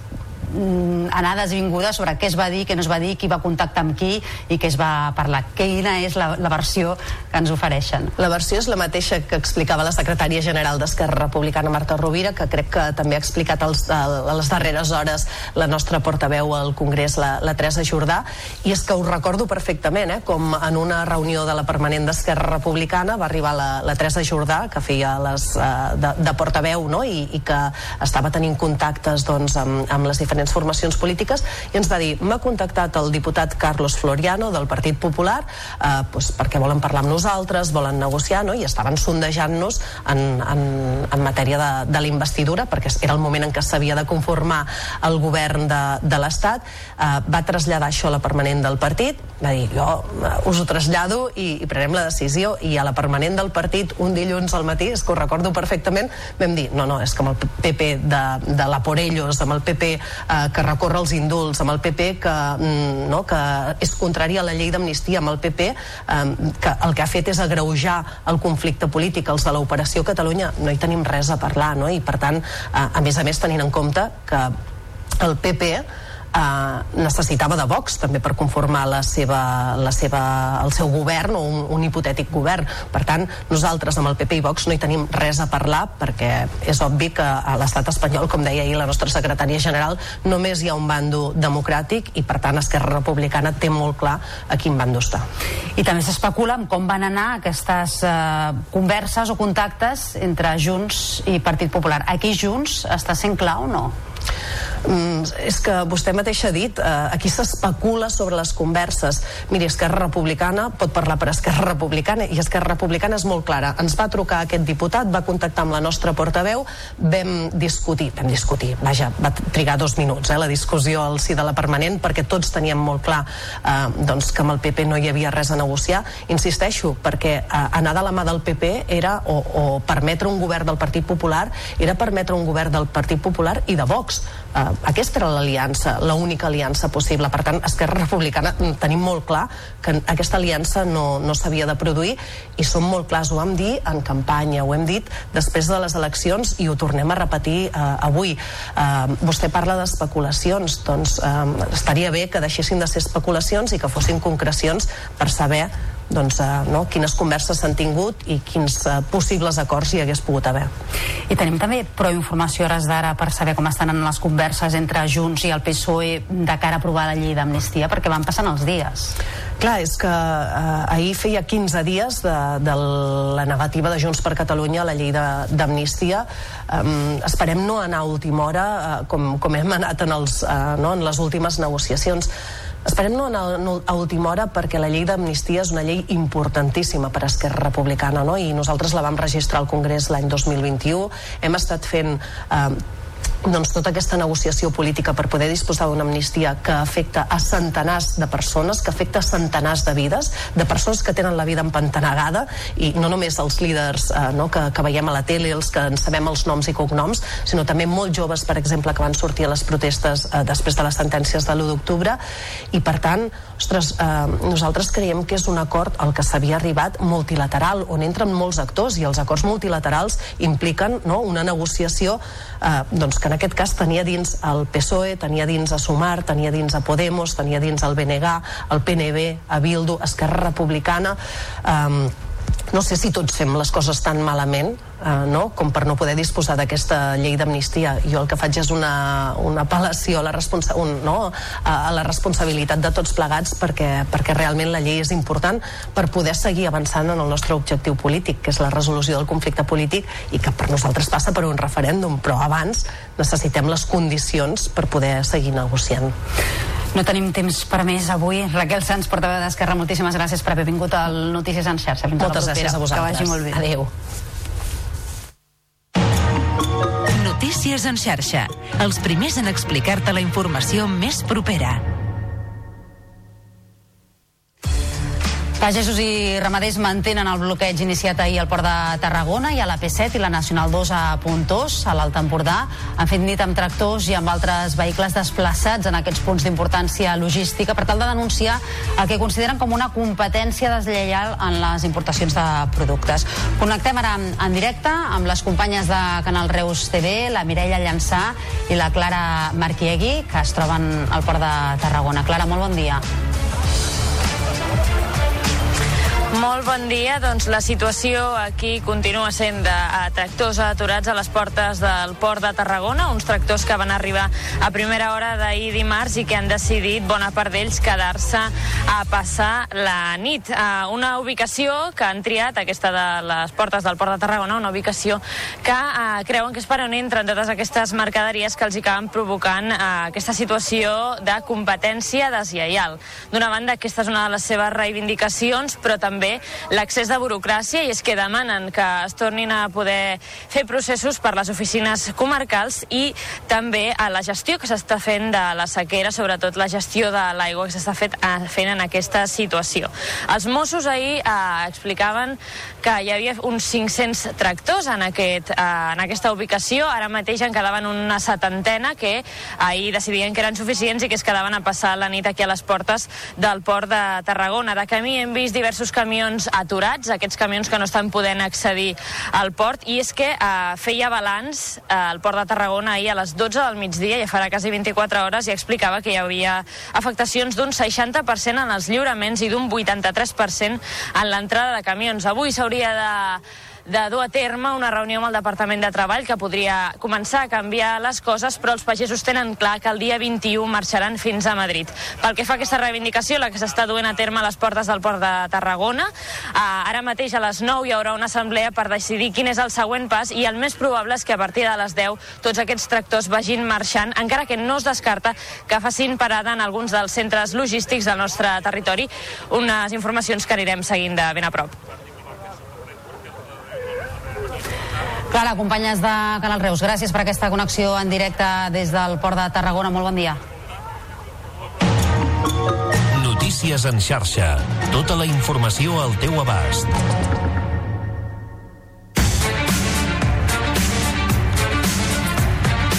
anades i vingudes sobre què es va dir, què no es va dir, qui va contactar amb qui i què es va parlar. Quina és la, la versió que ens ofereixen? La versió és la mateixa que explicava la secretària general d'Esquerra Republicana, Marta Rovira, que crec que també ha explicat als, a, a les darreres hores la nostra portaveu al Congrés, la, la Teresa Jordà, i és que ho recordo perfectament, eh, com en una reunió de la permanent d'Esquerra Republicana va arribar la, la Teresa Jordà, que feia les, eh, de, de portaveu, no? I, i que estava tenint contactes doncs, amb, amb les diferents formacions polítiques, i ens va dir, m'ha contactat el diputat Carlos Floriano del Partit Popular eh, doncs perquè volen parlar amb nosaltres, volen negociar, no? i estaven sondejant-nos en, en, en matèria de, de la investidura, perquè era el moment en què s'havia de conformar el govern de, de l'Estat, eh, va traslladar això a la permanent del partit, va dir, jo eh, us ho trasllado i, i prenem la decisió, i a la permanent del partit, un dilluns al matí, és que ho recordo perfectament, vam dir, no, no, és que amb el PP de, de la Porellos, amb el PP eh, que recorre els indults, amb el PP que, mm, no, que és contrari a la llei d'amnistia, amb el PP eh, que el que ha fet és agreujar el conflicte polític, els de l'operació Catalunya no hi tenim res a parlar, no? i per tant, eh, a més a més tenint en compte que el PP eh, necessitava de Vox també per conformar la seva, la seva, el seu govern o un, un hipotètic govern. Per tant, nosaltres amb el PP i Vox no hi tenim res a parlar perquè és obvi que a l'estat espanyol, com deia ahir la nostra secretària general, només hi ha un bando democràtic i per tant Esquerra Republicana té molt clar a quin bando està. I també s'especula amb com van anar aquestes eh, converses o contactes entre Junts i Partit Popular. Aquí Junts està sent clau o no? Mm, és que vostè mateix ha dit eh, aquí s'especula sobre les converses. Miri, Esquerra Republicana pot parlar per Esquerra Republicana i Esquerra Republicana és molt clara, ens va trucar aquest diputat va contactar amb la nostra portaveu vam discutir, vam discutir vaja, va trigar dos minuts eh, la discussió al si de la permanent perquè tots teníem molt clar eh, doncs que amb el PP no hi havia res a negociar. Insisteixo, perquè eh, anar de la mà del PP era o, o permetre un govern del Partit Popular era permetre un govern del Partit Popular i de Vox eh, aquesta era l'aliança, l'única aliança possible. Per tant, Esquerra Republicana mm, tenim molt clar que aquesta aliança no, no s'havia de produir i som molt clars, ho vam dir en campanya, ho hem dit després de les eleccions i ho tornem a repetir eh, avui. Eh, vostè parla d'especulacions, doncs eh, estaria bé que deixessin de ser especulacions i que fossin concrecions per saber doncs, eh, no, quines converses s'han tingut i quins eh, possibles acords hi hagués pogut haver. I tenim també prou informació hores d'ara per saber com estan en les converses entre Junts i el PSOE de cara a aprovar la llei d'amnistia, perquè van passant els dies. Clar, és que eh, ahir feia 15 dies de, de la negativa de Junts per Catalunya a la llei d'amnistia. Um, esperem no anar a última hora, uh, com, com hem anat en, els, uh, no, en les últimes negociacions. Esperem no anar a última hora perquè la llei d'amnistia és una llei importantíssima per a Esquerra Republicana no? i nosaltres la vam registrar al Congrés l'any 2021 hem estat fent eh, doncs, tota aquesta negociació política per poder disposar d'una amnistia que afecta a centenars de persones, que afecta a centenars de vides, de persones que tenen la vida empantanegada i no només els líders eh, no, que, que veiem a la tele, els que en sabem els noms i cognoms, sinó també molt joves, per exemple, que van sortir a les protestes eh, després de les sentències de l'1 d'octubre. I per tant, ostres, eh, nosaltres creiem que és un acord al que s'havia arribat multilateral, on entren molts actors i els acords multilaterals impliquen no, una negociació eh, doncs que en aquest cas tenia dins el PSOE, tenia dins a Sumar, tenia dins a Podemos, tenia dins el BNG, el PNB, a Bildu, Esquerra Republicana... Eh, no sé si tots fem les coses tan malament eh, no? com per no poder disposar d'aquesta llei d'amnistia. Jo el que faig és una, una apel·lació a la, responsa un, no? a, a la responsabilitat de tots plegats perquè, perquè realment la llei és important per poder seguir avançant en el nostre objectiu polític, que és la resolució del conflicte polític i que per nosaltres passa per un referèndum, però abans necessitem les condicions per poder seguir negociant. No tenim temps per més avui. Raquel Sanz, portaveu d'Esquerra, moltíssimes gràcies per haver vingut al Notícies en xarxa. Fins Moltes gràcies a vosaltres. Que vagi molt bé. Adéu. Notícies en xarxa. Els primers en explicar-te la informació més propera. Pagesos i ramaders mantenen el bloqueig iniciat ahir al Port de Tarragona i a la P7 i la Nacional 2 a Puntós, a l'Alt Empordà. Han fet nit amb tractors i amb altres vehicles desplaçats en aquests punts d'importància logística per tal de denunciar el que consideren com una competència deslleial en les importacions de productes. Connectem ara en directe amb les companyes de Canal Reus TV, la Mireia Llançà i la Clara Marquiegui, que es troben al Port de Tarragona. Clara, molt bon dia. Molt bon dia. Doncs la situació aquí continua sent de tractors aturats a les portes del port de Tarragona, uns tractors que van arribar a primera hora d'ahir dimarts i que han decidit, bona part d'ells, quedar-se a passar la nit. A una ubicació que han triat, aquesta de les portes del port de Tarragona, una ubicació que uh, creuen que és per on entren totes aquestes mercaderies que els acaben provocant uh, aquesta situació de competència deslleial. D'una banda, aquesta és una de les seves reivindicacions, però també també l'accés de burocràcia i és que demanen que es tornin a poder fer processos per les oficines comarcals i també a la gestió que s'està fent de la sequera, sobretot la gestió de l'aigua que s'està eh, fent en aquesta situació. Els Mossos ahir eh, explicaven que hi havia uns 500 tractors en, aquest, eh, en aquesta ubicació, ara mateix en quedaven una setantena que ahir decidien que eren suficients i que es quedaven a passar la nit aquí a les portes del port de Tarragona. De camí hem vist diversos camions camions aturats, aquests camions que no estan podent accedir al port, i és que eh, feia balanç eh, al port de Tarragona ahir a les 12 del migdia, ja farà quasi 24 hores, i explicava que hi havia afectacions d'un 60% en els lliuraments i d'un 83% en l'entrada de camions. Avui s'hauria de de dur a terme una reunió amb el Departament de Treball que podria començar a canviar les coses, però els pagesos tenen clar que el dia 21 marxaran fins a Madrid. Pel que fa a aquesta reivindicació, la que s'està duent a terme a les portes del port de Tarragona, eh, ara mateix a les 9 hi haurà una assemblea per decidir quin és el següent pas i el més probable és que a partir de les 10 tots aquests tractors vagin marxant, encara que no es descarta que facin parada en alguns dels centres logístics del nostre territori, unes informacions que anirem seguint de ben a prop. Clara, companyes de Canal Reus, gràcies per aquesta connexió en directe des del Port de Tarragona. Molt bon dia. Notícies en xarxa. Tota la informació al teu abast.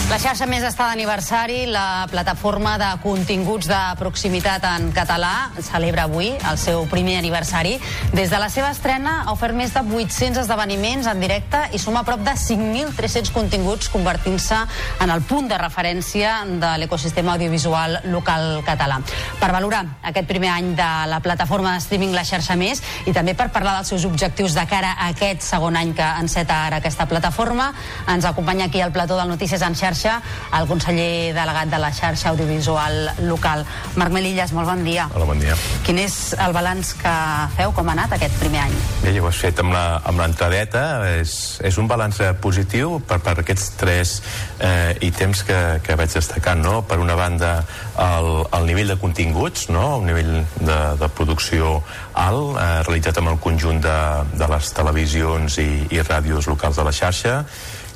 La xarxa més està d'aniversari, la plataforma de continguts de proximitat en català celebra avui el seu primer aniversari. Des de la seva estrena ha ofert més de 800 esdeveniments en directe i suma prop de 5.300 continguts convertint-se en el punt de referència de l'ecosistema audiovisual local català. Per valorar aquest primer any de la plataforma de streaming La Xarxa Més i també per parlar dels seus objectius de cara a aquest segon any que enceta ara aquesta plataforma, ens acompanya aquí al plató del Notícies en Xarxa xarxa, el conseller delegat de la xarxa audiovisual local. Marc Melillas, molt bon dia. Hola, bon dia. Quin és el balanç que feu, com ha anat aquest primer any? Bé, ja ho has fet amb l'entradeta, és, és un balanç positiu per, per aquests tres eh, ítems que, que vaig destacant, no? Per una banda, el, el nivell de continguts, no? un nivell de, de producció alt, eh, realitzat amb el conjunt de, de les televisions i, i ràdios locals de la xarxa,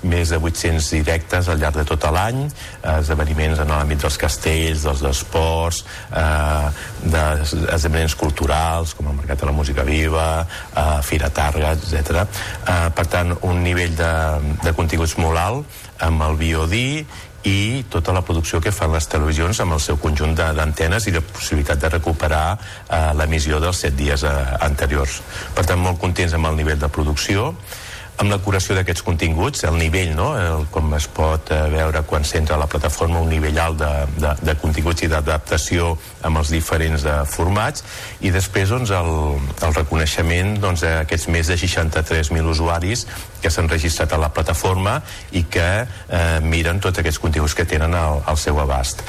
més de 800 directes al llarg de tot l'any, eh, esdeveniments en l'àmbit dels castells, dels esports, eh, d'esdeveniments culturals, com el Mercat de la Música Viva, eh, Fira Targa, etc. Eh, per tant, un nivell de, de continguts molt alt amb el BOD i tota la producció que fan les televisions amb el seu conjunt d'antenes i la possibilitat de recuperar eh, l'emissió dels set dies eh, anteriors. Per tant, molt contents amb el nivell de producció amb la curació d'aquests continguts, el nivell, no? el, com es pot eh, veure quan s'entra a la plataforma, un nivell alt de, de, de continguts i d'adaptació amb els diferents eh, formats, i després doncs, el, el reconeixement doncs, més de 63.000 usuaris que s'han registrat a la plataforma i que eh, miren tots aquests continguts que tenen al, al seu abast.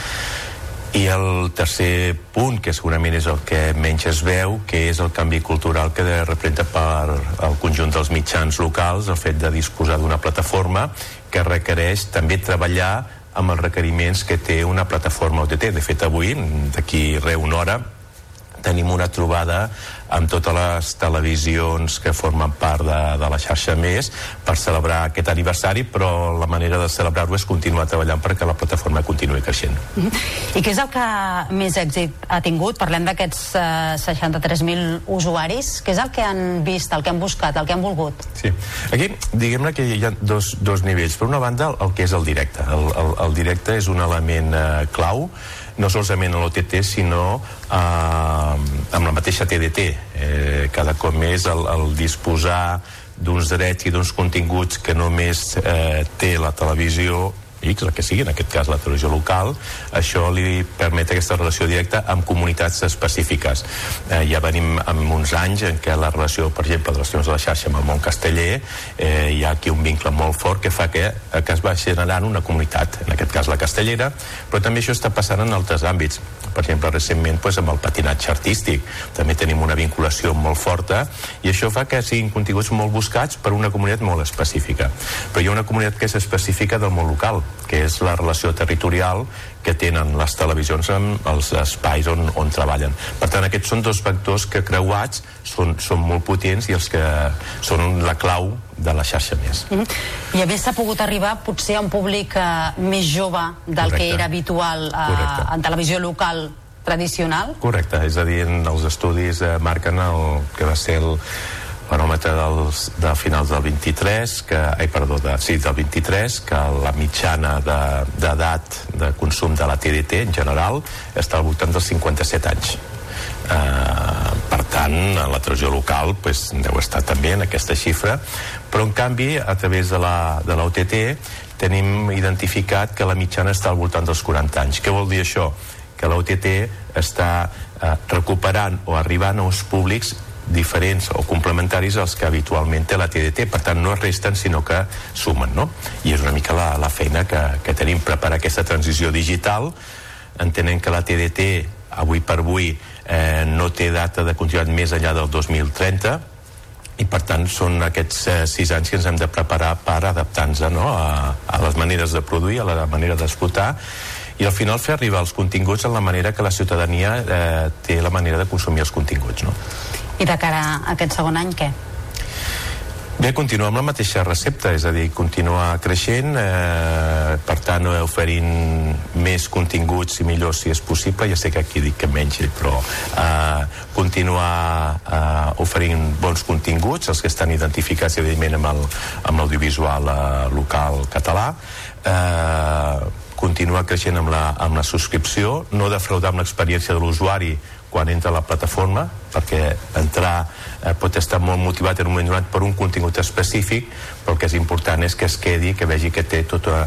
I el tercer punt, que segurament és el que menys es veu, que és el canvi cultural que representa per al conjunt dels mitjans locals el fet de disposar d'una plataforma que requereix també treballar amb els requeriments que té una plataforma OTT. De fet, avui, d'aquí re una hora, tenim una trobada amb totes les televisions que formen part de, de la xarxa Més per celebrar aquest aniversari, però la manera de celebrar-ho és continuar treballant perquè la plataforma continuï creixent. I què és el que més èxit ha tingut? Parlem d'aquests eh, 63.000 usuaris. Què és el que han vist, el que han buscat, el que han volgut? Sí. Aquí, diguem-ne que hi ha dos, dos nivells. Per una banda, el que és el directe. El, el, el directe és un element eh, clau no solament a l'OTT sinó eh, amb la mateixa TDT eh, cada cop més el, el disposar d'uns drets i d'uns continguts que només eh, té la televisió X, el que sigui, en aquest cas la televisió local, això li permet aquesta relació directa amb comunitats específiques. Eh, ja venim amb uns anys en què la relació, per exemple, de les de la xarxa amb el món casteller, eh, hi ha aquí un vincle molt fort que fa que, eh, que es va generant una comunitat, en aquest cas la castellera, però també això està passant en altres àmbits. Per exemple, recentment doncs, amb el patinatge artístic també tenim una vinculació molt forta i això fa que siguin continguts molt buscats per una comunitat molt específica. Però hi ha una comunitat que és específica del món local, que és la relació territorial que tenen les televisions amb els espais on, on treballen. Per tant, aquests són dos vectors que creuats són, són molt potents i els que són la clau de la xarxa més. Mm -hmm. I a més s'ha pogut arribar potser a un públic eh, més jove del Correcte. que era habitual eh, en televisió local tradicional? Correcte, és a dir, els estudis eh, marquen el que va ser el, baròmetre dels, de finals del 23 que, ai, perdó, de, sí, del 23 que la mitjana d'edat de, de consum de la TDT en general està al voltant dels 57 anys eh, per tant la televisió local pues, deu estar també en aquesta xifra però en canvi a través de la, de l'OTT tenim identificat que la mitjana està al voltant dels 40 anys què vol dir això? que l'OTT està eh, recuperant o arribant a uns públics diferents o complementaris als que habitualment té la TDT, per tant no es resten sinó que sumen, no? I és una mica la, la feina que, que tenim preparar aquesta transició digital, entenent que la TDT avui per avui eh, no té data de continuïtat més enllà del 2030 i per tant són aquests eh, sis anys que ens hem de preparar per adaptar-nos no? a, a les maneres de produir, a la manera d'explotar i al final fer arribar els continguts en la manera que la ciutadania eh, té la manera de consumir els continguts no? I de cara a aquest segon any, què? Bé, continuar amb la mateixa recepta, és a dir, continuar creixent, eh, per tant, oferint més continguts i millor si és possible, ja sé que aquí dic que menys, però eh, continuar eh, oferint bons continguts, els que estan identificats, evidentment, amb l'audiovisual eh, local català, eh, continuar creixent amb la, amb la subscripció, no defraudar amb l'experiència de l'usuari quan entra a la plataforma, perquè entrar eh, pot estar molt motivat en un moment donat per un contingut específic, però el que és important és que es quedi, que vegi que té tot eh,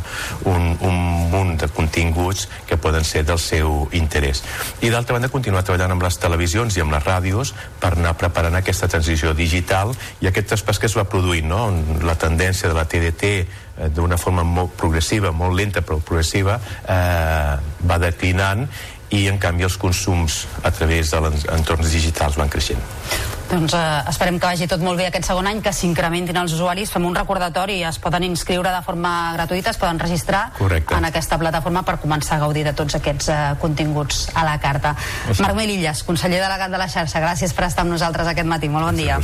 un, un munt de continguts que poden ser del seu interès. I d'altra banda, continuar treballant amb les televisions i amb les ràdios per anar preparant aquesta transició digital i aquest traspàs que es va produint, no? la tendència de la TDT eh, d'una forma molt progressiva, molt lenta però progressiva, eh, va declinant i en canvi els consums a través de entorns digitals van creixent. Doncs eh, esperem que vagi tot molt bé aquest segon any, que s'incrementin els usuaris, fem un recordatori, es poden inscriure de forma gratuïta, es poden registrar Correcte. en aquesta plataforma per començar a gaudir de tots aquests eh, continguts a la carta. Sí. Marc Melillas, conseller delegat de la xarxa, gràcies per estar amb nosaltres aquest matí, molt bon dia.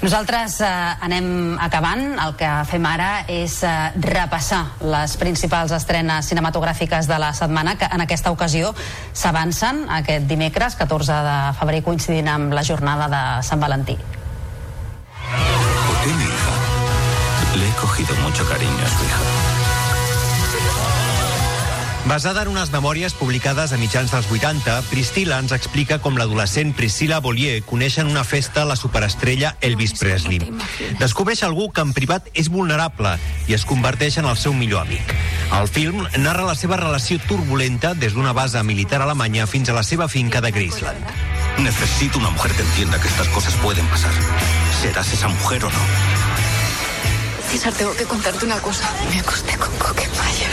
Nosaltres eh, anem acabant, el que fem ara és eh, repassar les principals estrenes cinematogràfiques de la setmana, que en aquesta ocasió s'avancen aquest dimecres, 14 de febrer, coincidint amb la jornada de San Valentín. ¿Por qué mi hija? Le he cogido mucho cariño a su hija. Basada en unes memòries publicades a mitjans dels 80, Priscilla ens explica com l'adolescent Priscilla Bollier coneix en una festa la superestrella Elvis Presley. Descobreix algú que en privat és vulnerable i es converteix en el seu millor amic. El film narra la seva relació turbulenta des d'una base militar alemanya fins a la seva finca de Graceland. Necesito una mujer que entienda que estas cosas pueden pasar. ¿Serás esa mujer o no? César, tengo que contarte una cosa. Me acosté con Coquemaya.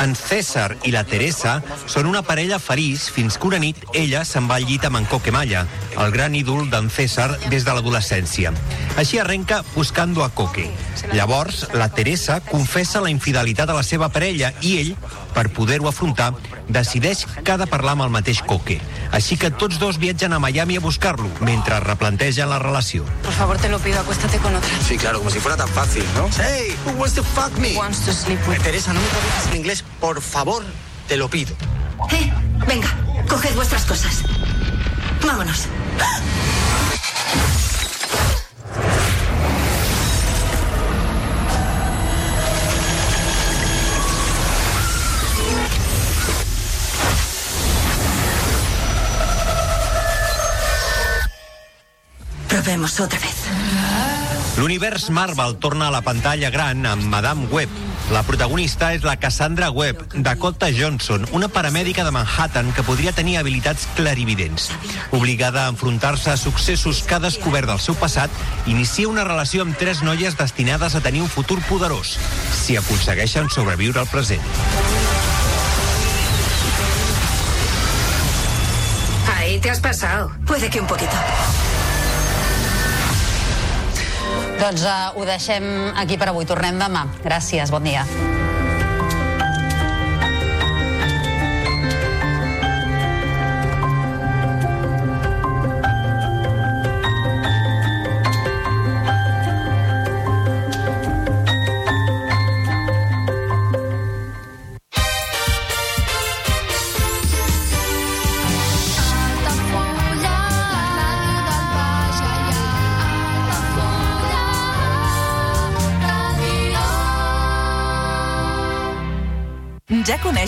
En César i la Teresa són una parella feliç fins que una nit ella se'n va al llit amb en Coque Malla, el gran ídol d'en César des de l'adolescència. Així arrenca Buscando a Coque. Llavors, la Teresa confessa la infidelitat a la seva parella i ell, per poder-ho afrontar, decideix que ha de parlar amb el mateix Coque. Així que tots dos viatgen a Miami a buscar-lo, mentre replantegen la relació. Por favor, te lo pido, acuéstate con otra. Sí, claro, como si fuera tan fácil, ¿no? Hey, who wants to fuck me? Wants to sleep with... Teresa, no me corrijas en inglés, por favor, te lo pido. Eh, venga, coged vuestras cosas. Vámonos. Probemos otra vez. L'univers Marvel torna a la pantalla gran amb Madame Web. La protagonista és la Cassandra Webb, Dakota Johnson, una paramèdica de Manhattan que podria tenir habilitats clarividents. Obligada a enfrontar-se a successos que ha descobert del seu passat, inicia una relació amb tres noies destinades a tenir un futur poderós, si aconsegueixen sobreviure al present. Ahí te has pasado. Puede que un poquito. Doncs uh, ho deixem aquí per avui. Tornem demà. Gràcies, bon dia.